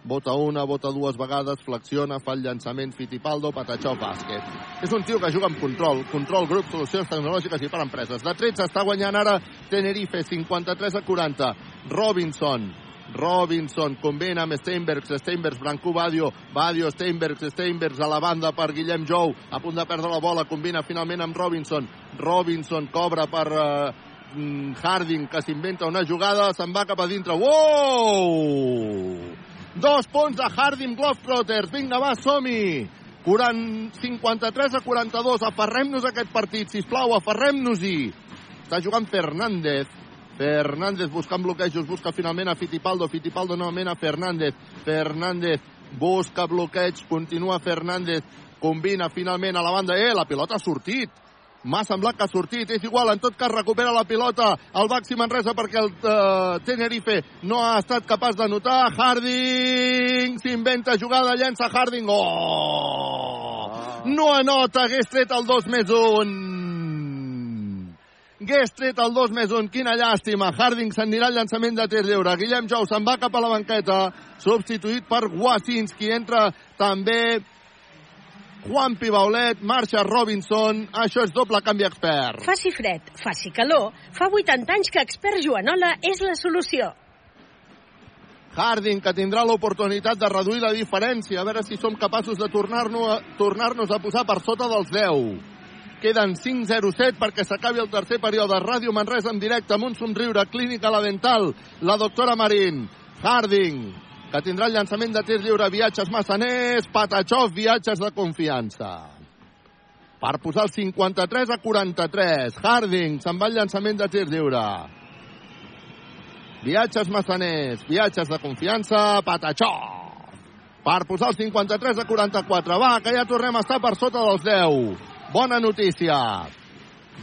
Vota una, vota dues vegades, flexiona, fa el llançament Fittipaldo, patachó, bàsquet. És un tio que juga amb control, control, grup, solucions tecnològiques i per empreses. De 13 està guanyant ara Tenerife, 53 a 40. Robinson, Robinson combina amb Steinbergs, Steinbergs, Brancú, Badio, Badio, Steinbergs, Steinbergs a la banda per Guillem Jou, a punt de perdre la bola, combina finalment amb Robinson, Robinson cobra per uh, Harding, que s'inventa una jugada, se'n va cap a dintre, wow! Dos punts de Harding Globetrotters, vinga va, som-hi! 40, 53 a 42, aferrem-nos aquest partit, si plau, aferrem-nos-hi! Està jugant Fernández, Fernández buscant bloquejos, busca finalment a Fittipaldo, Fittipaldo novament a Fernández, Fernández busca bloqueig, continua Fernández, combina finalment a la banda, eh, la pilota ha sortit, m'ha semblat que ha sortit, és igual, en tot cas recupera la pilota el Baxi Manresa perquè el uh, Tenerife no ha estat capaç d'anotar, Harding s'inventa jugada, llença Harding, oh! No anota, hagués tret el 2 més 1. Hagués tret el 2 més 1, quina llàstima. Harding s'anirà al llançament de tir lliure. Guillem Jou se'n va cap a la banqueta, substituït per Wasinski. Entra també Juan Pibaulet, marxa Robinson. Això és doble canvi expert. Faci fred, faci calor, fa 80 anys que Expert Joanola és la solució. Harding, que tindrà l'oportunitat de reduir la diferència, a veure si som capaços de tornar-nos a, tornar a posar per sota dels 10. Queden 5-0-7 perquè s'acabi el tercer període. Ràdio Manresa en directe amb un somriure. Clínica La Dental, la doctora Marín. Harding, que tindrà el llançament de tir lliure. Viatges massaners, Patachov, viatges de confiança. Per posar el 53 a 43. Harding, se'n va el llançament de tir lliure. Viatges massaners, viatges de confiança, Patachov. per posar el 53 a 44. Va, que ja tornem a estar per sota dels 10. Bona notícia.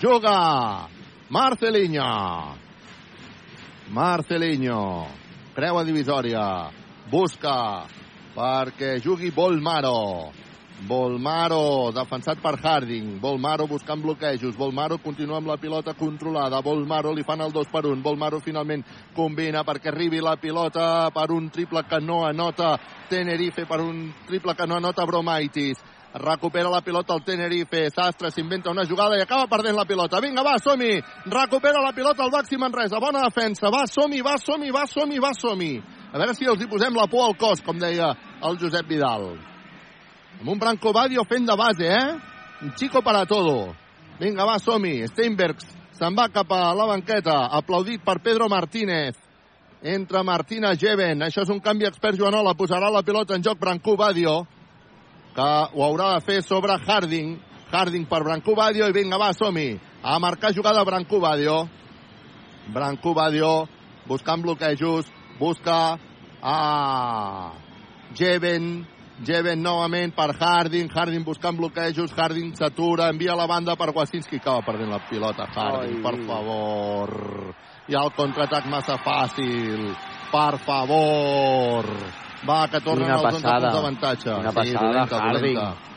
Juga Marcelinho. Marcelinho. Creua divisòria. Busca perquè jugui Volmaro. Volmaro, defensat per Harding. Volmaro buscant bloquejos. Volmaro continua amb la pilota controlada. Volmaro li fan el 2 per 1. Volmaro finalment combina perquè arribi la pilota per un triple que no anota Tenerife, per un triple que no anota Bromaitis. Recupera la pilota el Tenerife. Sastre s'inventa una jugada i acaba perdent la pilota. Vinga, va, som-hi! Recupera la pilota el Baxi Manresa. Bona defensa. Va, som-hi, va, som-hi, va, som-hi, va, som-hi. A veure si els hi posem la por al cos, com deia el Josep Vidal. Amb un Branco Badio fent de base, eh? Un chico para todo. Vinga, va, som-hi. Steinbergs se'n va cap a la banqueta, aplaudit per Pedro Martínez. Entra Martina Jeven. Això és un canvi expert Joanola. Posarà la pilota en joc Branco Badio, que ho haurà de fer sobre Harding. Harding per Branco Badio i vinga, va, som-hi. A marcar jugada Branco Badio. Branco Badio buscant bloquejos, busca a Jeven, Jeven novament per Harding, Harding buscant bloquejos, Harding s'atura, envia la banda per Wasinski, acaba perdent la pilota, Harding, Ai. per favor. Hi ha el contraatac massa fàcil, per favor. Va, que tornen Quina els 11 passada. punts d'avantatge. Quina passada, dolenta, Harding. dolenta.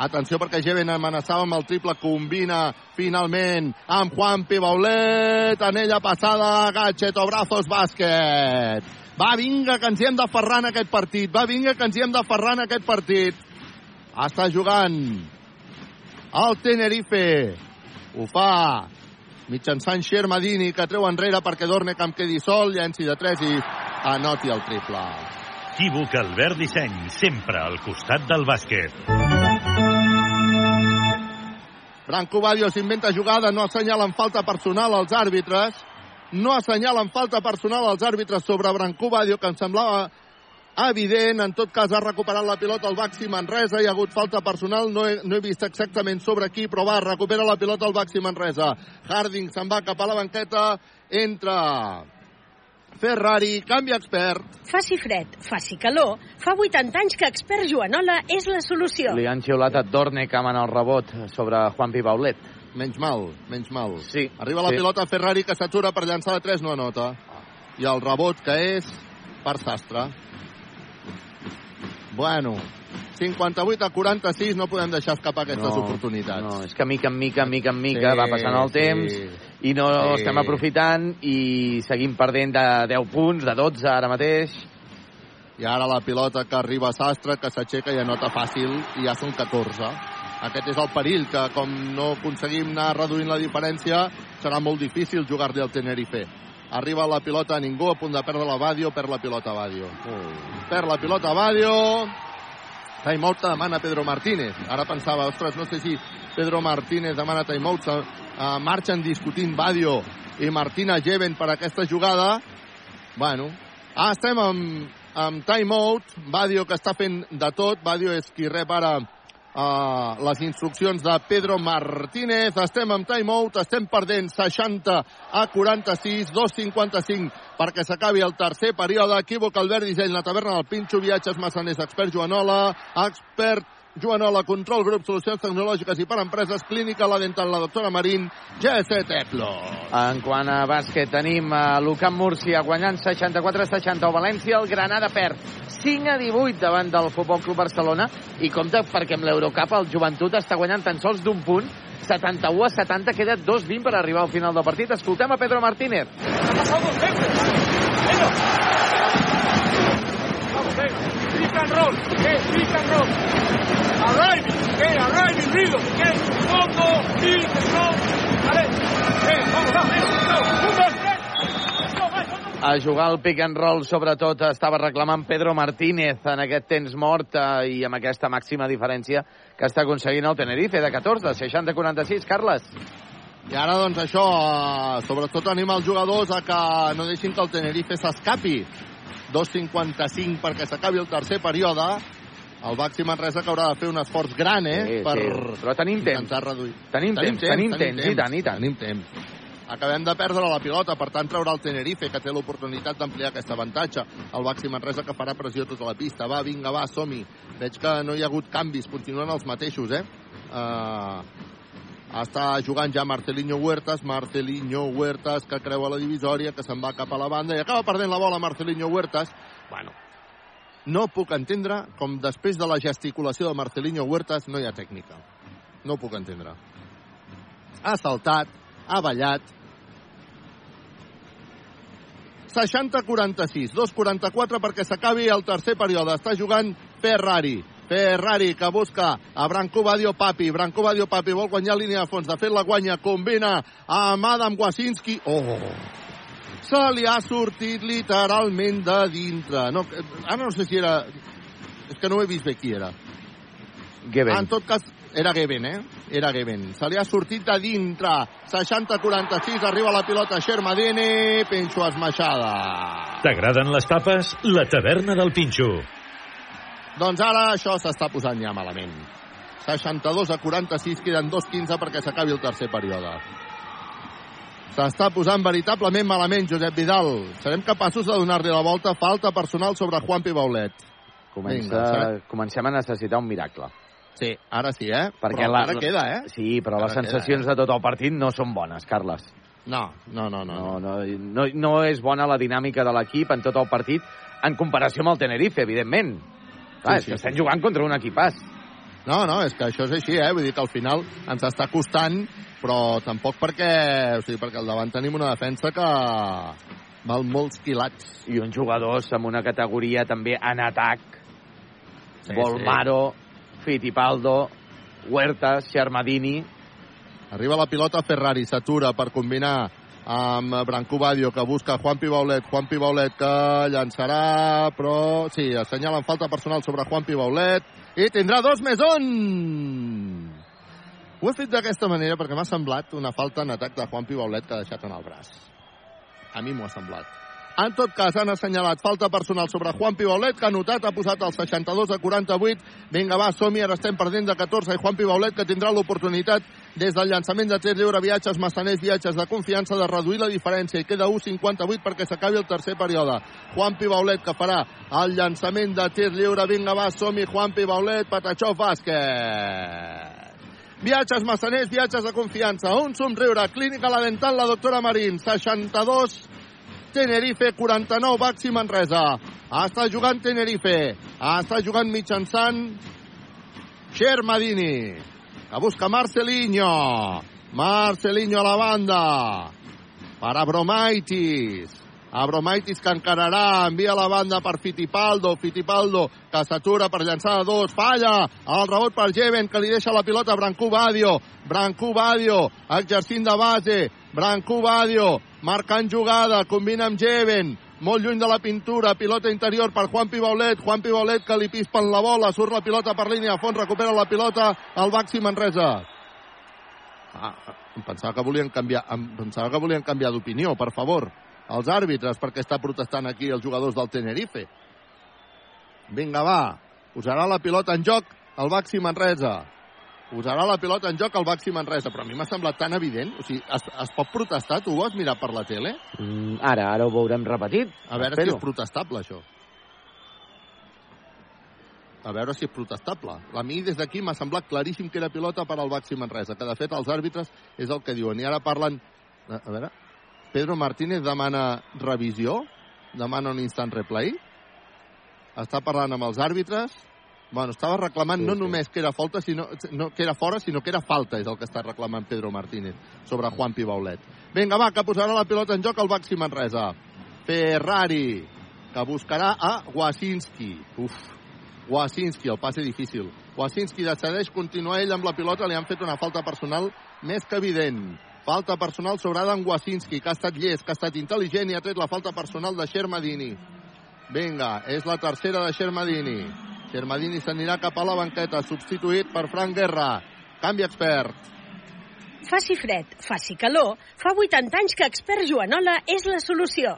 Atenció perquè Jeven amenaçava amb el triple, combina finalment amb Juan Pibaulet, anella passada, Gatcheto, brazos, bàsquet. Va, vinga, que ens hi hem d'aferrar en aquest partit. Va, vinga, que ens hi hem d'aferrar en aquest partit. Està jugant el Tenerife. Ho fa mitjançant Xermadini, que treu enrere perquè Dornecamp quedi sol, llenci de 3 i anoti el triple. Equívoc Albert Disseny, sempre al costat del bàsquet. Branco Badio s'inventa jugada, no assenyalen falta personal als àrbitres. No assenyalen falta personal als àrbitres sobre Branco Badio, que em semblava evident. En tot cas, ha recuperat la pilota el Baxi Manresa. Hi ha hagut falta personal, no he, no he vist exactament sobre qui, però va, recupera la pilota el Baxi Manresa. Harding se'n va cap a la banqueta, entra Ferrari, canvia expert. Faci fred, faci calor, fa 80 anys que expert Joanola és la solució. Li han xiulat a Dornecam en el rebot sobre Juan Pibaulet. Menys mal, menys mal. Sí. Arriba la sí. pilota Ferrari que s'atura per llançar de 3, no anota. I el rebot que és per Sastre. Bueno, 58 a 46, no podem deixar escapar aquestes No, oportunitats. No, és que mica en mica, mica en mica Sí, va passant el sí. temps i no Sí. estem aprofitant i seguim perdent de 10 punts, de 12 ara mateix. I ara la pilota que arriba a Sastre, que s'aixeca i anota fàcil, i ja són 14. Aquest és el perill, que com no aconseguim anar reduint la diferència, serà molt difícil jugar-li al Tenerife. Arriba la pilota a ningú, a punt de perdre la Badio, perd la pilota Badio. Perd la pilota Badio. Timeout demana Pedro Martínez. Ara pensava, ostres, no sé si Pedro Martínez demana timeout. Uh, marxen discutint Badio i Martina Jeven per aquesta jugada. Bueno, ah, estem amb, amb timeout. Badio que està fent de tot. Badio és qui rep ara uh, les instruccions de Pedro Martínez. Estem amb timeout, estem perdent 60 a 46, 2.55 perquè s'acabi el tercer període. Equívoc, Albert Disseny, la taverna del Pinxo, viatges massaners, expert Joanola, expert Joanola, control grup, solucions tecnològiques i per empreses, clínica, la dental, la doctora Marín, GS Teplo. En quant a bàsquet, tenim a l'UCAM Múrcia guanyant 64-60 o València. El Granada perd 5 a 18 davant del Futbol Club Barcelona. I compte perquè amb l'Eurocup el Joventut està guanyant tan sols d'un punt 71 a 70, queda 2-20 per arribar al final del partit. Escoltem a Pedro Martínez. Pick and roll, okay, pick and roll. Arriving, okay, arriving, rhythm, okay. Poco, pick and roll. Vale, okay, vamos, vamos, vamos. Un, dos, tres. A jugar al pick and roll, sobretot, estava reclamant Pedro Martínez en aquest temps mort eh, i amb aquesta màxima diferència que està aconseguint el Tenerife de 14, 60-46. Carles. I ara, doncs, això, eh, sobretot anim els jugadors a que no deixin que el Tenerife s'escapi. 2.55 perquè s'acabi el tercer període. El Baxi Manresa que haurà de fer un esforç gran, eh? Sí, per sí, però tenim temps. reduir. Tenim temps, tenim temps, i tant, i tant. Tenim temps. Acabem de perdre la pilota, per tant traurà el Tenerife, que té l'oportunitat d'ampliar aquest avantatge. El Baxi Manresa que farà pressió tota la pista. Va, vinga, va, som-hi. Veig que no hi ha hagut canvis, continuen els mateixos, eh? Uh, està jugant ja Marcelinho Huertas, Marcelinho Huertas que creua la divisòria, que se'n va cap a la banda i acaba perdent la bola Marcelinho Huertas. Bueno, no puc entendre com després de la gesticulació de Marcelinho Huertas no hi ha tècnica. No puc entendre. Ha saltat, ha ballat. 60-46, 2-44 perquè s'acabi el tercer període. Està jugant Ferrari. Ferrari que busca a Branco Badio Papi. Branco Badio Papi vol guanyar línia de fons. De fet, la guanya, combina amb Adam Wasinski. Oh! Se li ha sortit literalment de dintre. No, ara no sé si era... És que no he vist bé qui era. Geben. En tot cas, era Geben, eh? Era Geben. Se li ha sortit de dintre. 60-46, arriba la pilota Xermadini, Penxo esmaixada. T'agraden les tapes? La taverna del Pinxo. Doncs ara això s'està posant ja malament. 62 a 46, queden 2-15 perquè s'acabi el tercer període. S'està posant veritablement malament, Josep Vidal. Serem capaços de donar-li la volta. Falta personal sobre Juan Pibaulet. Comença, Vinga, comencem a necessitar un miracle. Sí, ara sí, eh? Perquè Però la, encara queda, eh? Sí, però les Encara sensacions queda, de tot el partit no són bones, Carles. No, no, no, no. No, no, no, no és bona la dinàmica de l'equip en tot el partit en comparació amb el Tenerife, evidentment. Clar, Sí, és sí, que sí. estem jugant contra un equipàs. No, no, és que això és així, eh? Vull dir que al final ens està costant, però tampoc perquè... O sigui, perquè al davant tenim una defensa que val molts quilats. I uns jugadors amb una categoria també en atac. Sí, Volmaro, Fittipaldo, Huertas, Xermadini... Arriba la pilota Ferrari, s'atura per combinar amb Branco Badio, que busca Juan Pibaulet. Juan Pibaulet que llançarà, però... Sí, assenyalen falta personal sobre Juan Pibaulet. I tindrà dos més un! Ho he fet d'aquesta manera perquè m'ha semblat una falta en atac de Juan Pibaulet que ha deixat en el braç. A mi m'ho ha semblat. En tot cas, han assenyalat falta personal sobre Juan Pibaulet, que ha notat, ha posat el 62 a 48. Vinga, va, som-hi, ara estem perdent de 14. I Juan Pibaulet, que tindrà l'oportunitat des del llançament de tir lliure, viatges, massaners, viatges de confiança, de reduir la diferència. I queda 1'58 perquè s'acabi el tercer període. Juan Pibaulet, que farà el llançament de tir lliure. Vinga, va, som-hi, Juan Pibaulet, Patachó, bàsquet. Viatges massaners, viatges de confiança. Un somriure, clínica la dental, la doctora Marín, 62, Tenerife, 49, Baxi Manresa. Està jugant Tenerife. Està jugant mitjançant Xermadini. Que busca Marcelinho. Marcelinho a la banda. Per Abromaitis. Abromaitis que encararà, envia la banda per Fittipaldo, Fittipaldo que s'atura per llançar a dos, falla, el rebot per Jeven que li deixa la pilota a Brancú Badio, Brancú Badio exercint de base, Brancú Badio marcant jugada, combina amb Jeven, molt lluny de la pintura, pilota interior per Juan Pibaulet, Juan Pibaulet que li pispen la bola, surt la pilota per línia a fons, recupera la pilota al Baxi Manresa. Ah, em pensava que volien canviar, em pensava que volien canviar d'opinió, per favor els àrbitres perquè està protestant aquí els jugadors del Tenerife. Vinga, va. Posarà la pilota en joc el Baxi Manresa. Posarà la pilota en joc el Baxi Manresa. Però a mi m'ha semblat tan evident. O sigui, es, es pot protestar? Tu ho has mirat per la tele? Mm, ara, ara ho veurem repetit. A veure Espero. si és protestable, això. A veure si és protestable. A mi, des d'aquí, m'ha semblat claríssim que era pilota per al Baxi Manresa, que de fet els àrbitres és el que diuen. I ara parlen... A veure... Pedro Martínez demana revisió, demana un instant replay, està parlant amb els àrbitres, bueno, estava reclamant Sí, no sí. només que era falta, sinó no, que era fora, sinó que era falta, és el que està reclamant Pedro Martínez sobre Juan Pibaulet. Vinga, va, que posarà la pilota en joc el Baxi Manresa. Ferrari, que buscarà a Wasinski. Uf, Wasinski, el passe difícil. Wasinski decideix continuar ell amb la pilota, li han fet una falta personal més que evident. Falta personal sobre Adam Wasinski, que ha estat llest, que ha estat intel·ligent i ha tret la falta personal de Xermadini. Vinga, és la tercera de Xermadini. Xermadini s'anirà cap a la banqueta, substituït per Frank Guerra. Canvi expert. Faci fred, faci calor, fa 80 anys que Expert Joanola és la solució.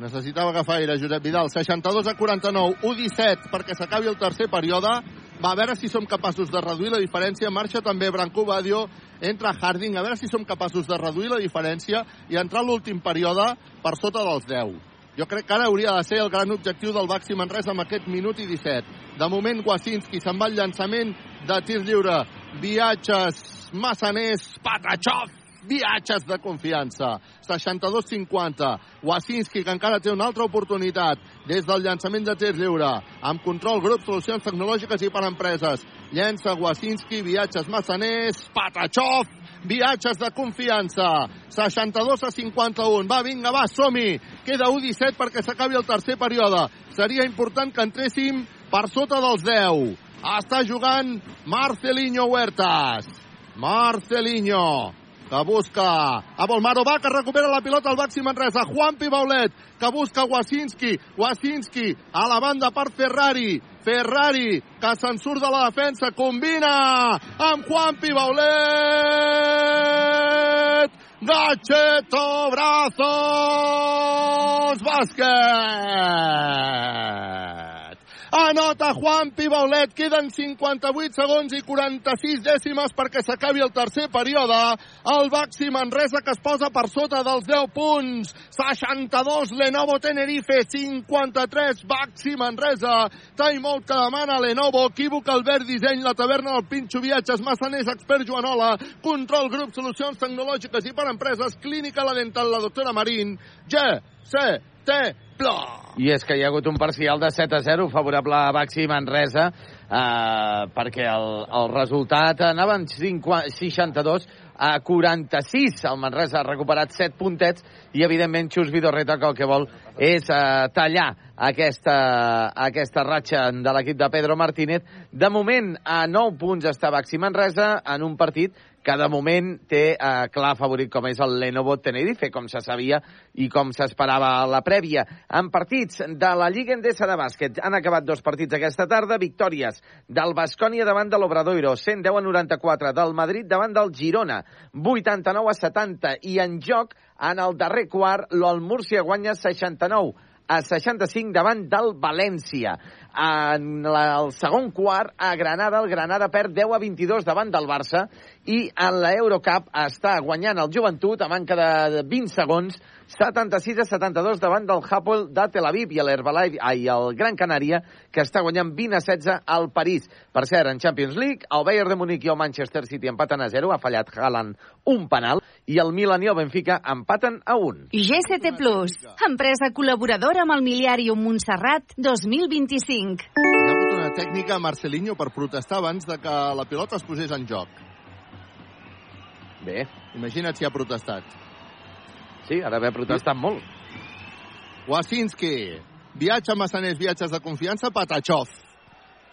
Necessitava agafar aire, Josep Vidal. 62 a 49, 1-17, perquè s'acabi el tercer període. Va, a veure si som capaços de reduir la diferència. Marxa també Branco Badio, entra Harding, a veure si som capaços de reduir la diferència i entrar l'últim període per sota dels 10. Jo crec que ara hauria de ser el gran objectiu del Baxi Manresa amb aquest minut i 17. De moment, Wasinski se'n va al llançament de tir lliure. Viatges, Massaners, Patachov, viatges de confiança. 62-50. Wasinski, que encara té una altra oportunitat des del llançament de tir lliure. Amb control, grup, solucions tecnològiques i per empreses. Llença Wasinski, viatges Massaners, Patachov, viatges de confiança. 62 a 51. Va, vinga, va, som-hi. Queda 1-17 perquè s'acabi el tercer període. Seria important que entréssim per sota dels 10. Està jugant Marcelinho Huertas. Marcelinho que busca a Volmaro, va, que recupera la pilota al Baxi Manresa, Juanpi Baulet, que busca Wasinski, Wasinski a la banda per Ferrari, Ferrari, que se'n surt de la defensa, combina amb Juanpi Baulet, Gacheto Brazos, bàsquet! Anota Juan Pibaulet, queden 58 segons i 46 dècimes perquè s'acabi el tercer període. El Baxi Manresa que es posa per sota dels 10 punts. 62 Lenovo Tenerife, 53 Baxi Manresa. Timeout que demana Lenovo, equívoc Albert Disseny, la taverna del Pinxo Viatges, Massaners, Expert Joanola, Control Grup, Solucions Tecnològiques i per Empreses, Clínica La Dental, la doctora Marín, G, C, T, Pla. I és que hi ha hagut un parcial de 7 a 0 favorable a Baxi Manresa eh, perquè el, el resultat anava en 50, 62 a 46. El Manresa ha recuperat 7 puntets i, evidentment, Xus Vidorreta que el que vol és eh, tallar aquesta, aquesta ratxa de l'equip de Pedro Martínez. De moment, a 9 punts està Baxi Manresa en un partit que de moment té eh, clar favorit com és el Lenovo Tenerife, com se sabia i com s'esperava a la prèvia. En partits de la Lliga Endesa de bàsquet han acabat dos partits aquesta tarda, victòries del Bascònia davant de l'Obradoiro, 110 a 94, del Madrid davant del Girona, 89 a 70, i en joc, en el darrer quart, l'Ol Múrcia guanya 69 a 65 davant del València. En la, el segon quart, a Granada, el Granada perd 10 a 22 davant del Barça i en l'Eurocup està guanyant el Joventut a manca de 20 segons 76 a 72 davant del Hapoel de Tel Aviv i l'Herbalife i el Gran Canària que està guanyant 20 a 16 al París. Per cert, en Champions League, el Bayern de Múnich i el Manchester City empaten a 0, ha fallat Haaland un penal i el Milan i el Benfica empaten a 1. GCT Plus, empresa col·laboradora amb el Miliari Montserrat 2025. Hi ha hagut una tècnica a Marcelinho per protestar abans de que la pilota es posés en joc. Bé. Imagina't si ha protestat. Sí, ara haver protestat molt. Wasinski, viatge a Massaners, viatges de confiança, Patachov.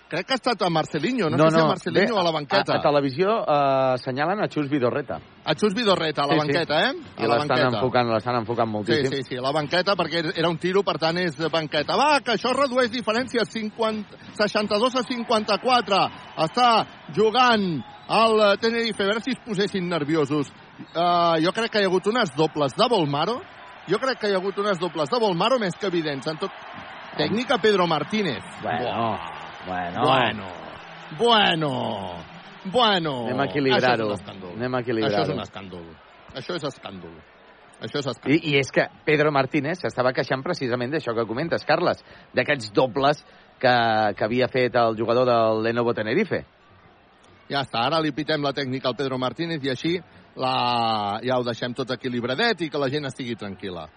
Crec que ha estat a Marcelinho, no, no sé si a Marcelinho Bé, o a la banqueta. A, a televisió eh, assenyalen a Xus Vidorreta. A Xus Vidorreta, a la Sí, sí. banqueta, eh? I A la l'estan enfocant, l'estan enfocant Sí, moltíssim. sí, sí, la banqueta, perquè era un tiro, per tant és banqueta. Va, que això redueix diferències, 50, 62 a 54. Està jugant el Tenerife, a veure si es posessin nerviosos. Uh, jo crec que hi ha hagut unes dobles de Volmaro, jo crec que hi ha hagut unes dobles de Volmaro més que evidents. En tot... Tècnica Pedro Martínez. Bueno, bueno. Bueno. Bueno. Bueno. Anem a equilibrar-ho. Això és un escàndol. Anem a equilibrar-ho. Això és un escàndol. Això és escàndol. Això és escàndol. I, I és que Pedro Martínez s'estava queixant precisament d'això que comentes, Carles, d'aquests dobles que, que havia fet el jugador del Lenovo Tenerife. Ja està, ara li pitem la tècnica al Pedro Martínez i així la... ja ho deixem tot equilibradet i que la gent estigui tranquil·la.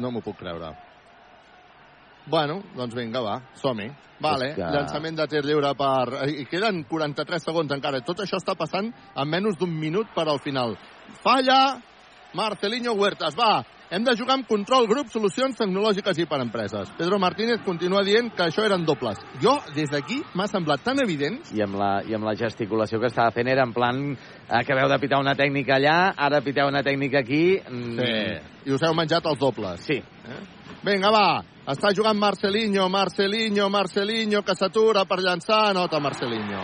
No m'ho puc creure. Bueno, doncs vinga, va, som-hi. Vale, que- llançament de tir lliure per... I queden 43 segons encara. Tot això està passant en menys d'un minut per al final. Falla Marcelinho Huertas. Va, hem de jugar amb control, grup, solucions tecnològiques i per empreses. Pedro Martínez continua dient que això eren dobles. Jo, des d'aquí, m'ha semblat tan evident I amb, la, I amb la gesticulació que estava fent era en plan acabeu de pitar una tècnica allà, ara piteu una tècnica aquí... Mm, Sí, i us heu menjat els dobles. Sí. Eh? Vinga, va, està jugant Marcelinho, Marcelinho, Marcelinho, que s'atura per llançar, nota Marcelinho.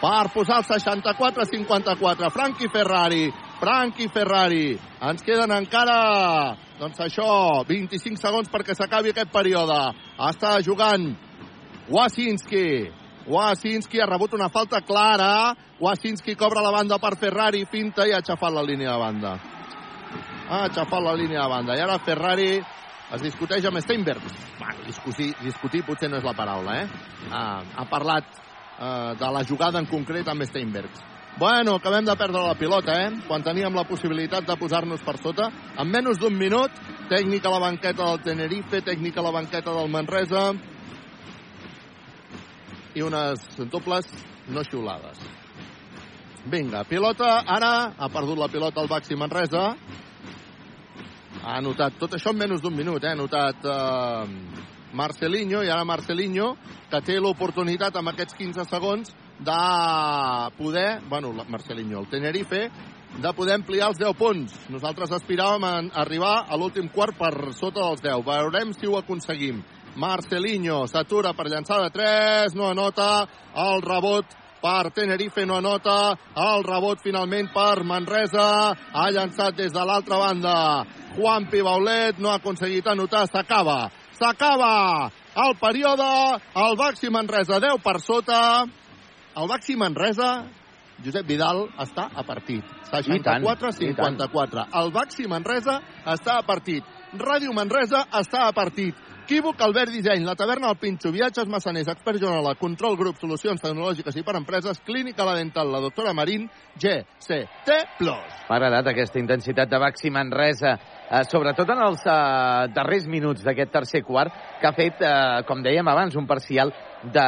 Per posar el 64-54, Frankie Ferrari, Frankie Ferrari. Ens queden encara, doncs això, 25 segons perquè s'acabi aquest període. Està jugant Wasinski. Wasinski ha rebut una falta clara. Wasinski cobra la banda per Ferrari, finta i ha aixafat la línia de banda. Ha aixafat la línia de banda. I ara Ferrari es discuteix amb Steinberg. Bueno, discutir, discutir potser no és la paraula, eh? Ha, ha parlat eh, de la jugada en concret amb Steinberg. Bueno, acabem de perdre la pilota, eh? Quan teníem la possibilitat de posar-nos per sota. En menys d'un minut, tècnica a la banqueta del Tenerife, tècnica a la banqueta del Manresa i unes dobles no xiulades. Vinga, pilota, ara ha perdut la pilota el Baxi Manresa. Ha anotat tot això en menys d'un minut, eh? Ha anotat eh, Marcelinho, i ara Marcelinho, que té l'oportunitat amb aquests 15 segons de poder, bueno, Marcelinho, el Tenerife, de poder ampliar els 10 punts. Nosaltres aspiràvem a arribar a l'últim quart per sota dels 10. Veurem si ho aconseguim. Marcelinho s'atura per llançar de 3, no anota, el rebot per Tenerife no anota, el rebot finalment per Manresa, ha llançat des de l'altra banda. Juan Pibaulet no ha aconseguit anotar, s'acaba, s'acaba el període, el Baxi Manresa 10 per sota, el Baxi Manresa, Josep Vidal, està a partit. I tant, i 64-54. El Baxi Manresa està a partit. Ràdio Manresa està a partit. Equívoc, Albert Disseny, la taverna del Pinxo, viatges massaners, expert Joanola, control grup, solucions tecnològiques i per empreses, clínica la dental, la doctora Marín, GCT+. M'ha agradat aquesta intensitat de Baxi Manresa, eh, sobretot en els eh, darrers minuts d'aquest tercer quart, que ha fet, eh, com dèiem abans, un parcial de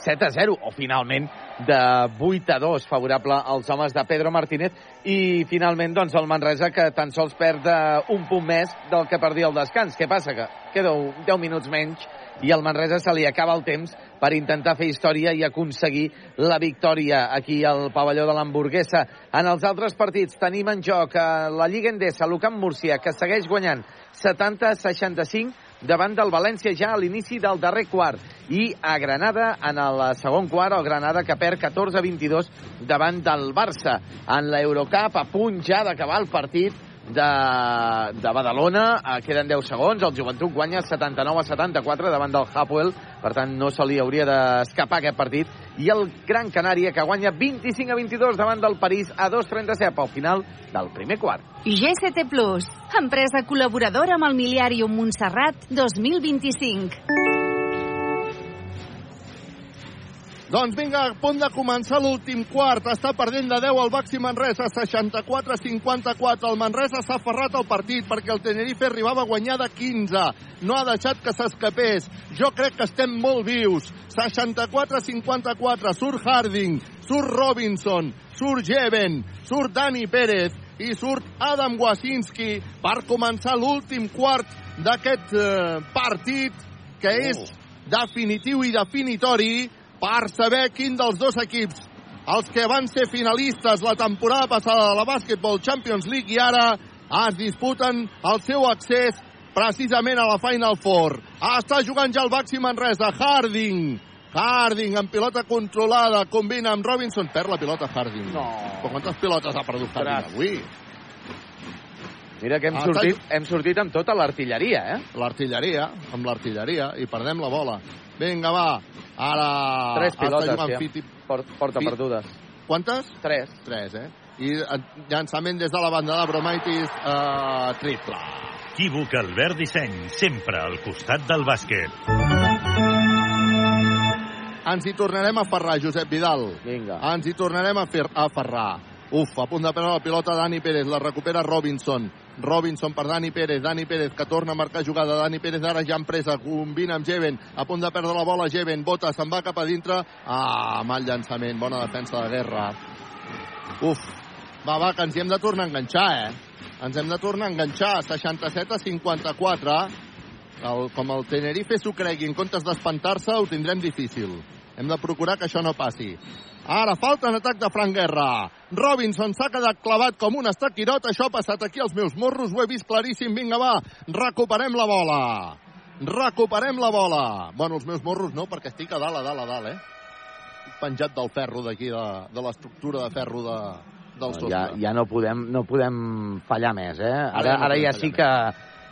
7 a 0, o finalment de 8 a 2, favorable als homes de Pedro Martínez, i finalment doncs, el Manresa que tan sols perd eh, un punt més del que perdia el descans. Què passa? Que queda 10 minuts menys i al Manresa se li acaba el temps per intentar fer història i aconseguir la victòria aquí al pavelló de l'Hamburguesa. En els altres partits tenim en joc eh, la Lliga Endesa, l'Ucamp Múrcia, que segueix guanyant 70-65 davant del València ja a l'inici del darrer quart. I a Granada, en el segon quart, el Granada que perd 14-22 davant del Barça. En l'Eurocup, a punt ja d'acabar el partit, de, de Badalona, eh, queden 10 segons, el Joventut guanya 79 a 74 davant del Hapoel, per tant no se li hauria d'escapar aquest partit, i el Gran Canària que guanya 25 a 22 davant del París a 2.37 al final del primer quart. GCT Plus, empresa col·laboradora amb el Miliàrium Montserrat 2025. Doncs vinga, a punt de començar l'últim quart. Està perdent de 10 el Baxi Manresa, 64-54. El Manresa s'ha aferrat al partit perquè el Tenerife arribava a guanyar de 15. No ha deixat que s'escapés. Jo crec que estem molt vius. 64-54. Surt Harding, surt Robinson, surt Jeven, surt Dani Pérez i surt Adam Wasinski per començar l'últim quart d'aquest eh, partit que és definitiu i definitori per saber quin dels dos equips, els que van ser finalistes la temporada passada de la Basketball Champions League i ara es disputen el seu accés precisament a la Final Four. Està jugant ja el Baxi Manresa, Harding. Harding amb pilota controlada, combina amb Robinson, perd la pilota Harding. No. Però quantes pilotes ha perdut Harding avui? Mira que hem, Ah, sortit, hem sortit amb tota l'artilleria, eh? L'artilleria, amb l'artilleria, i perdem la bola. Vinga, va. Ara... Tres pilotes, ja. Fiti... Port, porta Fi- perdudes. Quantes? Tres. Tres, eh? I eh, llançament des de la banda de Bromaitis, eh, triple. Equívoc Albert Disseny, sempre al costat del bàsquet. Ens hi tornarem a ferrar, Josep Vidal. Vinga. Ens hi tornarem a, fer, a ferrar. Uf, a punt de prendre la pilota Dani Pérez, la recupera Robinson. Robinson per Dani Pérez, Dani Pérez que torna a marcar jugada, Dani Pérez ara ja en presa, combina amb Jeven, a punt de perdre la bola Jeven, bota, se'n va cap a dintre, ah, mal llançament, bona defensa de guerra. Uf, va, va, que ens hi hem de tornar a enganxar, eh? Ens hem de tornar a enganxar, 67 a 54. El, com el Tenerife s'ho cregui en comptes d'espantar-se, ho tindrem difícil. Hem de procurar que això no passi. Ara falta en atac de Frank Guerra. Robinson s'ha quedat clavat com un estaquirot. Això ha passat aquí als meus morros. Ho he vist claríssim. Vinga, va. Recuperem la bola. Recuperem la bola. Bueno, els meus morros no, perquè estic a dalt, a dalt, a dalt, eh? Penjat del ferro d'aquí, de, de l'estructura de ferro de, del sostre. Ja, ja no podem, no podem fallar més, eh? Ara, Ara no ara ja sí que,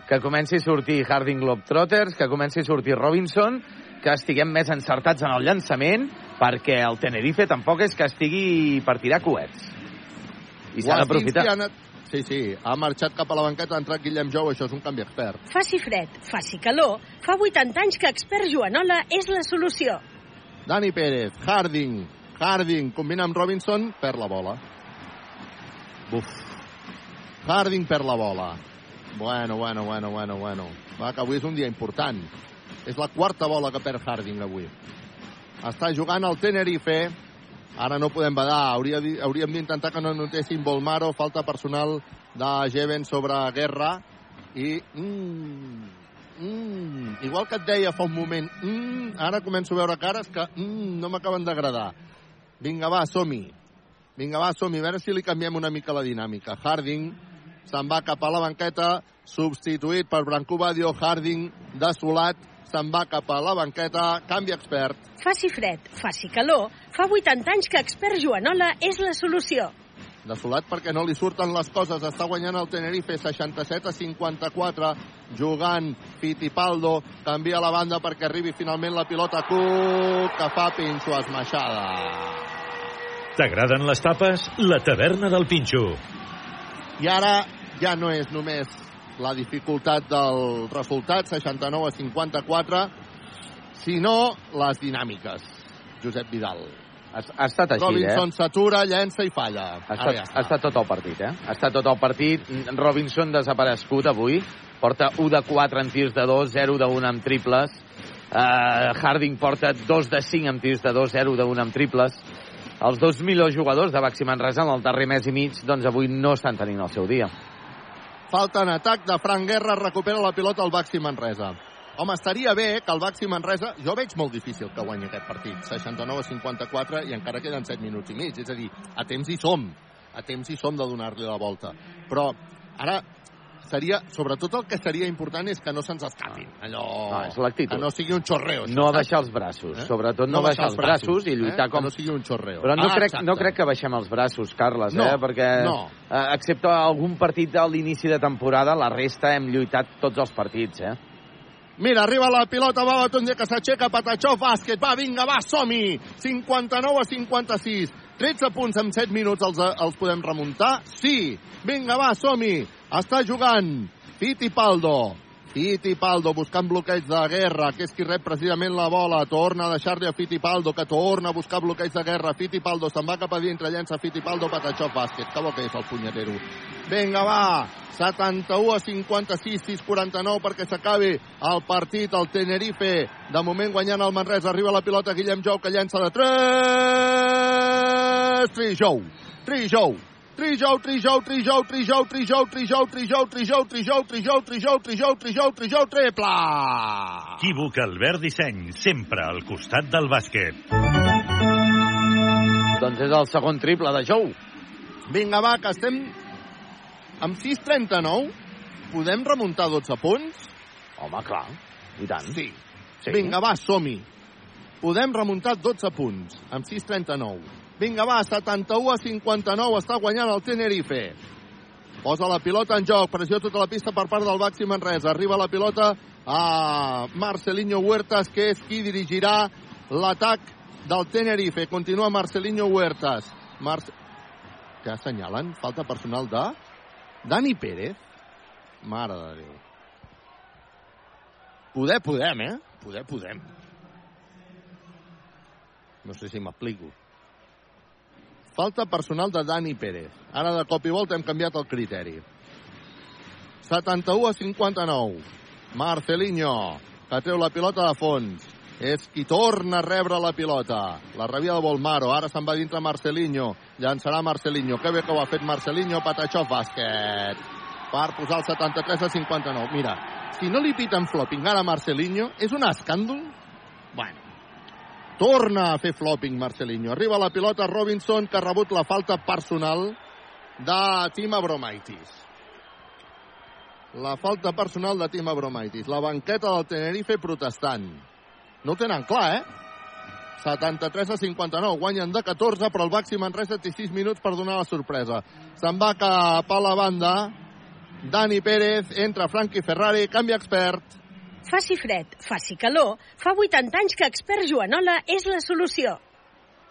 que comenci a sortir Harding Globetrotters, que comenci a sortir Robinson, que estiguem més encertats en el llançament, perquè el Tenerife tampoc és que estigui per tirar coets. I s'ha d'aprofitar. Sí, sí, ha marxat cap a la banqueta, ha entrat Guillem Jou, això és un canvi expert. Faci fred, faci calor, fa 80 anys que expert Joanola és la solució. Dani Pérez, Harding, Harding, combina amb Robinson, perd la bola. Buf. Harding perd la bola. Bueno, bueno, bueno, bueno, bueno. Va, que avui és un dia important. És la quarta bola que perd Harding avui. Està jugant el Tenerife. Ara no podem badar. Hauria, hauríem d'intentar que no notessin Volmaro. Falta personal de Jeven sobre Guerra. I... Mm, mm, igual que et deia fa un moment, mm, ara començo a veure cares que mm, no m'acaben d'agradar. Vinga, va, som-hi. Vinga, va, som-hi. A veure si li canviem una mica la dinàmica. Harding se'n va cap a la banqueta, substituït per Branco Badio. Harding, desolat, se'n va cap a la banqueta. Canvi expert. Faci fred, faci calor, fa 80 anys que expert Joanola és la solució. Desolat perquè no li surten les coses. Està guanyant el Tenerife 67 a 54, jugant Fittipaldo. Canvia la banda perquè arribi finalment la pilota Cook, que fa pinxo esmaixada. T'agraden les tapes? La taverna del Pinxo. I ara ja no és només la dificultat del resultat, 69 a 54, sinó les dinàmiques. Josep Vidal. Ha, ha estat així, Robinson eh? s'atura, llença i falla. Ha estat, ja ha estat tot el partit, eh? Ha estat tot el partit. Robinson desaparegut avui. Porta 1 de 4 en tirs de 2, 0 de 1 amb triples. Uh, Harding porta 2 de 5 amb tirs de 2, 0 de 1 amb triples. Els dos millors jugadors de Baxi Manresa en el darrer mes i mig, doncs avui no estan tenint el seu dia. Falta en atac de Frank Guerra, recupera la pilota al Baxi Manresa. Home, estaria bé que el Baxi Manresa... Jo veig molt difícil que guanyi aquest partit. 69 a 54 i encara queden 7 minuts i mig. És a dir, a temps hi som. A temps hi som de donar-li la volta. Però ara seria... Sobretot el que seria important és que no se'ns escapin. Allò... No, és l'actitud. Que no sigui un xorreo. això, No saps? baixar els braços, Eh? sobretot no, baixar els braços, i lluitar eh? com... Que no sigui un xorreo. Però no, Ah, crec, exacte. no crec que baixem els braços, Carles, No, eh? perquè no. eh, excepte algun partit a l'inici de temporada, la resta hem lluitat tots els partits, eh? Mira, arriba la pilota, va Batonde, que s'aixeca, Patachó, bàsquet, va, vinga, va, som-hi! 59 a 56. 13 punts en 7 minuts els, els podem remuntar? Sí! Vinga, va, som-hi! Està jugant Fittipaldo. Fittipaldo buscant bloqueig de guerra, que és qui rep precisament la bola. Torna a deixar-li a Fittipaldo, que torna a buscar bloqueig de guerra. Fittipaldo se'n va cap a dintre, llença Fittipaldo, Patachó, bàsquet. Que bo que és el punyetero. Vinga, va! 71 a 56, 6-49 perquè s'acabi el partit. El Tenerife, de moment guanyant el Manresa. Arriba la pilota Guillem Jou, que llença de 3. Trijou, Trijou, Trijou, Trijou, Trijou, Trijou, Trijou, Trijou, Trijou, Trijou, Trijou, Trijou, Trijou, Trijou, Trijou, Trijou, triple! Equívoc Albert Disseny, sempre al costat del bàsquet. Doncs és el segon triple de Jou. Vinga, va, que estem amb 6-39. Podem remuntar 12 punts? Home, clar, i tant. Sí. Sí. Vinga, va, som-hi. Podem remuntar 12 punts amb 6-39. Vinga, va, 71 a 59. Està guanyant el Tenerife. Posa la pilota en joc. Pressió tota la pista per part del Baxi Manresa. Arriba la pilota a Marcelinho Huertas, que és qui dirigirà l'atac del Tenerife. Continua Marcelinho Huertas. Marce... Què assenyalen? Falta personal de... Dani Pérez. Mare de Déu. Poder podem, eh? Poder podem. No sé si m'explico. Falta personal de Dani Pérez. Ara de cop i volta hem canviat el criteri. 71 a 59. Marcelinho, que treu la pilota de fons. És qui torna a rebre la pilota. La rebia de Volmaro. Ara se'n va dintre Marcelinho. Llançarà Marcelinho. Que bé que ho ha fet Marcelinho. Patachó bàsquet. Per posar el 73 a 59. Mira, si no li piten flopping ara a Marcelinho, és un escàndol? Bueno, torna a fer flopping Marcelinho. Arriba la pilota Robinson, que ha rebut la falta personal de Tim Abromaitis. La falta personal de Tim Abromaitis. La banqueta del Tenerife protestant. No ho tenen clar, eh? 73 a 59. Guanyen de 14, però el Baxi Manresa té 6 minuts per donar la sorpresa. Se'n va cap a la banda. Dani Pérez, entra Frankie Ferrari, canvi expert. Faci fred, faci calor, fa 80 anys que Expert Joanola és la solució.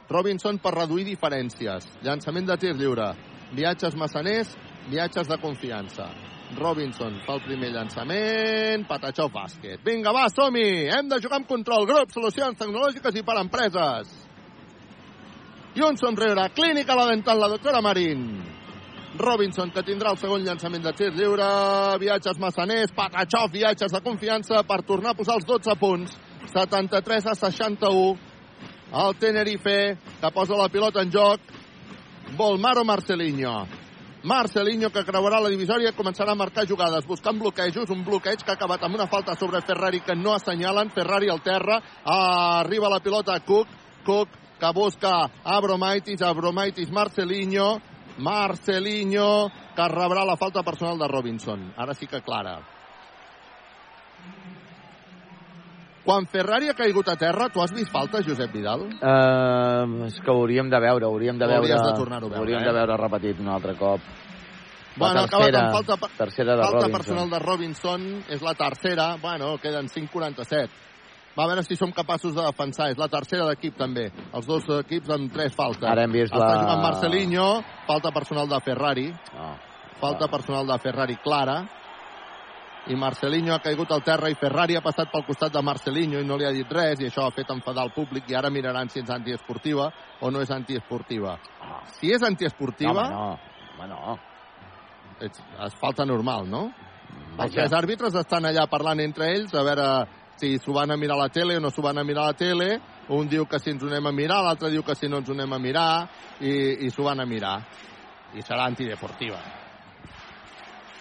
Robinson per reduir diferències. Llançament de tir lliure. Viatges massaners, viatges de confiança. Robinson fa el primer llançament, Patachó bàsquet. Vinga, va, som-hi! Hem de jugar amb control, grup, solucions tecnològiques i per empreses. I un somriure, clínica la dental, la doctora Marín. Robinson, que tindrà el segon llançament de tir lliure, viatges massaners, Patachó, viatges de confiança per tornar a posar els 12 punts. 73 a 61. El Tenerife, que posa la pilota en joc. Volmaro Marcelinho. Marcelinho, que creuarà la divisòria començarà a marcar jugades, buscant bloquejos, un bloqueig que ha acabat amb una falta sobre Ferrari que no assenyalen, Ferrari al terra, arriba la pilota a Cook, Cook que busca Abromaitis, Abromaitis, Marcelinho, Marcelinho, que rebrà la falta personal de Robinson. Ara sí que clara. Quan Ferrari ha caigut a terra, tu has vist falta, Josep Vidal? Uh, és que ho hauríem de veure, hauríem de veure... Hauries de tornar-ho a veure, Hauríem eh? de veure repetit un altre cop. Bueno, la ha acabat tercera, amb falta, tercera de falta Robinson. personal de Robinson, és la tercera, bueno, queden 5'47. Va a veure si som capaços de defensar, és la tercera d'equip també. Els dos equips amb tres faltes. Ara hem vist Està la- jugant Marcelinho, falta personal de Ferrari. No. Falta personal de Ferrari clara. I Marcelinho ha caigut al terra i Ferrari ha passat pel costat de Marcelinho i no li ha dit res i això ha fet enfadar el públic i ara miraran si és antiesportiva o no és antiesportiva. Si és antiesportiva... No, home, no. Home, no. És, és falta normal, no? Vaja. Els tres àrbitres estan allà parlant entre ells a veure si s'ho van a mirar a la tele o no s'ho van a mirar a la tele. Un diu que si ens ho anem a mirar, l'altre diu que si no ens ho anem a mirar i, i s'ho van a mirar. I serà antideportiva.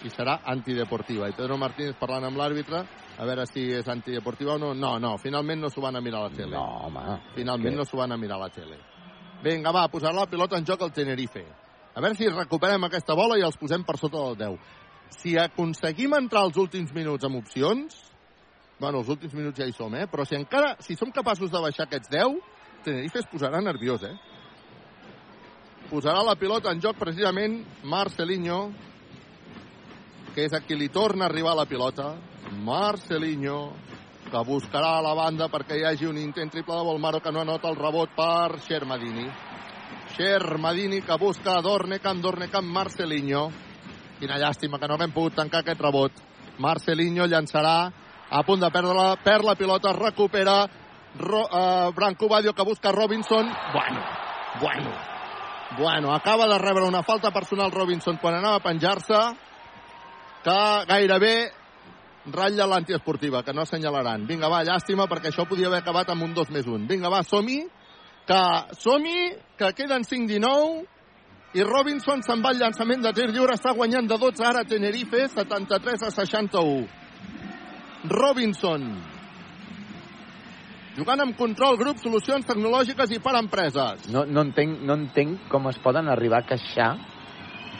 I serà antideportiva. I Pedro Martínez parlant amb l'àrbitre a veure si és antideportiva o no. No, no, finalment no s'ho van a mirar a la tele. No, home. Finalment que- no s'ho van a mirar a la tele. Vinga, va, posar la pilota en joc al Tenerife. A veure si recuperem aquesta bola i els posem per sota del 10. Si aconseguim entrar als últims minuts amb opcions, bueno, els últims minuts ja hi som, eh? Però si encara, si som capaços de baixar aquests 10, Tenerife es posarà nerviós, eh? Posarà la pilota en joc precisament Marcelinho, que és a qui li torna a arribar la pilota. Marcelinho, que buscarà a la banda perquè hi hagi un intent triple de Volmaro que no anota el rebot per Xermadini. Xermadini que busca a Dornecamp, Dornecamp, Marcelinho. Quina llàstima que no haguem pogut tancar aquest rebot. Marcelinho llançarà a punt de perdre-la, perd la pilota, recupera Ro, uh, Branco Badio que busca Robinson. Bueno, bueno, bueno, acaba de rebre una falta personal Robinson quan anava a penjar-se que gairebé ratlla l'antiesportiva, que no assenyalaran. Vinga, va, llàstima, perquè això podia haver acabat amb un 2 més 1. Vinga, va, som-hi, que som-hi, que queden 5-19, i Robinson se'n va al llançament de tir lliure, està guanyant de 12 ara Tenerife, 73 a 61. Robinson, jugant amb control, grup, solucions tecnològiques i per empreses. No, no, entenc, no entenc com es poden arribar a queixar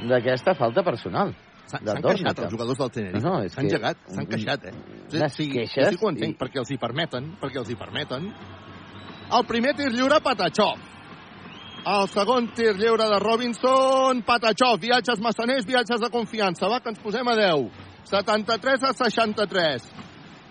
d'aquesta falta personal. S'han queixat els jugadors del Tenerife. No, no, s'han que- llegat, s'han queixat, eh? Unes sí, queixes sí que ho entenc, i- perquè els hi permeten, perquè els hi permeten. El primer tir lliure, Patachó. El segon tir lliure de Robinson, Patachó. Viatges massaners, viatges de confiança. Va, que ens posem a 10. 73 a 63.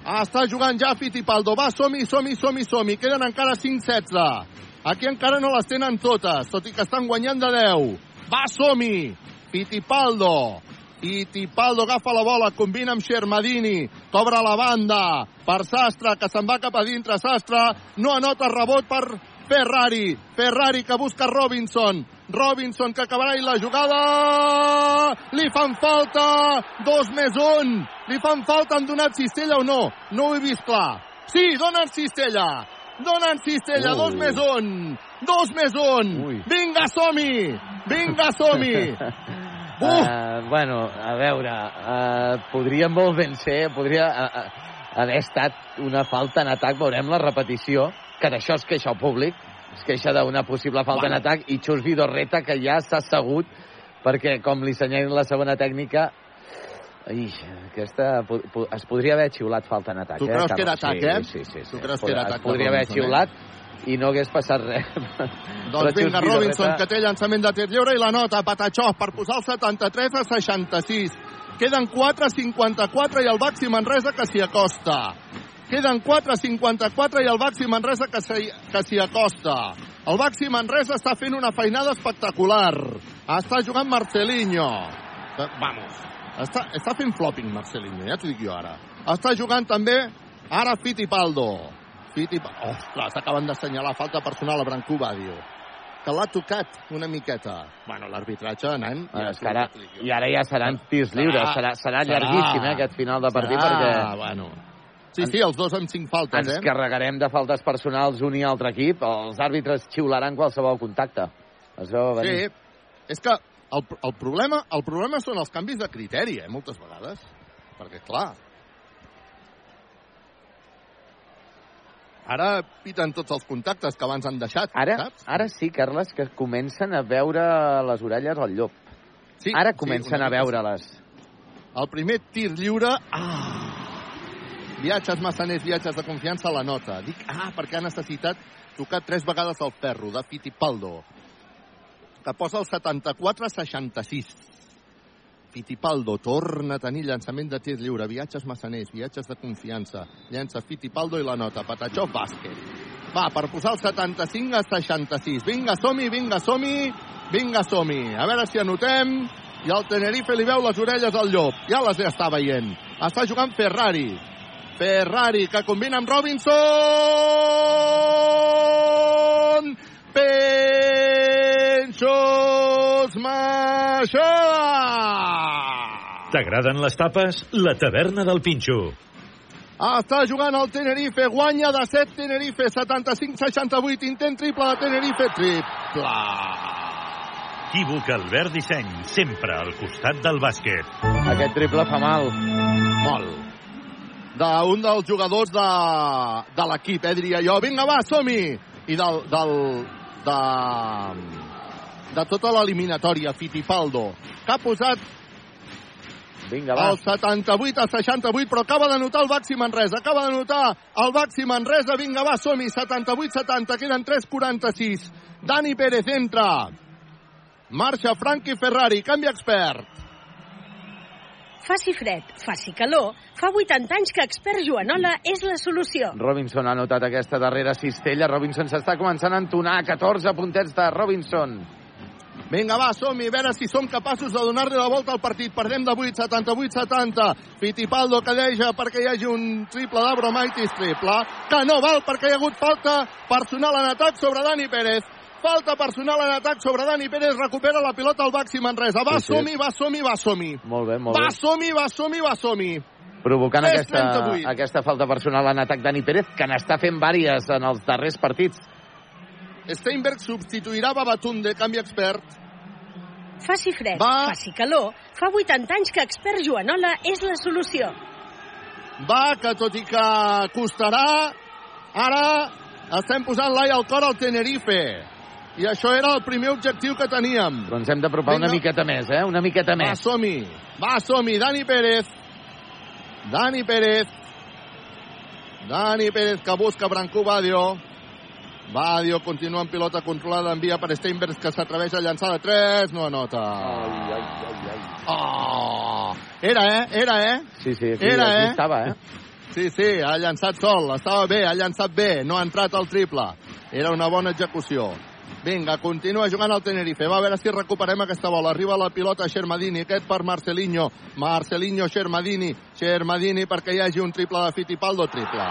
Està jugant ja Fittipaldo. Va, som-hi, som-hi, som-hi, som-hi. Queden encara 5-16. Aquí encara no les tenen totes, tot i que estan guanyant de 10. Va, som-hi. Fittipaldo. Fittipaldo agafa la bola, combina amb Xermadini, cobra la banda per Sastre, que se'n va cap a dintre. Sastre no anota rebot per Ferrari. Ferrari que busca Robinson. Robinson que acabarà i la jugada... Li fan falta! Dos més un! Li fan falta, han donat cistella o no? No ho he vist clar. Sí, donen cistella! Donen cistella, Ui. dos més un! Dos més un! Vinga, som-hi! Vinga, som-hi! Uh, bueno, a veure, uh, podria molt ben ser, podria uh, uh, haver estat una falta en atac, veurem la repetició, que d'això es queixa el públic, es queixa d'una possible falta Bueno. en atac, i Xus Vidorreta, que ja s'ha assegut, perquè com li senyalen la segona tècnica, Ai, aquesta es podria haver xiulat falta en atac. Tu eh, creus que era atac, sí, eh? Sí, sí, sí. Tu creus Es que era atac Es podria haver eh? xiulat i no hagués passat res. Doncs Però vinga, Robinson, que té llançament de tir lliure i la nota, Patachó, per posar el 73 a 66. Queden 4.54 i el Baxi Manresa que s'hi acosta. Queden 4.54 i el Baxi Manresa que s'hi acosta. El Baxi Manresa està fent una feinada espectacular. Està jugant Marcelinho. Eh, Vamos. Està, està fent flopping Marcelinho, ja t'ho dic jo ara. Està jugant també ara Fittipaldo. Fittipaldo. Ostres, acaben d'assenyalar falta personal a Brancú Badio que l'ha tocat una miqueta. Bueno, l'arbitratge, nen... Bueno, és que ara, I ara ja seran tirs lliures. Serà, serà, serà. llarguíssim, eh, aquest final de partit, Serà, perquè... bueno. Sí, sí, els dos amb cinc faltes, ens eh? carregarem de faltes personals un i altre equip. Els àrbitres xiularan qualsevol contacte. Es veu venir. Sí, és que el, el, problema, el problema són els canvis de criteri, eh, moltes vegades. Perquè, clar, ara piten tots els contactes que abans han deixat, Ara, saps? ara sí, Carles, que comencen a veure les orelles al llop. Sí, ara sí, comencen una a veure-les. El primer tir lliure... Ah! Viatges massaners, viatges de confiança la nota. Dic, ah, perquè ha necessitat tocar tres vegades el ferro de Fittipaldo, que posa el 74-66. Fittipaldo torna a tenir llançament de tir lliure, viatges massaners, viatges de confiança. Llença Fittipaldo i la nota. Patachó, bàsquet. Va, per posar el 75 a 66. Vinga, som-hi, vinga, som-hi, vinga, som-hi. A veure si anotem. I el Tenerife li veu les orelles al llop. Ja les està veient. Està jugant Ferrari. Ferrari, que combina amb Robinson. Penxos Maixada. T'agraden les tapes? La taverna del Pinxo. Està jugant el Tenerife, guanya de 7 Tenerife, 75-68, intent triple de Tenerife, triple. Equívoc Albert Disseny, sempre al costat del bàsquet. Aquest triple fa mal. Molt. D'un dels jugadors de, de l'equip, eh, diria jo. Vinga, va, som-hi! I del, del, de, de tota l'eliminatòria, Fittipaldo, que ha posat Vinga, va. el 78 a 68, però acaba de notar el Baxi Manresa, acaba de notar el Baxi Manresa, vinga, va, som-hi, 78-70, queden 3-46. Dani Pérez entra. Marxa Frankie Ferrari, canvi expert. Faci fred, faci calor, fa 80 anys que Expert Joanola és la solució. Robinson ha notat aquesta darrera cistella. Robinson s'està començant a entonar. 14 puntets de Robinson. Vinga, va, som-hi, a veure si som capaços de donar-li la volta al partit. Perdem de 8, 78-70. Fittipaldo que deja perquè hi hagi un triple d'Abromaitis, triple, que no val perquè hi ha hagut falta personal en atac sobre Dani Pérez. Falta personal en atac sobre Dani Pérez, recupera la pilota al Baxi Manresa. Va, Sí, sí. som-hi, va, som-hi, va, som-hi. Molt bé, molt Va, bé. som-hi, va, som-hi, va, som-hi. Provocant 3, aquesta, 38. aquesta falta personal en atac Dani Pérez, que n'està fent vàries en els darrers partits. Steinberg substituirà Babatunde, canvi expert. Faci fred, Va. faci calor, fa 80 anys que Expert Joanola és la solució. Va, que tot i que costarà, ara estem posant l'ai al cor al Tenerife. I això era el primer objectiu que teníem. Però ens hem d'apropar una miqueta més, eh? Una miqueta Va, més. som-hi. Va, som-hi. Dani Pérez. Dani Pérez. Dani Pérez que busca Brancú Badio. Badio continua amb pilota controlada, envia per Steinbergs que s'atreveix a llançar de 3, no anota. Ai, ai, ai, ai. Oh! Era, eh? Era, eh? Sí, sí, aquí, Era, aquí eh? estava, eh? Sí, sí, ha llançat sol, estava bé, ha llançat bé, no ha entrat al triple. Era una bona execució. Vinga, continua jugant el Tenerife. Va a veure si recuperem aquesta bola. Arriba la pilota Xermadini, aquest per Marcelinho. Marcelinho, Xermadini. Xermadini perquè hi hagi un triple de Fittipaldo, triple.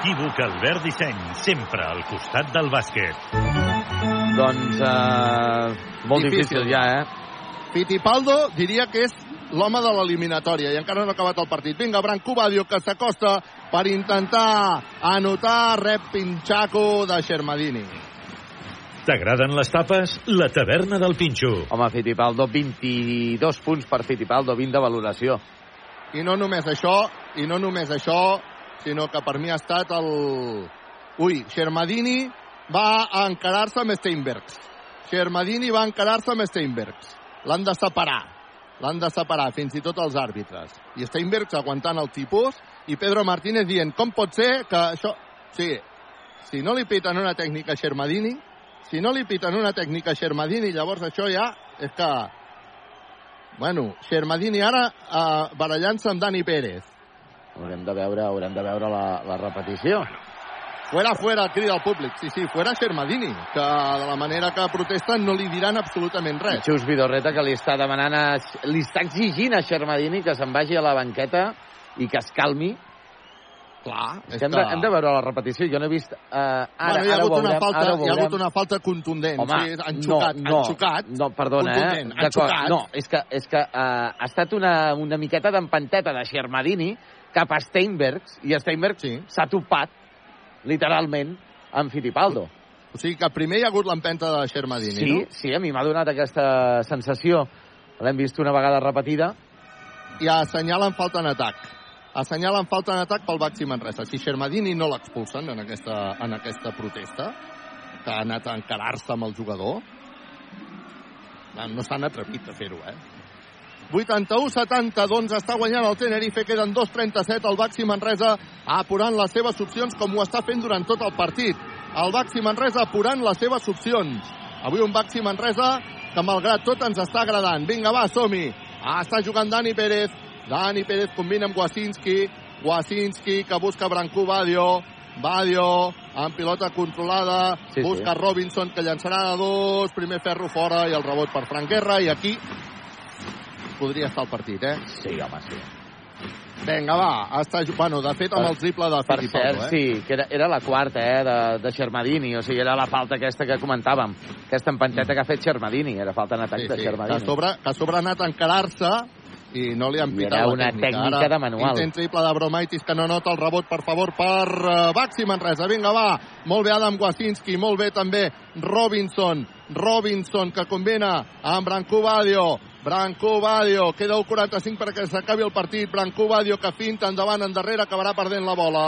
Equívoc Albert Disseny, sempre al costat del bàsquet. Doncs, eh, molt difícil. Difícil. ja, eh? Fittipaldo diria que és l'home de l'eliminatòria i encara no ha acabat el partit. Vinga, Branco Badio que s'acosta per intentar anotar rep Pinchaco de Xermadini. T'agraden les tapes? La taverna del Pinxo. Home, Fittipaldo, 22 punts per Fittipaldo, 20 de valoració. I no només això, i no només això, sinó que per mi ha estat el... Ui, Xermadini va a encarar-se amb Steinbergs. Xermadini va encarar-se amb Steinbergs. L'han de separar. L'han de separar, fins i tot els àrbitres. I Steinbergs aguantant el tipus i Pedro Martínez dient com pot ser que això... Sí, si no li piten una tècnica a Xermadini, si no li piten una tècnica a Xermadini, llavors això ja és que Bueno, Xermadini ara uh, barallant-se amb Dani Pérez. Haurem de veure, haurem de veure la, la repetició. Fuera, fuera, crida al públic. Sí, sí, fuera Xermadini, que de la manera que protesten no li diran absolutament res. Xus Vidorreta que li està demanant, a, li està exigint a Xermadini que se'n vagi a la banqueta i que es calmi. Clar, és hem, que... de, hem de veure la repetició. Jo no he vist... Uh, ara, bueno, hi ha, ara hagut veurem, una falta, ara hi ha hagut una falta contundent. Home, sí, han xocat, no, no, han xocat. No, perdona, contundent, eh? Han D'acord, xocat. No, és que, és que uh, ha estat una, una miqueta d'empanteta de Xermadini cap a Steinbergs, i Steinberg s'ha sí. topat, literalment, amb Fittipaldo. O sigui que primer hi ha hagut l'empenta de Xermadini, sí, no? Sí, a mi m'ha donat aquesta sensació. L'hem vist una vegada repetida. I assenyalen falta en atac. Assenyalen falta en atac pel Baxi Manresa. Si Xermadini no l'expulsen en aquesta, en aquesta protesta, que ha anat a encarar-se amb el jugador, no s'han atrevit a fer-ho, eh? 81-70, doncs està guanyant el Tenerife, queden 2-37, el Baxi Manresa apurant les seves opcions com ho està fent durant tot el partit. El Baxi Manresa apurant les seves opcions. Avui un Baxi Manresa que malgrat tot ens està agradant. Vinga, va, som-hi. Ah, està jugant Dani Pérez. Dani Pérez combina amb Wasinski. Wasinski que busca Brancú Badio. Badio amb pilota controlada. Sí, busca sí. Robinson que llançarà a dos. Primer ferro fora i el rebot per Frank Guerra. I aquí podria estar el partit, eh? Sí, home, sí. Vinga, va. Està, bueno, de fet, amb el triple de Per cert, eh? sí, que era, era la quarta, eh, de, de Xermadini, o sigui, era la falta aquesta que comentàvem, aquesta empanteta que ha fet Xermadini, era falta en atac Sí, de sí, que a Xermadini. sobre, que a sobre ha anat a encarar-se i no li han pitat era una tècnica. tècnica Ara, de manual. Intent triple de Bromaitis que no nota el rebot, per favor, per uh, Baxi Manresa. Vinga, va. Molt bé Adam Wasinski, molt bé també Robinson. Robinson que combina amb Brancú Badio. Brancú Badio, queda 1.45 perquè s'acabi el partit. Brancú Badio que finta endavant, endarrere, acabarà perdent la bola.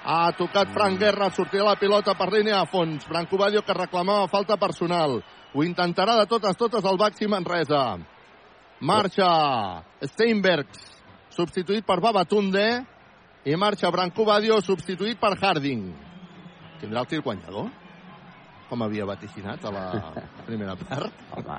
Ha tocat Frank Guerra, sortirà la pilota per línia a fons. Branco Badio que reclamava falta personal. Ho intentarà de totes, totes el Baxi Manresa. Marxa Steinbergs, substituït per Babatunde, i marxa Branco Badio, substituït per Harding. Tindrà el tir guanyador? Com havia vaticinat a la primera part? Home.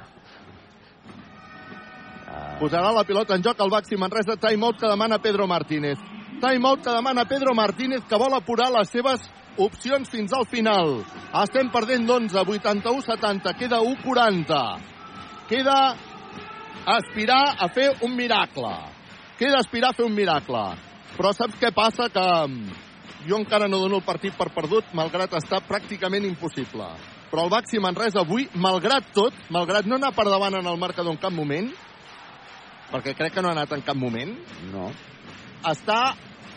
Posarà la pilota en joc el Baxi Manresa, timeout que demana Pedro Martínez. Timeout que demana Pedro Martínez, que vol apurar les seves opcions fins al final. Estem perdent d'11, 81-70, queda 1-40. Queda aspirar a fer un miracle. Queda aspirar a fer un miracle. Però saps què passa? Que mm, jo encara no dono el partit per perdut, malgrat estar pràcticament impossible. Però el Baxi Manresa avui, malgrat tot, malgrat no anar per davant en el marcador en cap moment, perquè crec que no ha anat en cap moment, no. està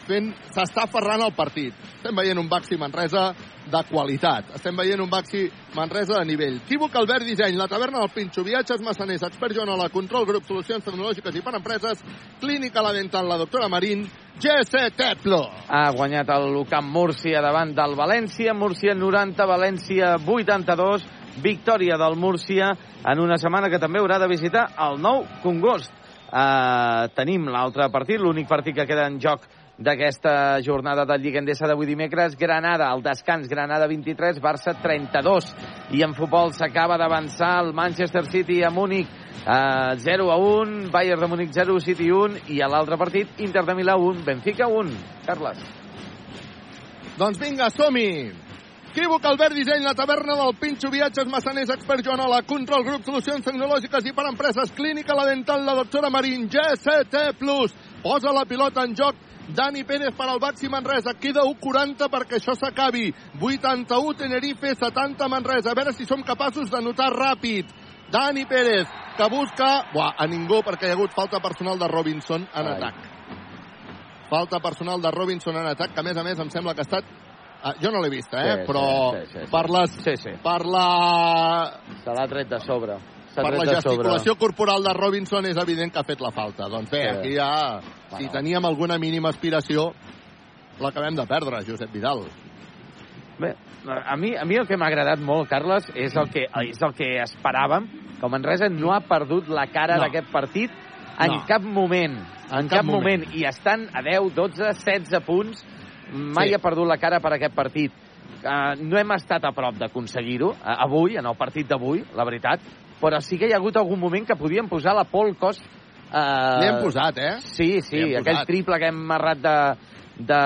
fent, s'està aferrant al partit. Estem veient un Baxi Manresa de qualitat. Estem veient un Baxi Manresa de nivell. Equívoc Albert Disseny, la taverna del Pinxo, viatges massaners, expert Joanola, control grup, solucions tecnològiques i per empreses, clínica la dental, la doctora Marín, GCT Plus. Ha guanyat el Lucam Múrcia davant del València. Múrcia 90, València 82. Victòria del Múrcia en una setmana que també haurà de visitar el nou Congost. Uh, tenim l'altre partit, l'únic partit que queda en joc d'aquesta jornada del Lliga Endesa d'avui dimecres. Granada, al descans, Granada 23, Barça 32. I en futbol s'acaba d'avançar el Manchester City a Múnich uh, 0 a 1, Bayern de Múnich 0, City 1 i a l'altre partit Inter de Milà 1, Benfica 1. Carles. Doncs vinga, som-hi! Equívoc, Albert Disseny, la taverna del Pinxo, viatges massaners, expert Joanola, control grup, solucions tecnològiques i per empreses, clínica la dental, la doctora Marín, GCT+. Posa la pilota en joc Dani Pérez per al Baxi Manresa. Queda 1'40 perquè això s'acabi. 81 Tenerife, 70 Manresa. A veure si som capaços de notar ràpid. Dani Pérez, que busca... Buah, a ningú perquè hi ha hagut falta personal de Robinson en Ai. atac. Falta personal de Robinson en atac, que a més a més em sembla que ha estat... Uh, jo no l'he vista, eh? Sí, però sí, sí, sí, sí. per les... Sí, sí. Per la... Se l'ha tret de sobre. Per la gesticulació corporal de Robinson és evident que ha fet la falta. Doncs bé, Sí. aquí ja, si teníem alguna mínima aspiració, l'acabem de perdre, Josep Vidal. Bé, a mi, a mi el que m'ha agradat molt, Carles, és el que, és el que esperàvem, que el Manresa no ha perdut la cara No. d'aquest partit en No. cap moment. En, cap, moment. I estan a 10, 12, 16 punts. Mai Sí. ha perdut la cara per aquest partit. Uh, no hem estat a prop d'aconseguir-ho uh, avui, en el partit d'avui, la veritat, però sí que hi ha hagut algun moment que podíem posar la Pol Cos Li hem posat, eh? Sí, sí, aquell posat. triple que hem marrat de... de...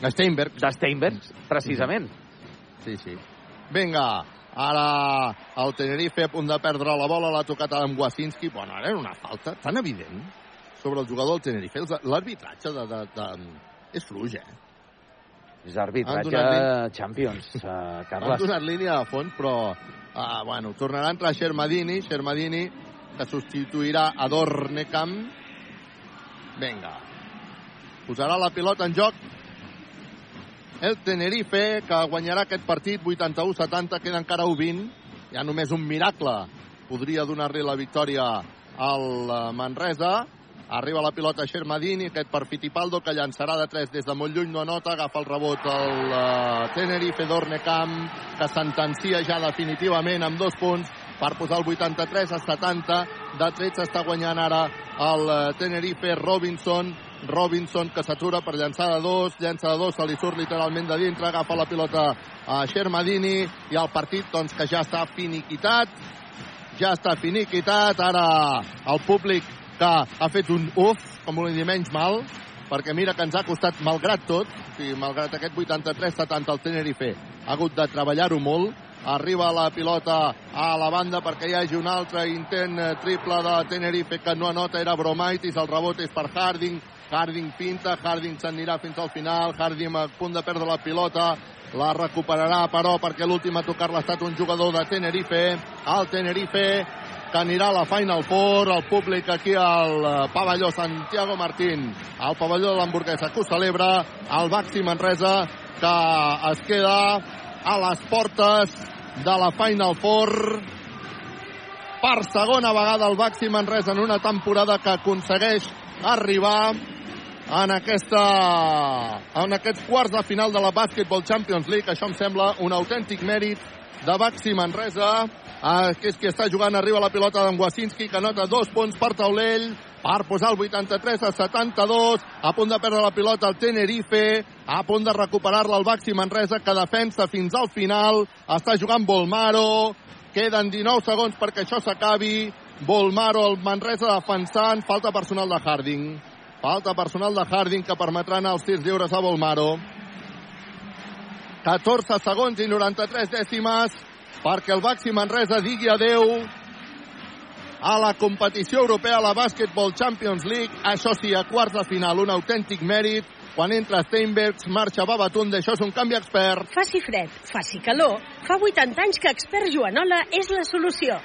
De Steinberg. De Steinberg, precisament. Sí, sí. Vinga, ara el Tenerife a punt de perdre la bola, l'ha tocat amb Wasinski. Bueno, ara era una falta tan evident sobre el jugador del Tenerife. L'arbitratge de, de, de... és fluix, eh? És Han arbitratge donat Champions, uh, Han Carles. donat línia de fons, però uh, bueno, tornarà a entrar Shermadini, Shermadini que substituirà a Dornecam. Vinga. Posarà la pilota en joc el Tenerife, que guanyarà aquest partit 81-70, queda encara 20. Hi ha només un miracle. Podria donar-li la victòria al eh, Manresa. Arriba la pilota Shermadini, aquest per Fittipaldo, que llançarà de 3 des de molt lluny, no nota, agafa el rebot el uh, Tenerife Dornecamp, que sentencia ja definitivament amb dos punts per posar el 83 a 70. De 13 està guanyant ara el uh, Tenerife Robinson, Robinson que s'atura per llançar de dos, llança de dos, se li surt literalment de dintre, agafa la pilota a Shermadini i el partit doncs que ja està finiquitat, ja està finiquitat, ara el públic que ha fet un uf, com volem dir, menys mal, perquè mira que ens ha costat, malgrat tot, o sigui, malgrat aquest 83-70 el Tenerife, ha hagut de treballar-ho molt, arriba la pilota a la banda perquè hi hagi un altre intent eh, triple de Tenerife que no anota, era Bromaitis, el rebot és per Harding, Harding pinta, Harding s'anirà fins al final, Harding a punt de perdre la pilota, la recuperarà però perquè l'últim a tocar-la ha estat un jugador de Tenerife, el Tenerife que anirà a la Final Four, el públic aquí al eh, pavelló Santiago Martín, al pavelló de l'hamburguesa que ho celebra, el Baxi Manresa que es queda a les portes de la Final Four per segona vegada el Baxi Manresa en una temporada que aconsegueix arribar en, aquesta, en aquests quarts de final de la Basketball Champions League. Això em sembla un autèntic mèrit de Baxi Manresa, que és qui està jugant, arriba la pilota d'en Wasinski, que nota dos punts per taulell, per posar el 83 a 72, a punt de perdre la pilota el Tenerife, a punt de recuperar-la el Baxi Manresa, que defensa fins al final, està jugant Volmaro, queden 19 segons perquè això s'acabi, Volmaro, el Manresa defensant, falta personal de Harding, falta personal de Harding que permetrà anar als tirs lliures a Volmaro. 14 segons i 93 dècimes perquè el Baxi Manresa digui adeu a la competició europea, a la Basketball Champions League. Això sí, a quarts de final, un autèntic mèrit. Quan entra Steinbergs, marxa Babatunde, això és un canvi expert. Faci fred, faci calor. Fa 80 anys que Expert Joanola és la solució.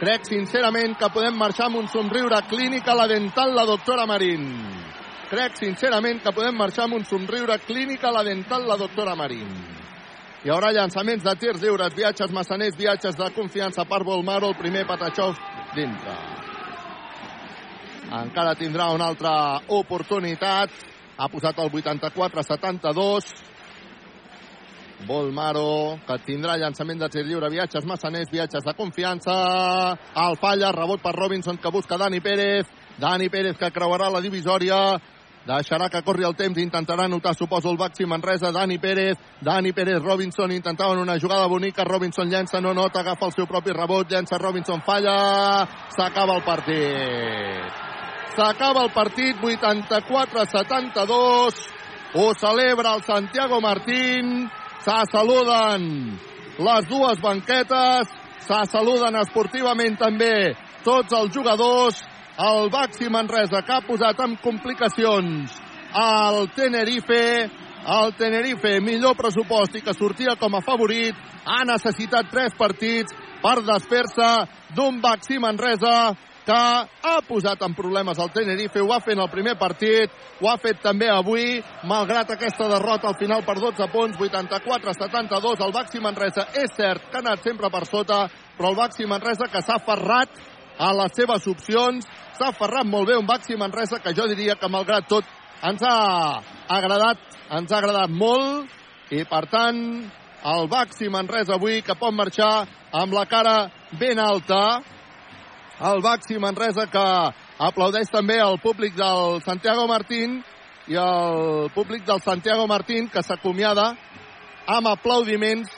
Crec sincerament que podem marxar amb un somriure clínic a la dental la doctora Marín. Crec sincerament que podem marxar amb un somriure clínic a la dental la doctora Marín. Hi haurà llançaments de tirs lliures, viatges massaners, viatges de confiança per Volmaro, el primer Patachov dintre. Encara tindrà una altra oportunitat. Ha posat el 84-72. Volmaro, que tindrà llançament de tir lliure, viatges massaners, viatges de confiança. El falla, rebot per Robinson, que busca Dani Pérez. Dani Pérez, que creuarà la divisòria. Deixarà que corri el temps, intentarà anotar, suposo, el Baxi Manresa, Dani Pérez, Dani Pérez, Robinson, intentaven una jugada bonica, Robinson llença, no nota, agafa el seu propi rebot, llença Robinson, falla, s'acaba el partit. S'acaba el partit, 84-72, ho celebra el Santiago Martín, se saluden les dues banquetes, se saluden esportivament també tots els jugadors, el Baxi Manresa que ha posat en complicacions el Tenerife, el Tenerife millor pressupost i que sortia com a favorit, ha necessitat tres partits per desfer-se d'un Baxi Manresa que ha posat en problemes el Tenerife, ho ha fet en el primer partit, ho ha fet també avui, malgrat aquesta derrota al final per 12 punts, 84-72, el Baxi Manresa és cert que ha anat sempre per sota, però el Baxi Manresa que s'ha aferrat a les seves opcions, s'ha aferrat molt bé un Baxi Manresa que jo diria que malgrat tot ens ha agradat, ens ha agradat molt i per tant el Baxi Manresa avui que pot marxar amb la cara ben alta el Baxi Manresa que aplaudeix també el públic del Santiago Martín i el públic del Santiago Martín que s'acomiada amb aplaudiments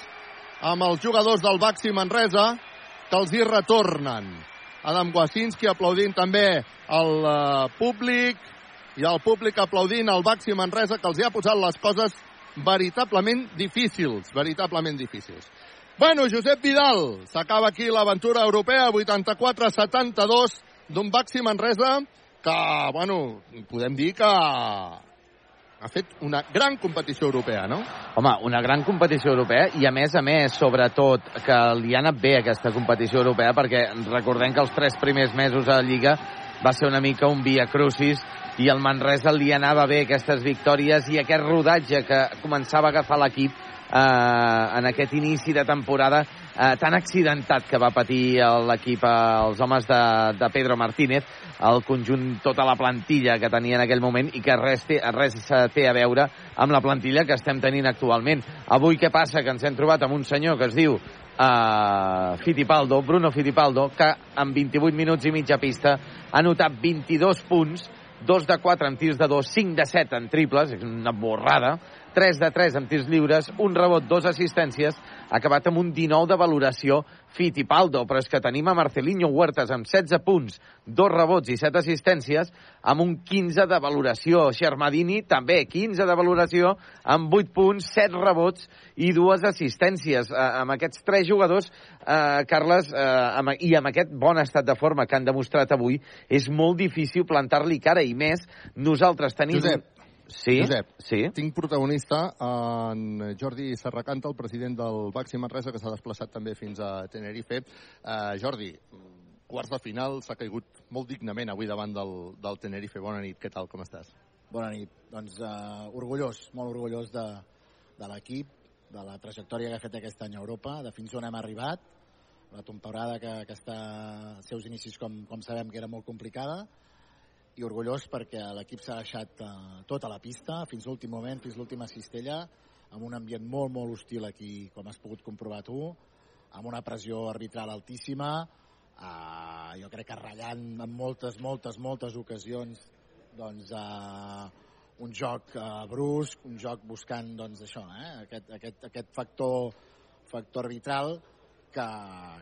amb els jugadors del Baxi Manresa que els hi retornen. Adam Wasinski aplaudint també el uh, públic i el públic aplaudint el Baxi Manresa que els hi ha posat les coses veritablement difícils, veritablement difícils. Bueno, Josep Vidal, s'acaba aquí l'aventura europea, 84-72 d'un Baxi Manresa que, bueno, podem dir que ha fet una gran competició europea, no? Home, una gran competició europea i, a més a més, sobretot, que li ha anat bé aquesta competició europea perquè recordem que els tres primers mesos a la Lliga va ser una mica un via crucis i el Manresa li anava bé aquestes victòries i aquest rodatge que començava a agafar l'equip eh, en aquest inici de temporada eh, tan accidentat que va patir l'equip, eh, els homes de, de Pedro Martínez, el conjunt, tota la plantilla que tenia en aquell moment i que res té, res té a veure amb la plantilla que estem tenint actualment. Avui què passa? Que ens hem trobat amb un senyor que es diu uh, Fittipaldo, Bruno Fittipaldo, que en 28 minuts i mitja pista ha notat 22 punts, 2 de 4 en tirs de 2, 5 de 7 en triples, és una borrada, 3 de 3 en tirs lliures, un rebot, dos assistències, ha acabat amb un 19 de valoració Fittipaldo, però és que tenim a Marcelinho Huertas amb 16 punts, dos rebots i 7 assistències, amb un 15 de valoració. Xermadini també 15 de valoració, amb 8 punts, 7 rebots i dues assistències. Eh, amb aquests tres jugadors, eh, Carles, eh, amb, i amb aquest bon estat de forma que han demostrat avui, és molt difícil plantar-li cara, i més nosaltres tenim... Josep, Sí? Josep, sí? tinc protagonista en Jordi Serracanta, el president del Baxi Manresa, que s'ha desplaçat també fins a Tenerife. Uh, Jordi, quarts de final, s'ha caigut molt dignament avui davant del, del Tenerife. Bona nit, què tal, com estàs? Bona nit. Doncs uh, orgullós, molt orgullós de, de l'equip, de la trajectòria que ha fet aquest any a Europa, de fins on hem arribat, la temporada que, que està als seus inicis, com, com sabem, que era molt complicada, i orgullós perquè l'equip s'ha deixat uh, tot a la pista, fins l'últim moment, fins l'última cistella, amb un ambient molt, molt hostil aquí, com has pogut comprovar tu, amb una pressió arbitral altíssima, uh, jo crec que ratllant en moltes, moltes, moltes ocasions doncs, uh, un joc uh, brusc, un joc buscant doncs, això, eh? aquest, aquest, aquest factor, factor arbitral que,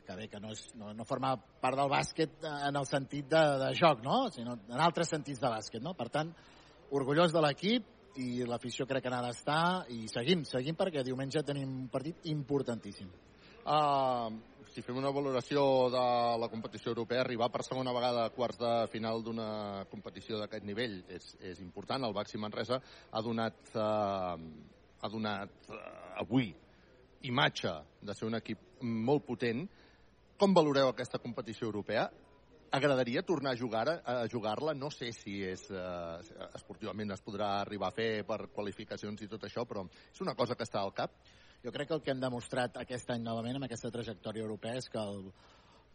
que bé, que no, és, no, no forma part del bàsquet en el sentit de, de joc, no? sinó en altres sentits de bàsquet. No? Per tant, orgullós de l'equip i l'afició crec que n'ha d'estar i seguim, seguim perquè diumenge tenim un partit importantíssim. Uh, si fem una valoració de la competició europea, arribar per segona vegada a quarts de final d'una competició d'aquest nivell és, és important. El Baxi Manresa ha donat, uh, ha donat uh, avui imatge de ser un equip molt potent. Com valoreu aquesta competició europea? Agradaria tornar a jugar a jugar-la? No sé si és eh, esportivament es podrà arribar a fer per qualificacions i tot això, però és una cosa que està al cap. Jo crec que el que hem demostrat aquest any novament amb aquesta trajectòria europea és que el,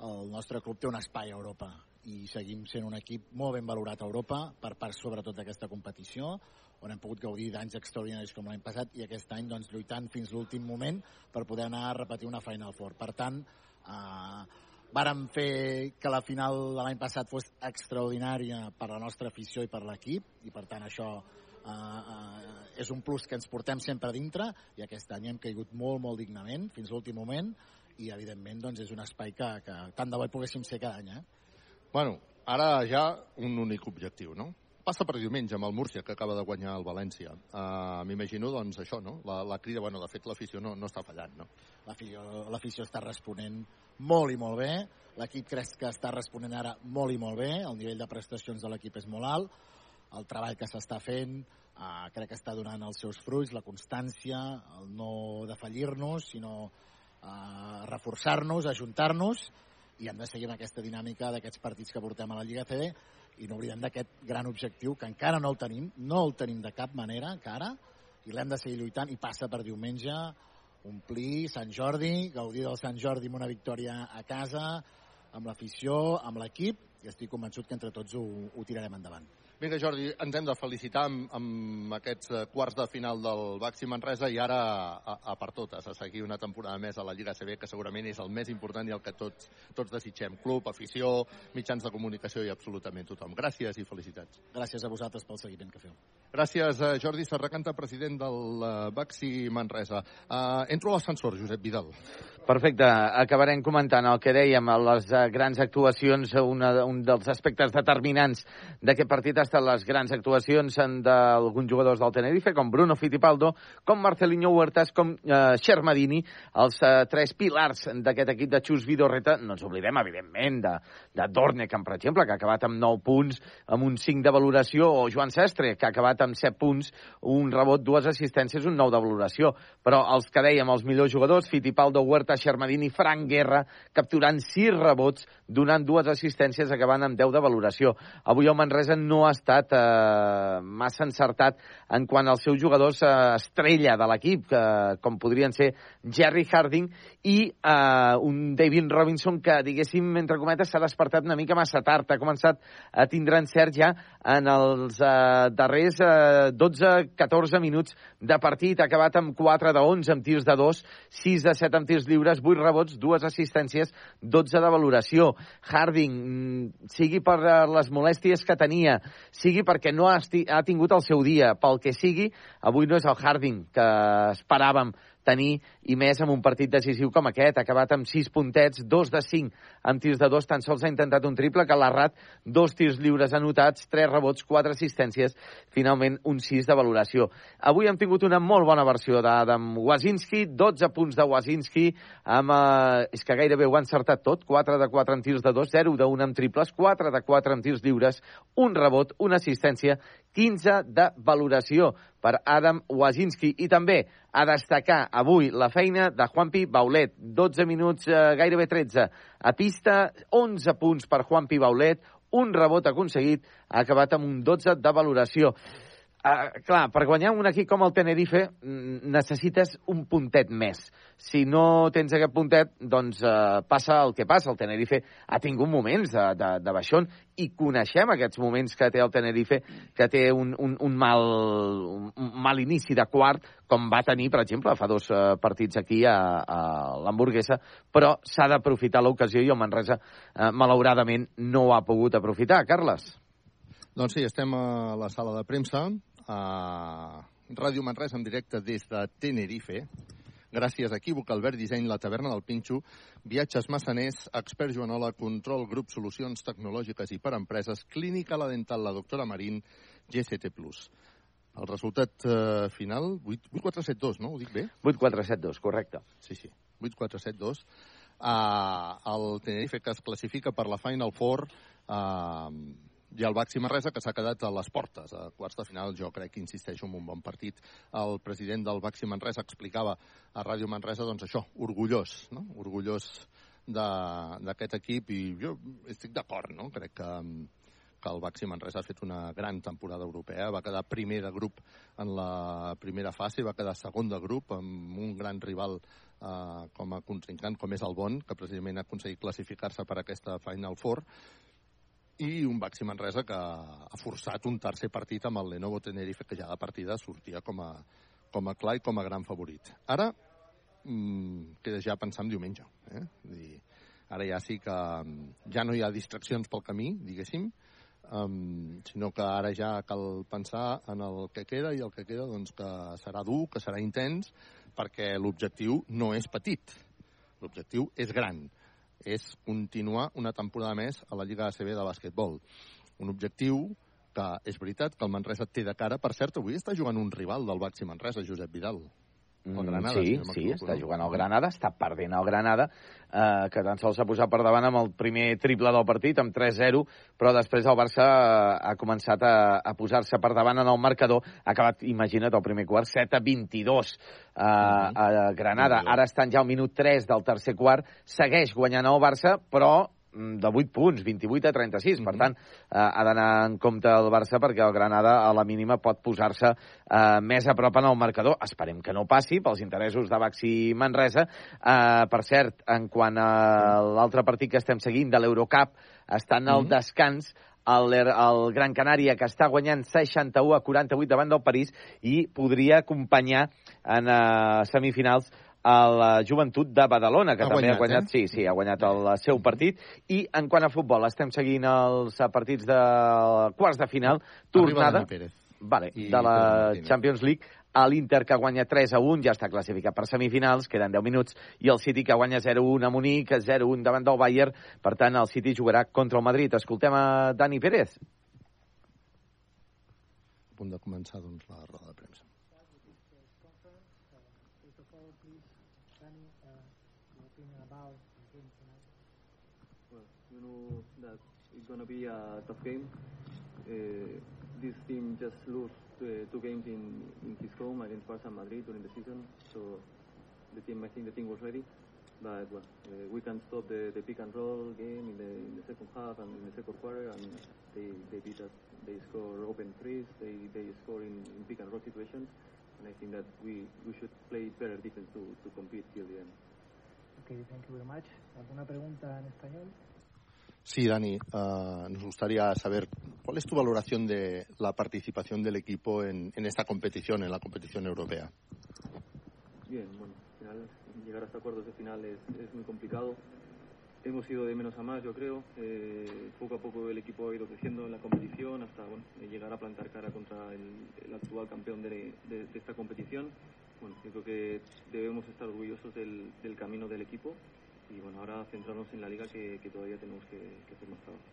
el nostre club té un espai a Europa i seguim sent un equip molt ben valorat a Europa per part sobretot d'aquesta competició on hem pogut gaudir d'anys extraordinaris com l'any passat i aquest any doncs, lluitant fins l'últim moment per poder anar a repetir una Final Four. Per tant, eh, vàrem fer que la final de l'any passat fos extraordinària per la nostra afició i per l'equip i per tant això eh, eh, és un plus que ens portem sempre a dintre i aquest any hem caigut molt, molt dignament fins l'últim moment i evidentment doncs, és un espai que, que tant de bo hi poguéssim ser cada any. Eh? Bueno, ara ja un únic objectiu, no? Passa per diumenge amb el Múrcia, que acaba de guanyar el València. Uh, M'imagino, doncs, això, no? La, la crida, bueno, de fet, l'afició no, no està fallant, no? L'afició està responent molt i molt bé. L'equip crec que està responent ara molt i molt bé. El nivell de prestacions de l'equip és molt alt. El treball que s'està fent uh, crec que està donant els seus fruits, la constància, el no defallir-nos, sinó uh, reforçar-nos, ajuntar-nos i hem de seguir amb aquesta dinàmica d'aquests partits que portem a la Lliga CD i no oblidem d'aquest gran objectiu que encara no el tenim, no el tenim de cap manera encara, i l'hem de seguir lluitant i passa per diumenge omplir Sant Jordi, gaudir del Sant Jordi amb una victòria a casa, amb l'afició, amb l'equip, i estic convençut que entre tots ho, ho tirarem endavant. Vinga, Jordi, ens hem de felicitar amb, amb aquests eh, quarts de final del Baxi Manresa i ara a, a per totes, a seguir una temporada més a la Lliga CB, que segurament és el més important i el que tots, tots desitgem. Club, afició, mitjans de comunicació i absolutament tothom. Gràcies i felicitats. Gràcies a vosaltres pel seguiment que feu. Gràcies, eh, Jordi Serracanta, president del eh, Baxi Manresa. Uh, entro a l'ascensor, Josep Vidal. Perfecte. Acabarem comentant el que dèiem, les grans actuacions, una, un dels aspectes determinants d'aquest partit ha estat les grans actuacions d'alguns jugadors del Tenerife, com Bruno Fittipaldo, com Marcelinho Huertas, com eh, Xermadini, els eh, tres pilars d'aquest equip de Xus Vidorreta. No ens oblidem, evidentment, de, de Dornekamp, per exemple, que ha acabat amb 9 punts, amb un 5 de valoració, o Joan Sestre, que ha acabat amb 7 punts, un rebot, dues assistències, un 9 de valoració. Però els que dèiem, els millors jugadors, Fittipaldo, Huertas, Xermadini, Frank Guerra, capturant 6 rebots, donant dues assistències, acabant amb 10 de valoració. Avui el Manresa no ha estat eh, massa encertat en quant als seus jugadors eh, estrella de l'equip, que, com podrien ser Jerry Harding i eh, un David Robinson que, diguéssim, entre cometes, s'ha despertat una mica massa tard. Ha començat a tindre encert ja en els eh, darrers eh, 12-14 minuts de partit. Ha acabat amb 4 de 11 amb tirs de 2, 6 de 7 amb tirs lliures, 8 rebots, 2 assistències, 12 de valoració. Harding, mm, sigui per eh, les molèsties que tenia, sigui perquè no ha, ha tingut el seu dia, pel que sigui, avui no és el Harding que esperàvem tenir, i més amb un partit decisiu com aquest. Ha acabat amb 6 puntets, 2 de 5 amb tirs de 2, tan sols ha intentat un triple, que l'ha rat, dos tirs lliures anotats, 3 rebots, 4 assistències, finalment un 6 de valoració. Avui hem tingut una molt bona versió d'Adam Wazinski, 12 punts de Wazinski, amb, eh, és que gairebé ho ha encertat tot, 4 de 4 en tirs de 2, 0 de 1 en triples, 4 de 4 en tirs lliures, un rebot, una assistència, 15 de valoració per Adam Wazinski. I també a destacar avui la feina de Juanpi Baulet. 12 minuts, eh, gairebé 13 a pista, 11 punts per Juanpi Baulet, un rebot aconseguit, ha acabat amb un 12 de valoració. Uh, clar, per guanyar un equip com el Tenerife mm, necessites un puntet més. Si no tens aquest puntet, doncs uh, passa el que passa. El Tenerife ha tingut moments de, de, de baixón i coneixem aquests moments que té el Tenerife, que té un, un, un, mal, un mal inici de quart, com va tenir, per exemple, fa dos uh, partits aquí a, a l'Hamburguesa, però s'ha d'aprofitar l'ocasió i el Manresa, uh, malauradament, no ho ha pogut aprofitar. Carles? Doncs sí, estem a la sala de premsa, a Ràdio Manresa en directe des de Tenerife. Gràcies a Equívoc, Albert Disseny, la taverna del Pinxo, Viatges Massaners, Expert Joanola, Control Grup Solucions Tecnològiques i per Empreses, Clínica La Dental, la doctora Marín, GCT+. El resultat eh, final, 8-4-7-2, no? Ho dic bé? 8-4-7-2, correcte. Sí, sí, 8-4-7-2. Uh, el Tenerife que es classifica per la Final Four uh, i el Baxi Manresa que s'ha quedat a les portes a quarts de final, jo crec que insisteixo en un bon partit. El president del Baxi Manresa explicava a Ràdio Manresa doncs això, orgullós no? orgullós d'aquest equip. I jo estic d'acord no? crec que, que el Baxi Manresa ha fet una gran temporada europea. Va quedar primer de grup en la primera fase, va quedar segon de grup amb un gran rival eh, com a contrincant com és el Bon, que precisament ha aconseguit classificar-se per aquesta Final Four i un Baxi Manresa que ha forçat un tercer partit amb el Lenovo Tenerife, que ja de partida sortia com a, com a clar i com a gran favorit. Ara mmm, queda ja pensar en diumenge. Eh? Dir, ara ja sí que ja no hi ha distraccions pel camí, diguéssim, um, sinó que ara ja cal pensar en el que queda i el que queda doncs, que serà dur, que serà intens, perquè l'objectiu no és petit, l'objectiu és gran és continuar una temporada més a la Lliga ACB de bàsquetbol. Un objectiu que és veritat que el Manresa té de cara. Per cert, avui està jugant un rival del Baxi Manresa, Josep Vidal. El Granada, sí, si no sí, està jugant el Granada, està perdent el Granada, eh, que tan sols s'ha posat per davant amb el primer triple del partit, amb 3-0, però després el Barça eh, ha començat a, a posar-se per davant en el marcador, ha acabat, imagina't, el primer quart, 7 a 22 eh, a Granada. Ara estan ja al minut 3 del tercer quart, segueix guanyant el Barça, però mm, de 8 punts, 28 a 36. Per tant, eh, ha d'anar en compte el Barça perquè el Granada a la mínima pot posar-se eh, més a prop en el marcador. Esperem que no passi pels interessos de Baxi Manresa. Eh, per cert, en quant a l'altre partit que estem seguint de l'Eurocup, està en el descans el, el Gran Canària, que està guanyant 61 a 48 davant del París i podria acompanyar en uh, semifinals a la joventut de Badalona, que Ha també guanyat, ha guanyat, eh? sí, sí, ha guanyat el seu partit. I en quant a futbol, estem seguint els partits de quarts de final, tornada vale, I de la. Champions League, a l'Inter que guanya 3 a 1, ja està classificat per semifinals, queden 10 minuts, i el City que guanya 0-1 a Munic, 0-1 davant del Bayern, per tant el City jugarà contra el Madrid. Escoltem a Dani Pérez. A punt de començar doncs, la roda de premsa. Going to be a tough game. Uh, this team just lost uh, two games in, in his home against Barca Madrid during the season, so the team, I think the team was ready. But well, uh, we can stop the, the pick and roll game in the, in the second half and in the second quarter, and they, they beat us. They score open threes, they, they score in, in pick and roll situations, and I think that we, we should play better defense to, to compete till the end. Ok, thank you very much. ¿Alguna pregunta en español? Sí, Dani, ah, nos gustaría saber cuál es tu valoración de la participación del equipo en, en esta competición, en la competición europea. Bien, bueno, al final llegar hasta cuartos de final es, es muy complicado. Hemos ido de menos a más, yo creo. Eh, poco a poco el equipo ha ido creciendo en la competición hasta bueno, llegar a plantar cara contra el, el actual campeón de, de- de esta competición. Bueno, yo creo que debemos estar orgullosos del, del camino del equipo y bueno, ahora centrarnos en la liga que, que todavía tenemos que, que hacer más trabajo.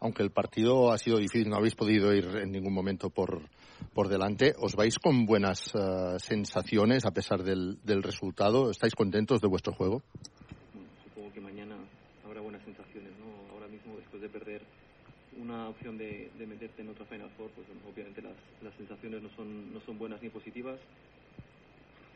Aunque el partido ha sido difícil, no habéis podido ir en ningún momento por, por delante, ¿os vais con buenas ah, sensaciones a pesar del, del resultado? ¿Estáis contentos de vuestro juego? Bueno, supongo que mañana habrá buenas sensaciones, ¿no? Ahora mismo, después de perder una opción de, de meterte en otra Final Four, pues bueno, obviamente las, las sensaciones no son, no son buenas ni positivas.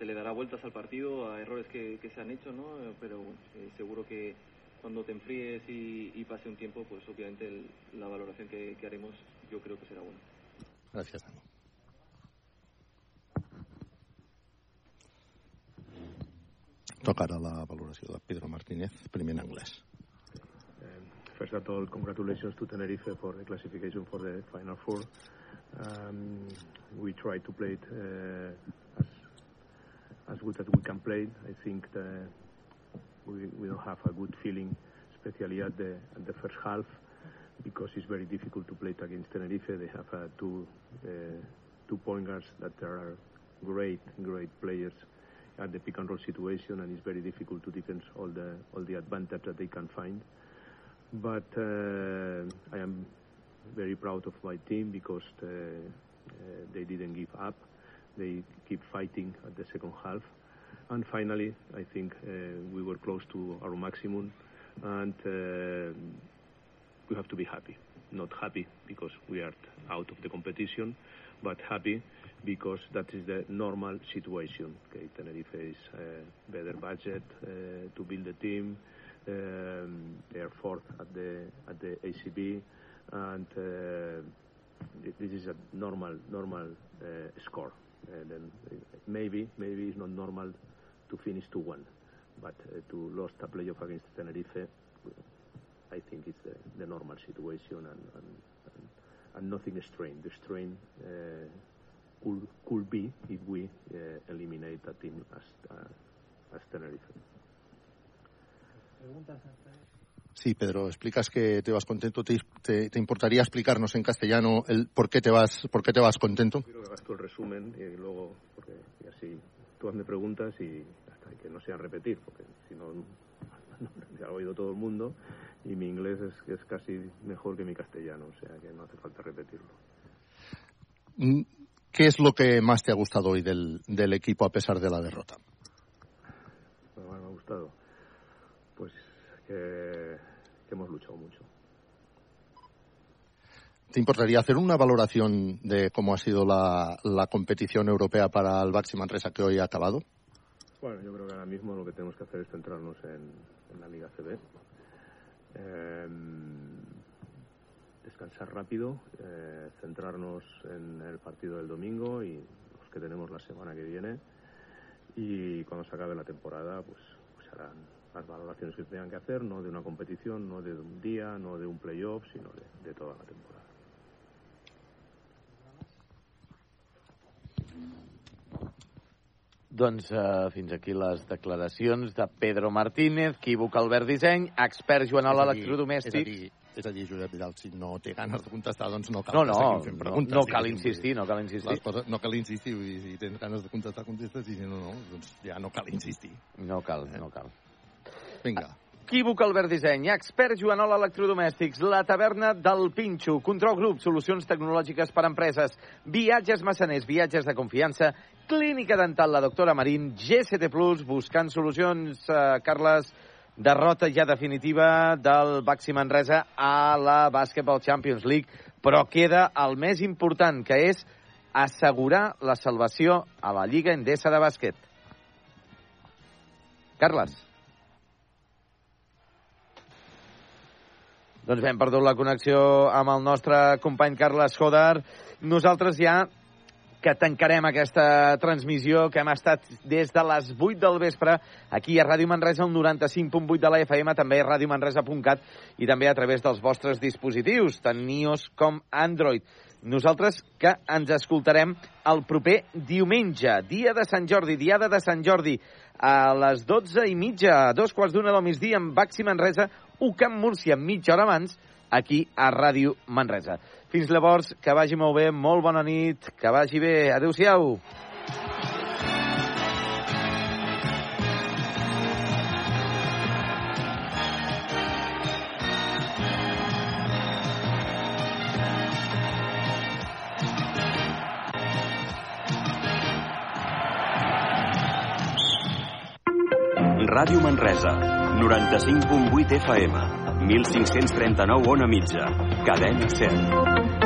Se le dará vueltas al partido a errores que, que se han hecho, ¿no? Eh, Pero bueno, eh, seguro que cuando te enfríes y, y pase un tiempo, pues obviamente el- la valoración que, que haremos yo creo que será buena. Gràcies, Dani. Toca ara la valoració de Pedro Martínez, primer en anglès. First of all, congratulations to Tenerife for the classification for the Final Four. Um, we try to play it uh, as, good as we can play. I think that we, don't have a good feeling, especially at the, at the first half, because it's very difficult to play against Tenerife. They have uh, two, uh, two point guards that are great, great players at the pick and roll situation, and it's very difficult to defend all the, all the advantage that they can find but uh, I am very proud of my team because they didn't give up. They keep fighting at the second half. And finally, I think uh, we were close to our maximum, and uh, we have to be happy. Not happy because we are out of the competition, but happy because that is the normal situation. Okay, Tenerife is better budget uh, to build a team. Um, they are fourth at the at the ACB, and this is a normal normal score. And then uh, maybe maybe it's not normal to finish to one, but uh, to lost a playoff against Tenerife, I think it's the, the normal situation and, and, and, and nothing strange. The strain uh, could could be if we uh, eliminate a team as uh, as Tenerife. Sí, Pedro, explicas que te vas contento. ¿Te, te, te importaría explicarnos en castellano el por qué te vas, por qué te vas contento? Quiero que hagas tú el resumen y luego, porque y así tú hazme preguntas y hasta que no sea repetir, porque si no, ya ha oído todo el mundo y mi inglés es, es casi mejor que mi castellano, o sea que no hace falta repetirlo. Mm, ¿Qué es lo que más te ha gustado hoy del, del equipo a pesar de la derrota? Lo más me ha gustado, que, que hemos luchado mucho. ¿Te importaría hacer una valoración de cómo ha sido la, la competición europea para el Baxi Manresa que hoy ha acabado? Bueno, yo creo que ahora mismo lo que tenemos que hacer es centrarnos en, en la Liga CB. eh, descansar rápido, eh, centrarnos en el partido del domingo y los que tenemos la semana que viene y cuando se acabe la temporada pues, pues harán las valoraciones que tengan que hacer, no de una competición, no de un día, no de un playoff, sino de, de toda la temporada. Doncs uh, fins aquí les declaracions de Pedro Martínez, equívoc Albert Disseny, expert Joanola electrodomèstic. És a dir, és a dir, Josep Vidal, si no té ganes de contestar, doncs no cal No, que no, seguim fent no, preguntes. no cal diguéssim, insistir, no cal insistir. Coses, no cal insistir, vull dir, si tens ganes de contestar, contestes, i si no, no, doncs ja no cal insistir. No cal, no cal. Vinga. Equívoc Albert Disseny, expert Joanola Electrodomèstics, la taverna del Pinxo, Control Grup, solucions tecnològiques per a empreses, viatges massaners, viatges de confiança, clínica dental la doctora Marín, GCT Plus, buscant solucions, eh, Carles, derrota ja definitiva del Baxi Manresa a la Basketball Champions League, però queda el més important, que és assegurar la salvació a la Lliga Endesa de Bàsquet. Carles. Doncs bé, hem perdut la connexió amb el nostre company Carles Joder. Nosaltres ja que tancarem aquesta transmissió que hem estat des de les 8 del vespre aquí a Ràdio Manresa, el 95.8 de la FM, també a radiomanresa.cat i també a través dels vostres dispositius, tant iOS com Android. Nosaltres que ens escoltarem el proper diumenge, dia de Sant Jordi, diada de Sant Jordi, a les 12 i mitja, a dos quarts d'una del migdia, amb Baxi Manresa, UCAM Múrcia, mitja hora abans, aquí a Ràdio Manresa. Fins llavors, que vagi molt bé, molt bona nit, que vagi bé. Adéu-siau. Ràdio Manresa, 95.8 FM, 1539 on a mitja, cadena 100.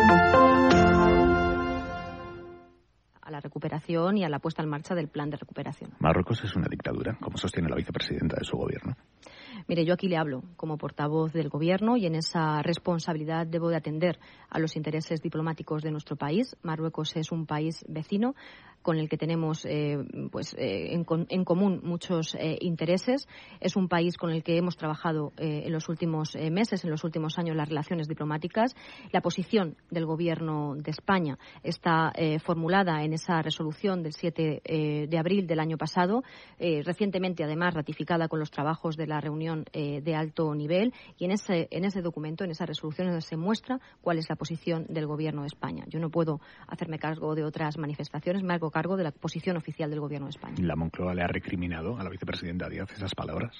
a la recuperación y a la puesta en marcha del plan de recuperación. Marruecos es una dictadura, como sostiene la vicepresidenta de su gobierno. Mire, yo aquí le hablo como portavoz del Gobierno y en esa responsabilidad debo de atender a los intereses diplomáticos de nuestro país. Marruecos es un país vecino con el que tenemos eh, pues, eh, en, común muchos eh, intereses. Es un país con el que hemos trabajado en los últimos meses, en los últimos años, las relaciones diplomáticas. La posición del Gobierno de España está formulada en esa resolución del 7 eh, de abril del año pasado, recientemente además ratificada con los trabajos de la reunión de alto nivel y en ese, en ese documento, en esa resolución, se muestra cuál es la posición del Gobierno de España. Yo no puedo hacerme cargo de otras manifestaciones, me cargo de la posición oficial del Gobierno de España. La Moncloa le ha recriminado a la vicepresidenta Díaz esas palabras.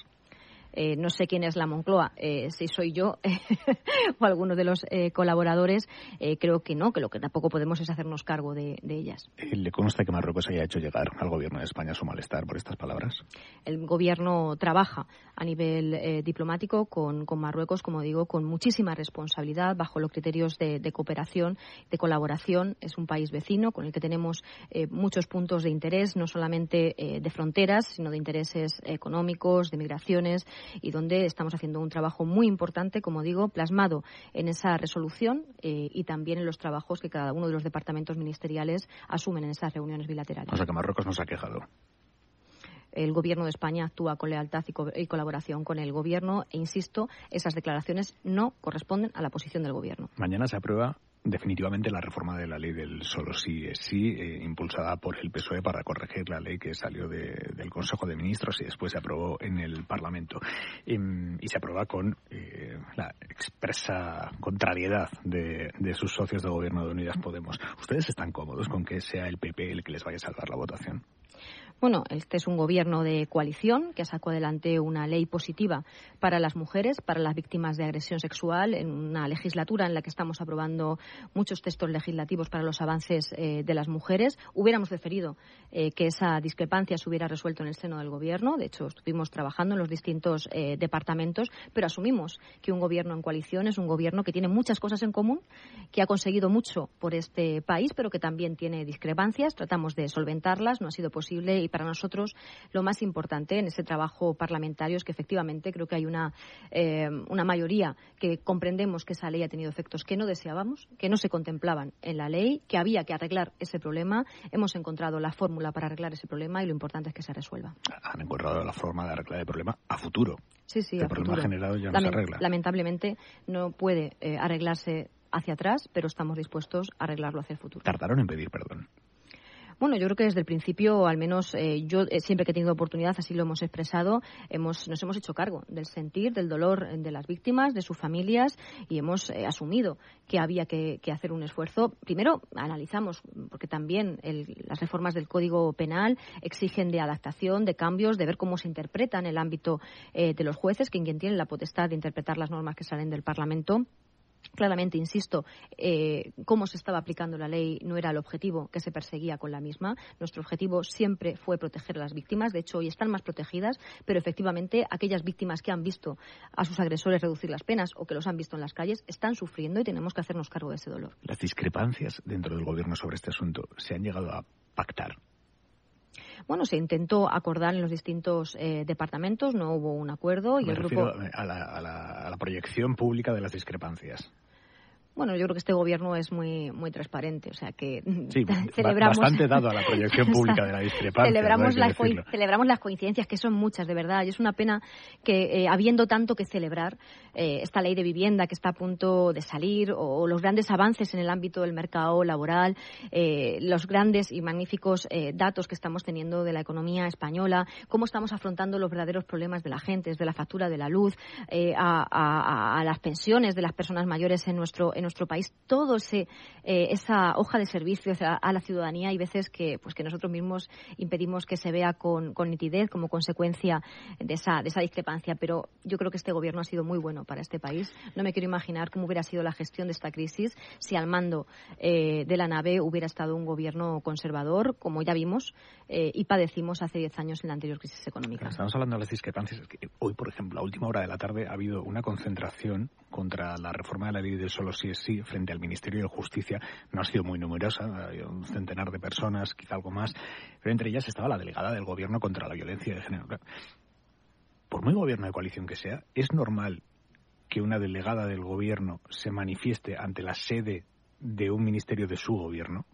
Eh, no sé quién es la Moncloa, eh, si soy yo o alguno de los eh, colaboradores, eh, creo que no, que lo que tampoco podemos es hacernos cargo de, de ellas. Eh, ¿Le consta que Marruecos haya hecho llegar al gobierno de España su malestar por estas palabras? El gobierno trabaja a nivel diplomático con, con Marruecos, como digo, con muchísima responsabilidad, bajo los criterios de, de cooperación, de colaboración. Es un país vecino con el que tenemos muchos puntos de interés, no solamente de fronteras, sino de intereses económicos, de migraciones, y donde estamos haciendo un trabajo muy importante, como digo, plasmado en esa resolución eh, y también en los trabajos que cada uno de los departamentos ministeriales asumen en esas reuniones bilaterales. O sea que Marruecos nos ha quejado. el gobierno de España actúa con lealtad y, co- y colaboración con el gobierno e insisto, esas declaraciones no corresponden a la posición del gobierno. Mañana se aprueba definitivamente la reforma de la ley del solo sí es sí, eh, impulsada por el PSOE para corregir la ley que salió de- del Consejo de Ministros y después se aprobó en el Parlamento. Em, y se aprueba con eh, la expresa contrariedad de sus socios de gobierno de Unidas Podemos. ¿Ustedes están cómodos con que sea el PP el que les vaya a salvar la votación? Bueno, este es un gobierno de coalición que sacó adelante una ley positiva para las mujeres, para las víctimas de agresión sexual, en una legislatura en la que estamos aprobando muchos textos legislativos para los avances eh, de las mujeres. Hubiéramos preferido eh, que esa discrepancia se hubiera resuelto en el seno del gobierno. De hecho, estuvimos trabajando en los distintos eh, departamentos, pero asumimos que un gobierno en coalición es un gobierno que tiene muchas cosas en común, que ha conseguido mucho por este país, pero que también tiene discrepancias. Tratamos de solventarlas, no ha sido posible y para nosotros lo más importante en ese trabajo parlamentario es que efectivamente creo que hay una, eh, una mayoría que comprendemos que esa ley ha tenido efectos que no deseábamos, que no se contemplaban en la ley, que había que arreglar ese problema. Hemos encontrado la fórmula para arreglar ese problema y lo importante es que se resuelva. Han encontrado la forma de arreglar el problema a futuro. Sí, sí, el a problema futuro. generado ya no se arregla. Lamentablemente no puede eh, arreglarse hacia atrás, pero estamos dispuestos a arreglarlo hacia el futuro. Tardaron en pedir perdón. Bueno, yo creo que desde el principio, al menos eh, yo eh, siempre que he tenido oportunidad, así lo hemos expresado, hemos, nos hemos hecho cargo del sentir, del dolor eh, de las víctimas, de sus familias y hemos eh, asumido que había que, que hacer un esfuerzo. Primero, analizamos, porque también el- las reformas del Código Penal exigen de adaptación, de cambios, de ver cómo se interpreta en el ámbito de los jueces, que quien tiene la potestad de interpretar las normas que salen del Parlamento. Claramente, insisto, eh, cómo se estaba aplicando la ley no era el objetivo que se perseguía con la misma. Nuestro objetivo siempre fue proteger a las víctimas. De hecho, hoy están más protegidas, pero efectivamente aquellas víctimas que han visto a sus agresores reducir las penas o que los han visto en las calles están sufriendo y tenemos que hacernos cargo de ese dolor. Las discrepancias dentro del gobierno sobre este asunto se han llegado a pactar. Bueno, se intentó acordar en los distintos eh, departamentos, no hubo un acuerdo y Me el grupo. a la, a la- a la proyección pública de las discrepancias. Bueno, yo creo que este gobierno es muy muy transparente, o sea que Sí, celebramos bastante dado a la proyección pública de la discrepancia. celebramos, ¿no? Las celebramos las coincidencias, que son muchas, de verdad. Y es una pena que, eh, habiendo tanto que celebrar, eh, esta ley de vivienda que está a punto de salir, o, o los grandes avances en el ámbito del mercado laboral, eh, los grandes y magníficos eh, datos que estamos teniendo de la economía española, cómo estamos afrontando los verdaderos problemas de la gente, desde la factura de la luz a, a- a las pensiones de las personas mayores en nuestro, en nuestro país. Todo ese, eh, esa hoja de servicios a, la ciudadanía y veces que, pues, que nosotros mismos impedimos que se vea con, nitidez como consecuencia de esa, de esa discrepancia. Pero yo creo que este gobierno ha sido muy bueno para este país. No me quiero imaginar cómo hubiera sido la gestión de esta crisis si al mando eh, de la nave hubiera estado un gobierno conservador, como ya vimos eh, y padecimos hace 10 años en la anterior crisis económica. Estamos hablando de las discrepancias. Hoy, por ejemplo, a última hora de la tarde ha habido una concentración contra la reforma de la ley del solo sí es sí frente al Ministerio de Justicia. No ha sido muy numerosa, ha habido un centenar de personas, quizá algo más, pero entre ellas estaba la delegada del Gobierno contra la violencia de género. Por muy gobierno de coalición que sea, es normal que una delegada del Gobierno se manifieste ante la sede de un ministerio de su gobierno.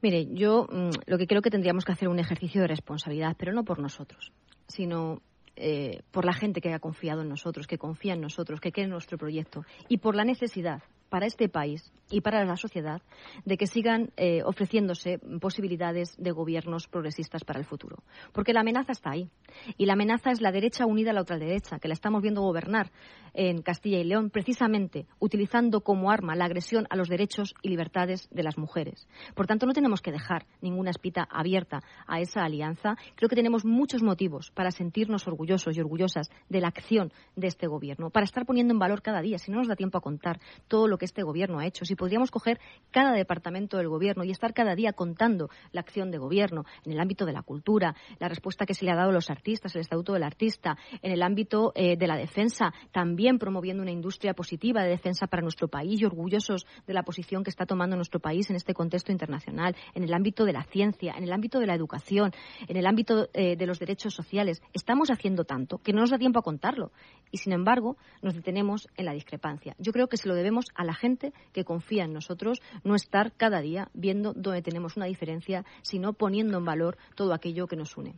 Mire, yo mm, lo que creo que tendríamos que hacer un ejercicio de responsabilidad, pero no por nosotros, sino eh, por la gente que ha confiado en nosotros, que confía en nosotros, que cree en nuestro proyecto y por la necesidad para este país y para la sociedad de que sigan eh, ofreciéndose posibilidades de gobiernos progresistas para el futuro. Porque la amenaza está ahí. Y la amenaza es la derecha unida a la otra derecha, que la estamos viendo gobernar en Castilla y León, precisamente utilizando como arma la agresión a los derechos y libertades de las mujeres. Por tanto, no tenemos que dejar ninguna espita abierta a esa alianza. Creo que tenemos muchos motivos para sentirnos orgullosos y orgullosas de la acción de este gobierno, para estar poniendo en valor cada día, si no nos da tiempo a contar todo lo que este gobierno ha hecho, si podríamos coger cada departamento del gobierno y estar cada día contando la acción de gobierno en el ámbito de la cultura, la respuesta que se le ha dado a los artistas, el estatuto del artista, en el ámbito eh, de la defensa, también promoviendo una industria positiva de defensa para nuestro país y orgullosos de la posición que está tomando nuestro país en este contexto internacional, en el ámbito de la ciencia, en el ámbito de la educación, en el ámbito eh, de los derechos sociales. Estamos haciendo tanto que no nos da tiempo a contarlo y, sin embargo, nos detenemos en la discrepancia. Yo creo que se lo debemos a la gente que confía en nosotros, no estar cada día viendo dónde tenemos una diferencia, sino poniendo en valor todo aquello que nos une.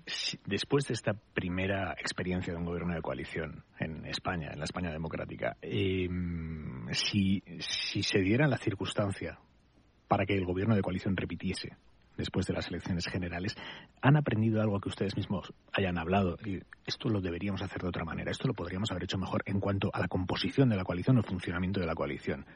Después de esta primera experiencia de un gobierno de coalición en España, en la España democrática, eh, si, si se diera la circunstancia para que el gobierno de coalición repitiese después de las elecciones generales, ¿han aprendido algo que ustedes mismos hayan hablado? Y esto lo deberíamos hacer de otra manera, esto lo podríamos haber hecho mejor en cuanto a la composición de la coalición o el funcionamiento de la coalición.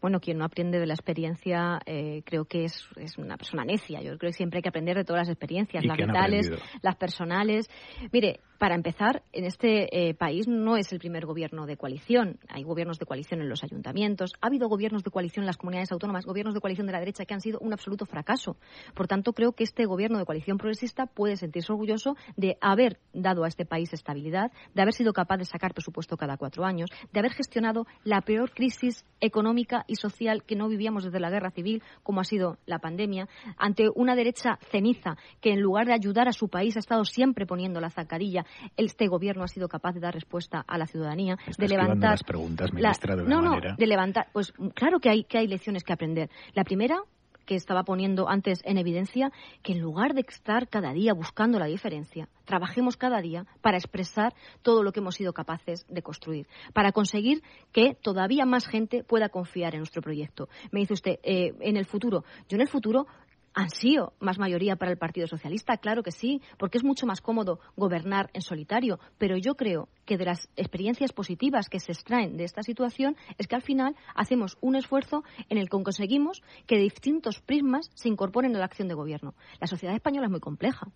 Bueno, quien no aprende de la experiencia eh, creo que es, es una persona necia. Yo creo que siempre hay que aprender de todas las experiencias, ¿Y las vitales, las personales. Mire, Para empezar, en este eh, país no es el primer gobierno de coalición. Hay gobiernos de coalición en los ayuntamientos. Ha habido gobiernos de coalición en las comunidades autónomas, gobiernos de coalición de la derecha que han sido un absoluto fracaso. Por tanto, creo que este gobierno de coalición progresista puede sentirse orgulloso de haber dado a este país estabilidad, de haber sido capaz de sacar presupuesto cada cuatro años, de haber gestionado la peor crisis económica y social que no vivíamos desde la guerra civil, como ha sido la pandemia, ante una derecha ceniza que en lugar de ayudar a su país ha estado siempre poniendo la zancadilla. Este gobierno ha sido capaz de dar respuesta a la ciudadanía, de levantar las preguntas, ministra, de una no, manera. no, de levantar. Pues claro que hay que hay lecciones que aprender. La primera que estaba poniendo antes en evidencia, que en lugar de estar cada día buscando la diferencia, trabajemos cada día para expresar todo lo que hemos sido capaces de construir, para conseguir que todavía más gente pueda confiar en nuestro proyecto. Me dice usted, eh, en el futuro, yo en el futuro ansío más mayoría para el Partido Socialista, claro que sí, porque es mucho más cómodo gobernar en solitario, pero yo creo que de las experiencias positivas que se extraen de esta situación es que al final hacemos un esfuerzo en el que conseguimos que distintos prismas se incorporen a la acción de gobierno. La sociedad española es muy compleja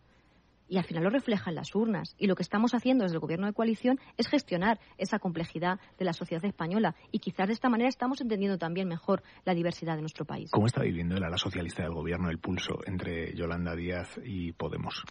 y al final lo refleja en las urnas. Y lo que estamos haciendo desde el Gobierno de coalición es gestionar esa complejidad de la sociedad española. Y quizás de esta manera estamos entendiendo también mejor la diversidad de nuestro país. ¿Cómo está viviendo el ala socialista del Gobierno el pulso entre Yolanda Díaz y Podemos?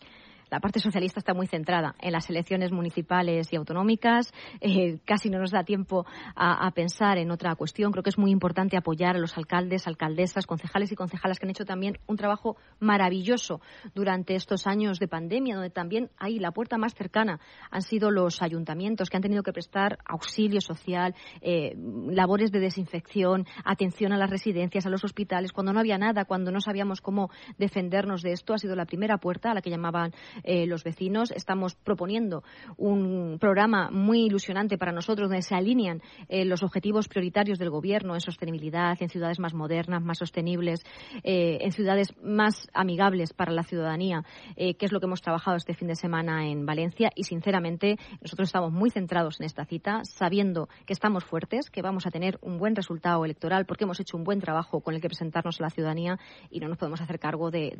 La parte socialista está muy centrada en las elecciones municipales y autonómicas. Eh, casi no nos da tiempo a, pensar en otra cuestión. Creo que es muy importante apoyar a los alcaldes, alcaldesas, concejales y concejalas que han hecho también un trabajo maravilloso durante estos años de pandemia, donde también hay la puerta más cercana han sido los ayuntamientos que han tenido que prestar auxilio social, eh, labores de desinfección, atención a las residencias, a los hospitales, cuando no había nada, cuando no sabíamos cómo defendernos de esto. Ha sido la primera puerta a la que llamaban eh, los vecinos. Estamos proponiendo un programa muy ilusionante para nosotros donde se alinean eh, los objetivos prioritarios del Gobierno en sostenibilidad, en ciudades más modernas, más sostenibles, eh, en ciudades más amigables para la ciudadanía, que es lo que hemos trabajado este fin de semana en Valencia. Y, sinceramente, nosotros estamos muy centrados en esta cita, sabiendo que estamos fuertes, que vamos a tener un buen resultado electoral porque hemos hecho un buen trabajo con el que presentarnos a la ciudadanía y no nos podemos hacer cargo de,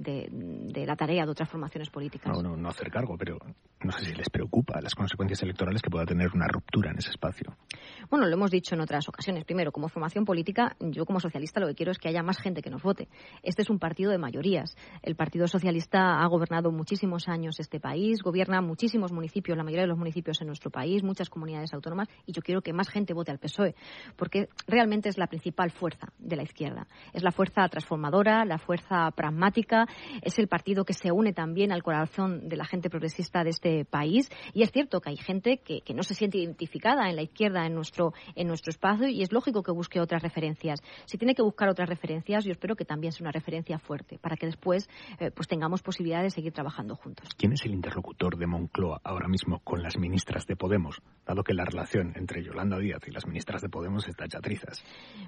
la tarea de otras formaciones políticas. No hacer cargo, pero no sé si les preocupa las consecuencias electorales que pueda tener una ruptura en ese espacio. Bueno, lo hemos dicho en otras ocasiones. Primero, como formación política, yo como socialista lo que quiero es que haya más gente que nos vote. Este es un partido de mayorías. El Partido Socialista ha gobernado muchísimos años este país, gobierna muchísimos municipios, la mayoría de los municipios en nuestro país, muchas comunidades autónomas, y yo quiero que más gente vote al PSOE, porque realmente es la principal fuerza de la izquierda. Es la fuerza transformadora, la fuerza pragmática, es el partido que se une también al corazón de la gente progresista de este país. Y es cierto que hay gente que, que, no se siente identificada en la izquierda en nuestro, en nuestro espacio y es lógico que busque otras referencias. Si tiene que buscar otras referencias, yo espero que también sea una referencia fuerte para que después eh, pues tengamos posibilidad de seguir trabajando juntos. ¿Quién es el interlocutor de Moncloa ahora mismo con las ministras de Podemos, dado que la relación entre Yolanda Díaz y las ministras de Podemos está hecha trizas?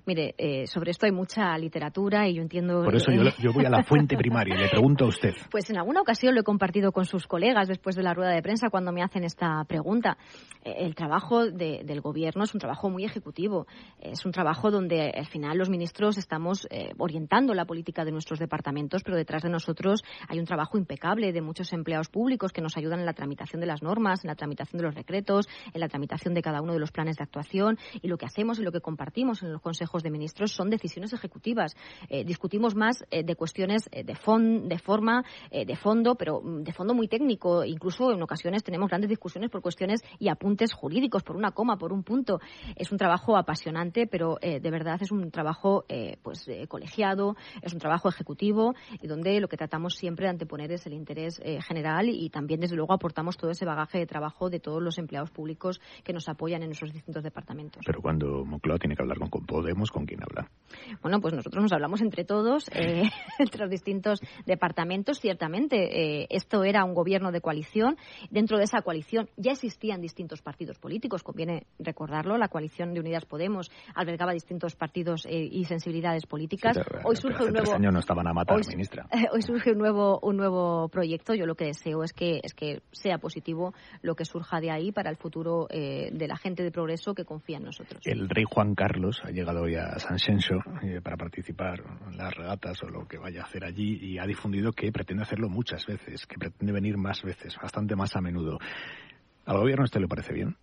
Mire, eh, sobre esto hay mucha literatura y yo entiendo... Por eso yo, yo voy a la fuente primaria y le pregunto a usted. Pues en alguna ocasión lo he compartido con sus colegas después de la rueda de prensa cuando me hacen esta pregunta. El trabajo de, del gobierno es un trabajo muy ejecutivo. Es un trabajo donde al final los ministros estamos eh, orientando la política de nuestros departamentos, pero detrás de nosotros hay un trabajo impecable de muchos empleados públicos que nos ayudan en la tramitación de las normas, en la tramitación de los decretos, en la tramitación de cada uno de los planes de actuación. Y lo que hacemos y lo que compartimos en los consejos de ministros son decisiones ejecutivas. Eh, discutimos más eh, de cuestiones de, de forma, de fondo, pero de fondo muy técnico. Incluso en ocasiones tenemos grandes discusiones por cuestiones y apuntes jurídicos, por una coma, por un punto. Es un trabajo apasionante, pero eh, de verdad es un trabajo eh, pues eh, colegiado, es un trabajo ejecutivo y donde lo que tratamos siempre de anteponer es el interés general y también, desde luego, aportamos todo ese bagaje de trabajo de todos los empleados públicos que nos apoyan en nuestros distintos departamentos. Pero cuando Moncloa tiene que hablar con, con Podemos, ¿con quién habla? Bueno, pues nosotros nos hablamos entre todos, entre los distintos departamentos. Ciertamente, esto era un gobierno de coalición. Dentro de esa coalición ya existían distintos partidos políticos, conviene recordarlo. La coalición de Unidas Podemos albergaba distintos partidos eh, y sensibilidades políticas. Sí, hoy surge un nuevo años no estaban a matar, hoy, ministra. hoy surge un nuevo un nuevo proyecto. Yo lo que deseo es que es que sea positivo lo que surja de ahí para el futuro eh, de la gente de progreso que confía en nosotros. El rey Juan Carlos ha llegado hoy a San Xenxo eh, para participar en las regatas o lo que vaya a hacer allí y ha difundido que pretende hacerlo muchas veces, que pretende venir más veces, bastante más a menudo. ¿Al gobierno este le parece bien?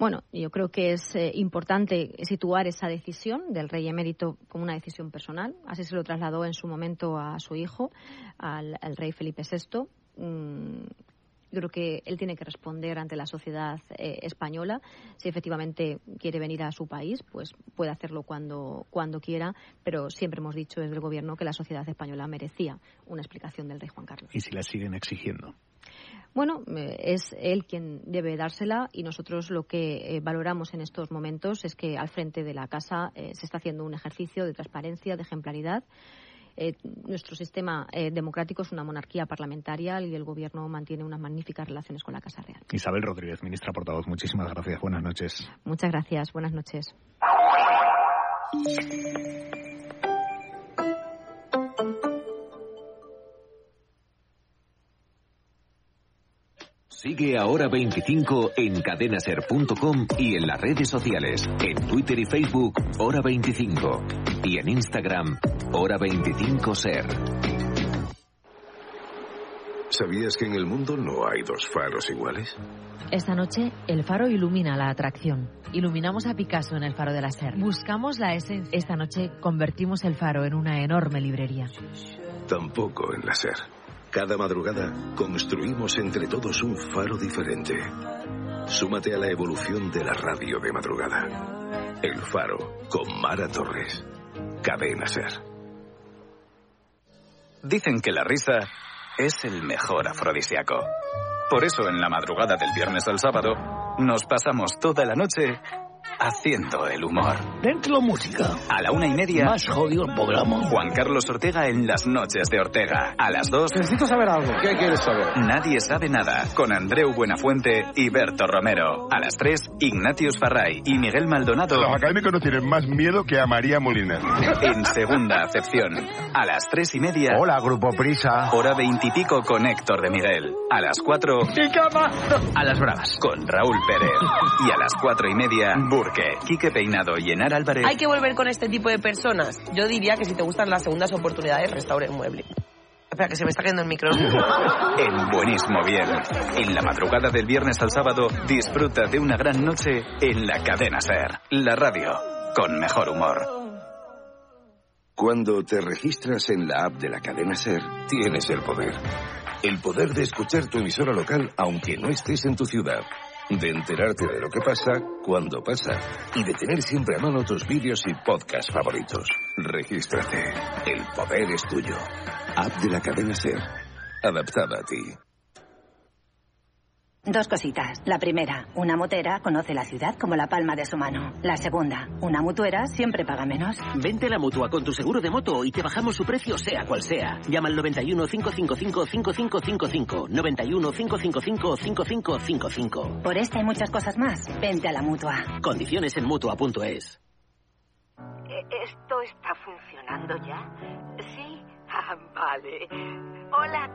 Bueno, yo creo que es eh, importante situar esa decisión del rey emérito como una decisión personal. Así se lo trasladó en su momento a su hijo, al, rey Felipe VI. Yo creo que él tiene que responder ante la sociedad eh, española. Si efectivamente quiere venir a su país, pues puede hacerlo cuando, cuando quiera, pero siempre hemos dicho desde el Gobierno que la sociedad española merecía una explicación del rey Juan Carlos. ¿Y si la siguen exigiendo? Bueno, eh, es él quien debe dársela y nosotros lo que eh, valoramos en estos momentos es que al frente de la Casa eh, se está haciendo un ejercicio de transparencia, de ejemplaridad. Eh, nuestro sistema eh, democrático es una monarquía parlamentaria y el Gobierno mantiene unas magníficas relaciones con la Casa Real. Isabel Rodríguez, ministra portavoz, muchísimas gracias. Buenas noches. Muchas gracias. Buenas noches. Sigue a Hora 25 en cadenaser.com y en las redes sociales, en Twitter y Facebook, Hora 25 y en Instagram, Hora 25 Ser. ¿Sabías que en el mundo no hay dos faros iguales? Esta noche, el faro ilumina la atracción. Iluminamos a Picasso en el faro de la SER. Buscamos la esencia. Esta noche, convertimos el faro en una enorme librería. Tampoco en la SER. Cada madrugada construimos entre todos un faro diferente. Súmate a la evolución de la radio de madrugada. El faro con Mara Torres. Cadena Ser. Dicen que la risa es el mejor afrodisíaco. Por eso en la madrugada del viernes al sábado nos pasamos toda la noche haciendo el humor. Dentro música. A la una y media. Más jodido el programa. Juan Carlos Ortega en las noches de Ortega. A las dos. Necesito saber algo. ¿Qué quieres saber? Nadie sabe nada. Con Andreu Buenafuente y Berto Romero. A las tres, Ignatius Farray y Miguel Maldonado. Los académicos no tienen más miedo que a María Moliner. En segunda acepción. A las tres y media. Hola, Grupo Prisa. Hora veintipico con Héctor de Miguel. A las cuatro. ¡Y cama! A las bravas. Con Raúl Pérez. Y a las cuatro y media. Burke, Quique Peinado y Enar Álvarez. Hay que volver con este tipo de personas. Yo diría que si te gustan las segundas oportunidades, restaure el mueble. Espera, que se me está cayendo el micro. En Buenísimo Bien. En la madrugada del viernes al sábado, disfruta de una gran noche en la cadena Ser. La radio. Con mejor humor. Cuando te registras en la app de la cadena Ser, tienes el poder. El poder de escuchar tu emisora local aunque no estés en tu ciudad. De enterarte de lo que pasa, cuando pasa. Y de tener siempre a mano tus vídeos y podcasts favoritos. Regístrate. El poder es tuyo. App de la cadena Ser. Adaptada a ti. Dos cositas. La primera, una motera conoce la ciudad como la palma de su mano. La segunda, una mutuera siempre paga menos. Vente a la mutua con tu seguro de moto y te bajamos su precio sea cual sea. Llama al 91 555 5555. 91 555 5555. Por esta y muchas cosas más, vente a la mutua. Condiciones en mutua.es. ¿Esto está funcionando ya? Sí. Ah, vale. Hola,